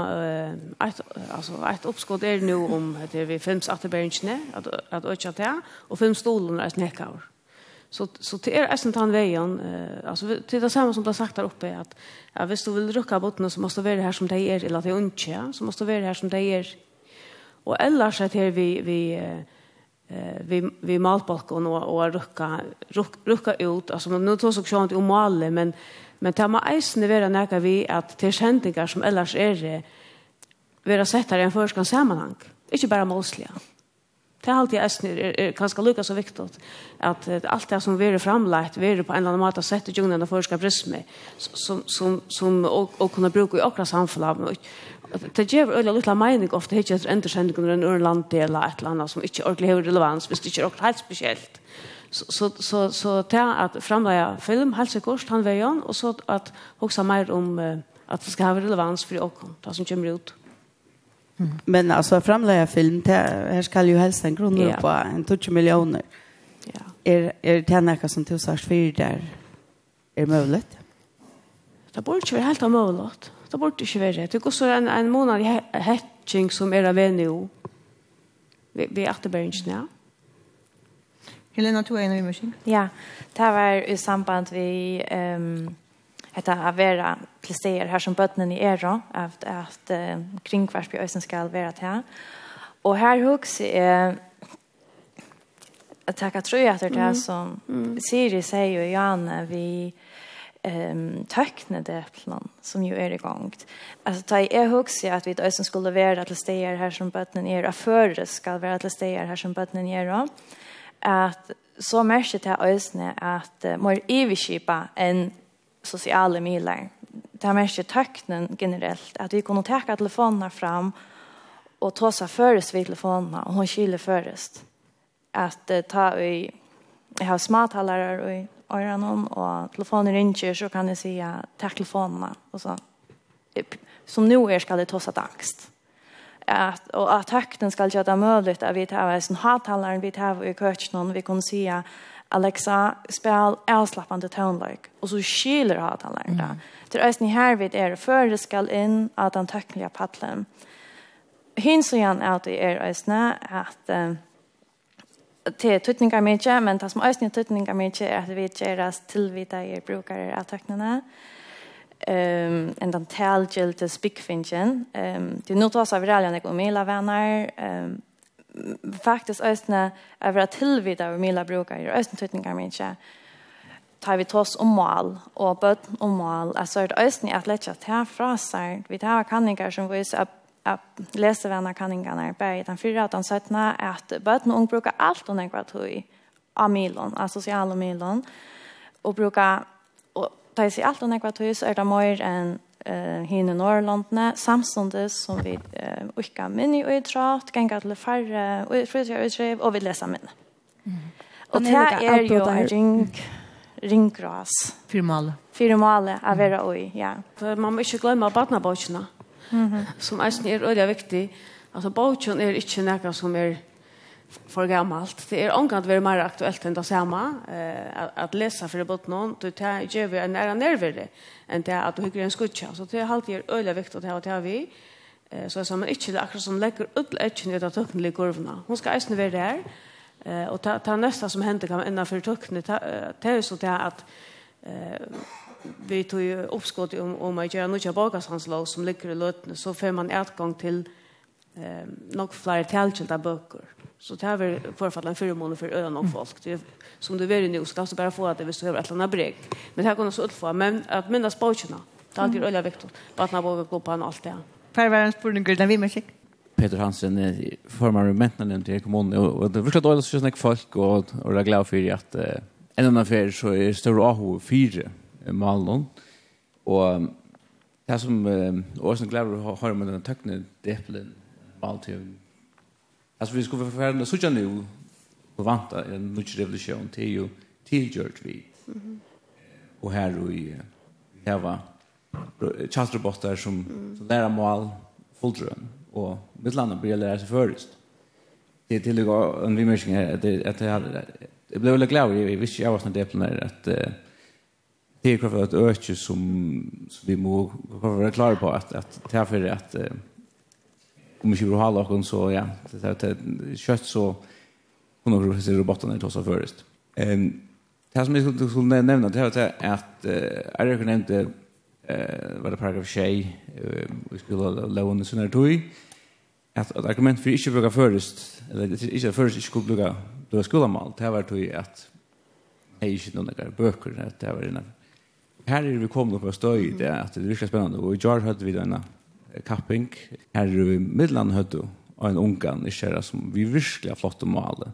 S9: ett alltså ett uppskott är nu om att vi films återbänkne att att öka det och filmstolen är snäckar. Så så det är nästan han vägen eh alltså till det samma som det sagt där uppe att ja, visst du vill rucka botten så måste du vara här som det är eller att det är inte så måste du vara här som det är Och ellers att det vi vi eh vi vi malbalkon och och rucka rucka ut. Alltså nu tar så skönt om malle men men tar man eisne vera näka vi att till skäntingar som ellers är det vera sett här i en förskan sammanhang inte bara målsliga Det är alltid eisne er, er ganska lika så viktigt att, att allt det som vi är framlagt vi är på en eller annan måte sett i djungeln och förska prismer som, som, som och, och kunna bruka i okra samfällan det ger øyla lilla mening ofte hitt etter endersendingen en ur land eller ett eller som inte ordentligt har relevans hvis det ikke er helt speciellt. Så så så så ta att framlägga film helt sikkert han veien och så att också mer om att det ska ha relevans för ok det som kommer ut.
S17: Men alltså framlägga film det, här skal ju helst en grund på en 20 miljoner.
S9: Ja.
S17: är är det noe som tilsvars för där? Är möjligt?
S9: Det borde ikke være helt mulig Det borde ikke være. Det går så en, en måned i hetsing som er av NU. Vi, vi er etterbæringen, ja.
S2: Helena, du er en av immersion.
S10: Ja, det var i samband vi um, heter Avera Plisteer her som bøttenen i Ero, at, at uh, kringkvarsby øysen skal være til. Og her hos er at jeg tror at det er som Siri sier jo, Janne, vi... Uh, ehm tackna det plan som ju är i Alltså ta da jeg husker att vi som skulle vara till steder här som bottnen är og ska vara till til här som som är då. Att så märker det ösne att uh, mer iverskipa en sociala miler. Det er märker tacknen generellt att vi kunde ta telefonerna fram och ta sig förrest vid telefonerna och hon kyler förrest. Att uh, ta i, Jag har smarttalere ører noen, og telefonen ringer, så kan jeg si «Takk telefonen». Og så, som nå er skal det ta seg angst. At, og at takten skal gjøre det mulig at vi tar en hattaleren, vi tar i køkken, vi kan si Alexa, spel avslappande tonløk. Och så skiler hattaleren det. Mm. Til ni här vidt er för det ska in att den tøkkelige paddelen. Hins är igjen det är øyne att Uh, til tøtningar mykje, men det som også er tøtningar mykje er at vi gjøres tilvita i brukere av tøknene. Um, en den talgjelte spikfingen. Um, det er noe også av reljene og mila venner. Um, faktisk også er vi tilvita av mila brukere, også tøtningar mykje tar vi tås om mål, og bøtt om mål, altså er det øyne at lett at her fra seg, vi tar kanninger som viser at att läsa vänner kan inga när på den fyra att han sötna att bötn och brukar allt och några tog av milon alltså sociala milon och brukar och ta sig allt och några tog så är det mer än eh hinne Norrlandne samstundes som vi eh, orkar men i utrat gänga till färre och frysa utrev och vi läser min. Mm. Och det är ju en ring ringgras. Firmale. Firmale, avera oj, ja.
S9: För man måste glömma barnaböckerna mm -hmm. som eisen er øyelig viktig. Altså, bautjen er ikke noe som er for gammalt. Det er omgant være mer aktuelt enn det samme, eh, at, at lese for bort noen, du tar gjør vi en nære nervere enn det at du hygger en skutja. Så det er alltid er øyelig viktig det her det har vi. Eh, så er sa, men ikke akkurat som legger ut etjen ut av tøkkene i kurvene. Hun skal eisen være der, eh, og ta, ta nøsta som hender kan innenfor tøkkene, det er jo så det at eh, vi tog ju uppskott om, om att göra några bakarsanslag som ligger i lötene så får man utgång till eh, nog fler tältkilda böcker. Så det här är förfallet en fyra månader för ögon och folk. Det, som du vill nu så du bara få att det vill över ett annat brek. Men det här kan du så utfå. Men att minnas böckerna, det är alltid öliga viktigt. Bara att man vågar gå på en allt det
S2: spurning, Gud, när vi Wimmersik.
S20: Peter Hansen är formar med männen till kommunen och det första dagen så snackar folk och och är glad för att en annan affär så är stor AHO 4 malen. Og det som uh, Åsen Glever har med denne tøkne depelen malt til Altså vi skulle forfære noe sånn jo og vanta en nødt revolusjon til jo tilgjørt vi. Mm -hmm. Og her og i heva tjastrobottar som, som lærer mal fulltrøen og mitt landet blir lærer seg først. Det er tillegg en vimersing her at det, at det, det ble veldig glad i hvis jeg var sånn depelen her at uh, det är klart ett öke som, som vi må vara klara på att, att det här för att eh, om vi skulle hålla oss så ja, det här till kött så hon har sig robotarna i tossa förrest. Ehm det här som jag skulle, nämna det här är att eh, Erik nämnde eh, var det paragraf tjej eh, vi skulle låna en sån här tog att att argument för inte bruka förrest eller inte förrest inte skulle bruka då skulle man det här var tog att hej inte några böcker det här var innan Her er vi kommet på støy, det er at det er virkelig spennende. Og i Jar hadde vi denne kapping. Her er vi midland hadde og en ungan i kjæra som vi virkelig har flott å male.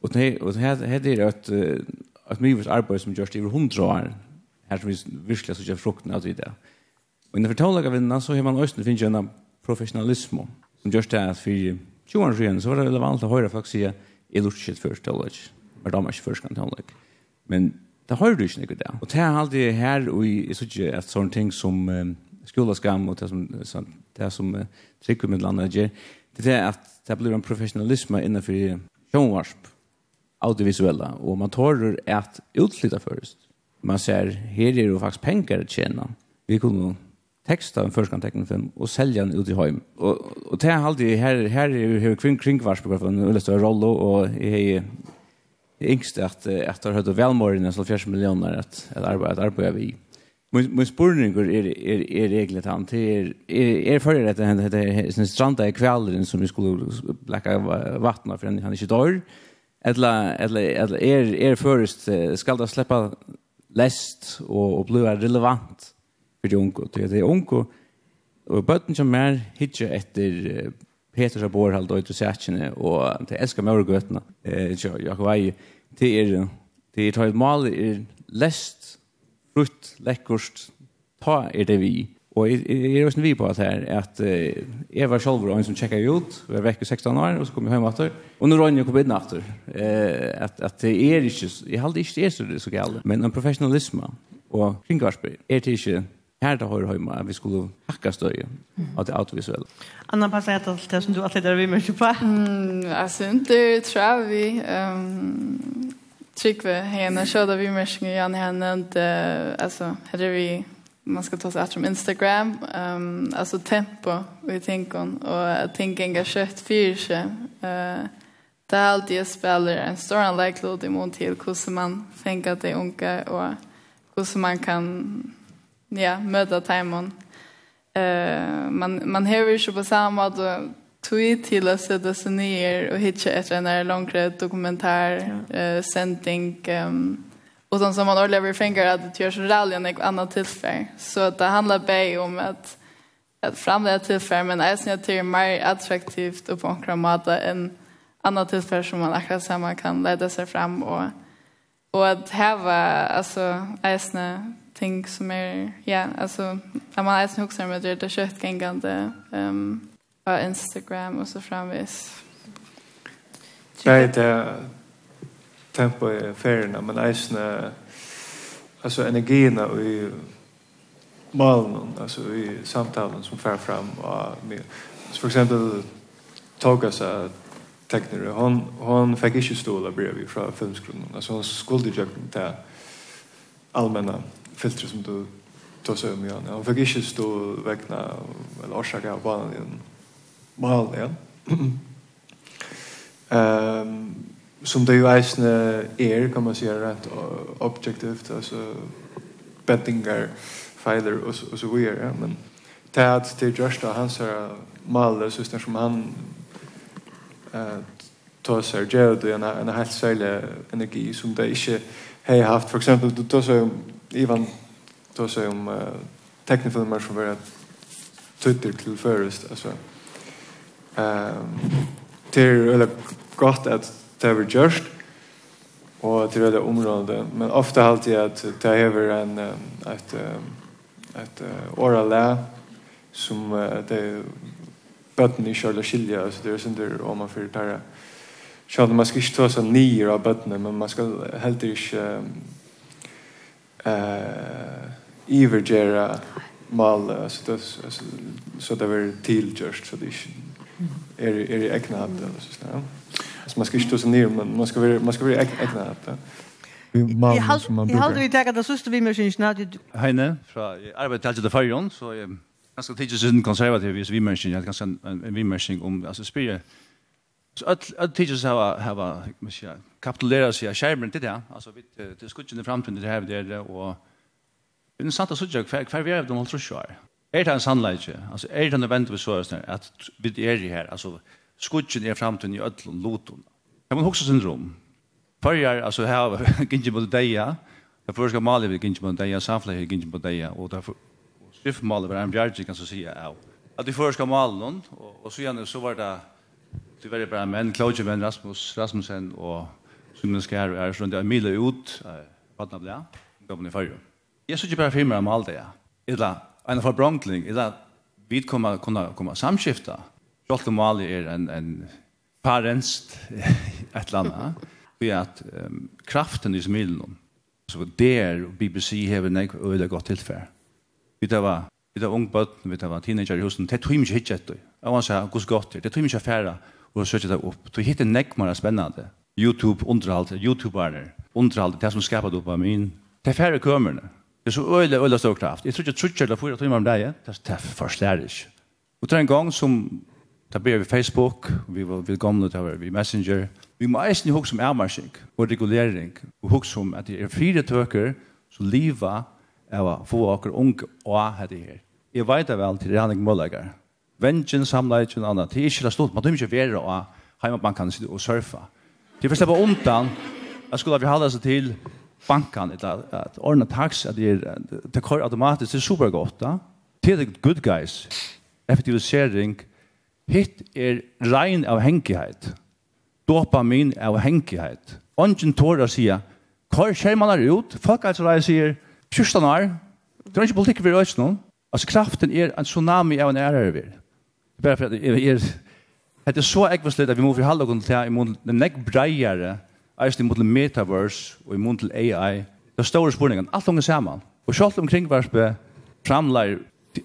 S20: Og det her er et, et mye arbeid som gjørs i over hundra år. Her som vi virkelig har sett frukten av det. Og innenfor tålaga så har man også finnet en professionalisme som gjørs det at for 20 år siden så var det relevant å høre folk sier jeg lort ikke først tålag. Men da var ikke først kan tålaga. Men det har du ikke det. Og det er alltid her, og jeg synes ikke at sånne ting som um, skolaskam, og det som, så, det som uh, trykker med landet gjør, det er at det blir en professionalisme innenfor sjånvarsp, audiovisuella, og man tårer at utflytta først. Man ser, her er jo faktisk penger å tjene. Vi kunne teksta en førskantekning film og selja den ut i heim. Og, og det er alltid, her, her er jo kring, kringvarsp, og det er en rolle, og jeg yngst at at har hört välmorgon så 40 millioner at at arbeid at arbeid vi. Men men spurningar är är är reglet han till är är för det at det är en stranda i kvällen som vi skulle blacka vattna för han är inte dör. Eller eller eller är är först skal da släppa
S21: läst och og bli relevant för de unge Det är unge och bøtten som mer hitcha efter Peter som bor halvt ut i sætjene, og til elsker meg og gøtene, Jakob Vei, til er, til er tøyt mal, er lest, frutt, lekkurst, ta er det vi. Og jeg er også vi på at her, at jeg var selv en som tjekket ut, og jeg var vekk i 16 år, og så kom jeg hjem etter, og nå rønner jeg kom inn etter, at, at det er ikke, jeg halde ikke det er så det så gale, men en professionalisme, og kringvarsper, er det ikke här då har hemma att vi skulle hacka stöje att det audiovisuella.
S2: Anna passar att allt det som du alltid där vi mycket på.
S4: Mm, alltså inte vi. ehm Tryggve henne körde vi mycket igen henne inte alltså hade vi man ska ta sig att från Instagram um, alltså tempo i tänkan och jag tänker inga kött för sig uh, det är alltid jag spelar en stor anlägglod emot till hur man tänker att det är unga och hur man kan ja, möta timon. Eh, man man hör ju på samma då tweet till att sätta sig ner och hitta ett en där dokumentär eh sändning um, och sånt som man har fängar att det görs rallyn och annat tillfälle. Så det handlar bäj om att att framlägga tillfälle men att se till mer attraktivt och på en måte än annat tillfälle som man akkurat samma kan leda sig fram och och att häva alltså äsna ting som är ja alltså när man ens huxar med det där köttgängande ehm um, på Instagram och så framvis.
S5: Nej det tempo är fairna men eisne alltså energin och i malen alltså i samtalen som fär fram och med för exempel Togas tekniker hon hon fick inte stola brev från filmskolan alltså hon skulle ju ta allmänna filter som du tog sig om igen. Han fick inte stå väckna eller orsaka av banan igen. Mal igen. um, som det ju eisne er, kan man säga rätt objektivt, alltså bettingar, fejler och, och så vidare. Men det är att det är just av hans här maler, så som han eh, tar sig gärd och en, en helt särlig energi som det inte har haft. För exempel, du tar sig om Ivan tog sig om uh, teknifilmer som var tutter till förrest. Alltså. Um, det är väldigt gott att det har varit görst och till det området. Men ofte har jag at det har varit et, et ett, ett som det er bøtten i kjøl skilje, skilja, så det er sånn der om man fyrir tarra. Sjån, man skal ikke ta seg nyer av bøttene, men man skal heller ikke eh ivergera mal så det så det var till just så det är är det egna att så där. Så man ska inte så ner men man ska vara man ska vara ägna att Vi mal som man brukar.
S2: Jag hade ju tagit det sista vi mer syns när du
S21: Heine fra arbetet till det Färjon så jag ska tidigt sin konservativ vis vi mer syns ganska en vi mer om alltså spyr Så att att tidigt öll teachers hava hava ska kapitulera sig skärmen till det. Alltså vi det skulle ju i framtiden det här det och det är sant att sådär kvar kvar vi har de ultra sure. Är det en sannleike? Alltså är det en event vi så här att vi är i här alltså skutchen i framtiden i öllum loton. Det man också syndrom. Förjar alltså här ginge mot deja. Det första målet vi ginge mot deja samfla här ginge mot deja och därför skriftmålet var en bjärg kan så säga. Att det första målet och så igen så var det det var bara menn, Klauge menn, Rasmus, Rasmussen og Sunnen Skjær er rundt av Mila ut, vattnet av det, gav i fargen. Jeg synes ikke bare filmer om alt det, ja. Eller en forbronkling, eller vi kommer kunna komma samskifta. Jolt och Mali er en en parenst et eller annet. Vi er at um, kraften i smillen. Så der BBC har en öle godt tillfär. Vi tar var vi tar ung bøtten, vi tar var teenager i husen. Det tror jeg ikke hittet Jag Jeg må si, hvordan godt det. Det tror jeg ikke er og søkje det opp. Du hittar er nekkmere spennende. YouTube underhalt, YouTuberner, underhalt, det som skapet dopamin. Det er færre kømerne. Det er så øyla, øyla stor kraft. Jeg tror ikke trutcher eller fyra timer om deg, det er forstår ikke. Og det er en gang som, da ber vi Facebook, vi var gamle til vi Messenger, vi må eisen hugg som avmarsing og regulering, og hugg som at det er fire tøker som liva av å få akkur unge og av dette her. Jeg vet det vel til Rannik Møllager, vengen, samleikken og annet. Det er ikke det stort. Man tør ikke være å hjemme på og sitte og surfe. Det er for på undan. Jeg skulle ha vi seg til bankan, eller at ordna tax, at det er det kör automatiskt, det er supergott. Det er good guys. Effektivisering. Hitt er rein av henkighet. Dopamin av henkighet. Ongen tårer sier, kör skjermanar ut, folk altså reier sier, pjustanar, det er ikke politikk vi oss noen. Altså kraften er en tsunami av en ærer vi bara för att det är Det är så ekvarslet att vi måste hålla oss till i mån til nek breiere eisen mot metaverse og i mån AI. Det er store spurningen. Alt unge sammen. Og selv vars kringvarspe framleir...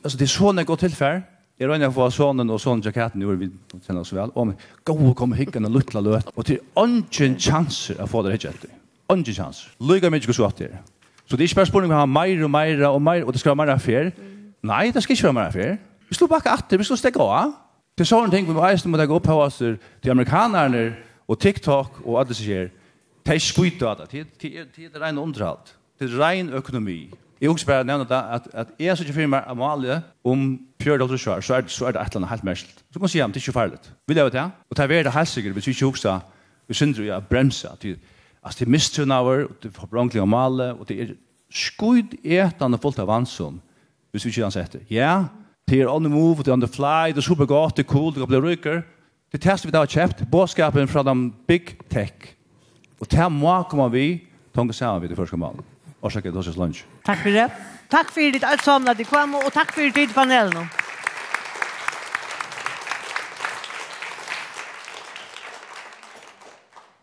S21: Altså, det er så nek godt tilfær. Jeg rønner for sonen og sonen jakaten gjorde vi kjenner oss vel. om gå og kom hikken og luttla løt. Og til ungen chanser å få det hitt etter. Ønsken chanser. Lyga mye ikke så at det er. Så det er ikke bare spurning om å ha mer og og og det skal være mer affær. Nei, det skal ikke være mer affær. Vi skulle bakke atter, vi skulle stekke av. Det er sånne ting vi må eisne må legge opp av oss til amerikanerne og TikTok og alle som skjer. Det er skvitt av det. Det er rein underhalt. Det er rein økonomi. Jeg husker bare nevne det at, at jeg som ikke fyrir meg Amalie om Pjør Dr. Sjør, så er det, så er det et eller annet helt merselt. Så kan man si at det er ikke farligt. Vi lever det, og det er det helt sikkert hvis vi ikke husker vi synder å bremse. Altså det er mistrunn av og det er forbrangling av Amalie, og det er skvitt etende fullt av vansom hvis vi ikke har sett det. Ja, Det er on the move, det er on the fly, det er super godt, det er cool, det kan bli rykker. Det tester vi da har kjøpt, båtskapen fra de big tech. Og til må komme vi, tonke sammen vi til første mål. Og sjekke det hos oss lunch.
S2: Takk for det. Takk for det, alt sammen at du kom, og takk for ditt panel nå.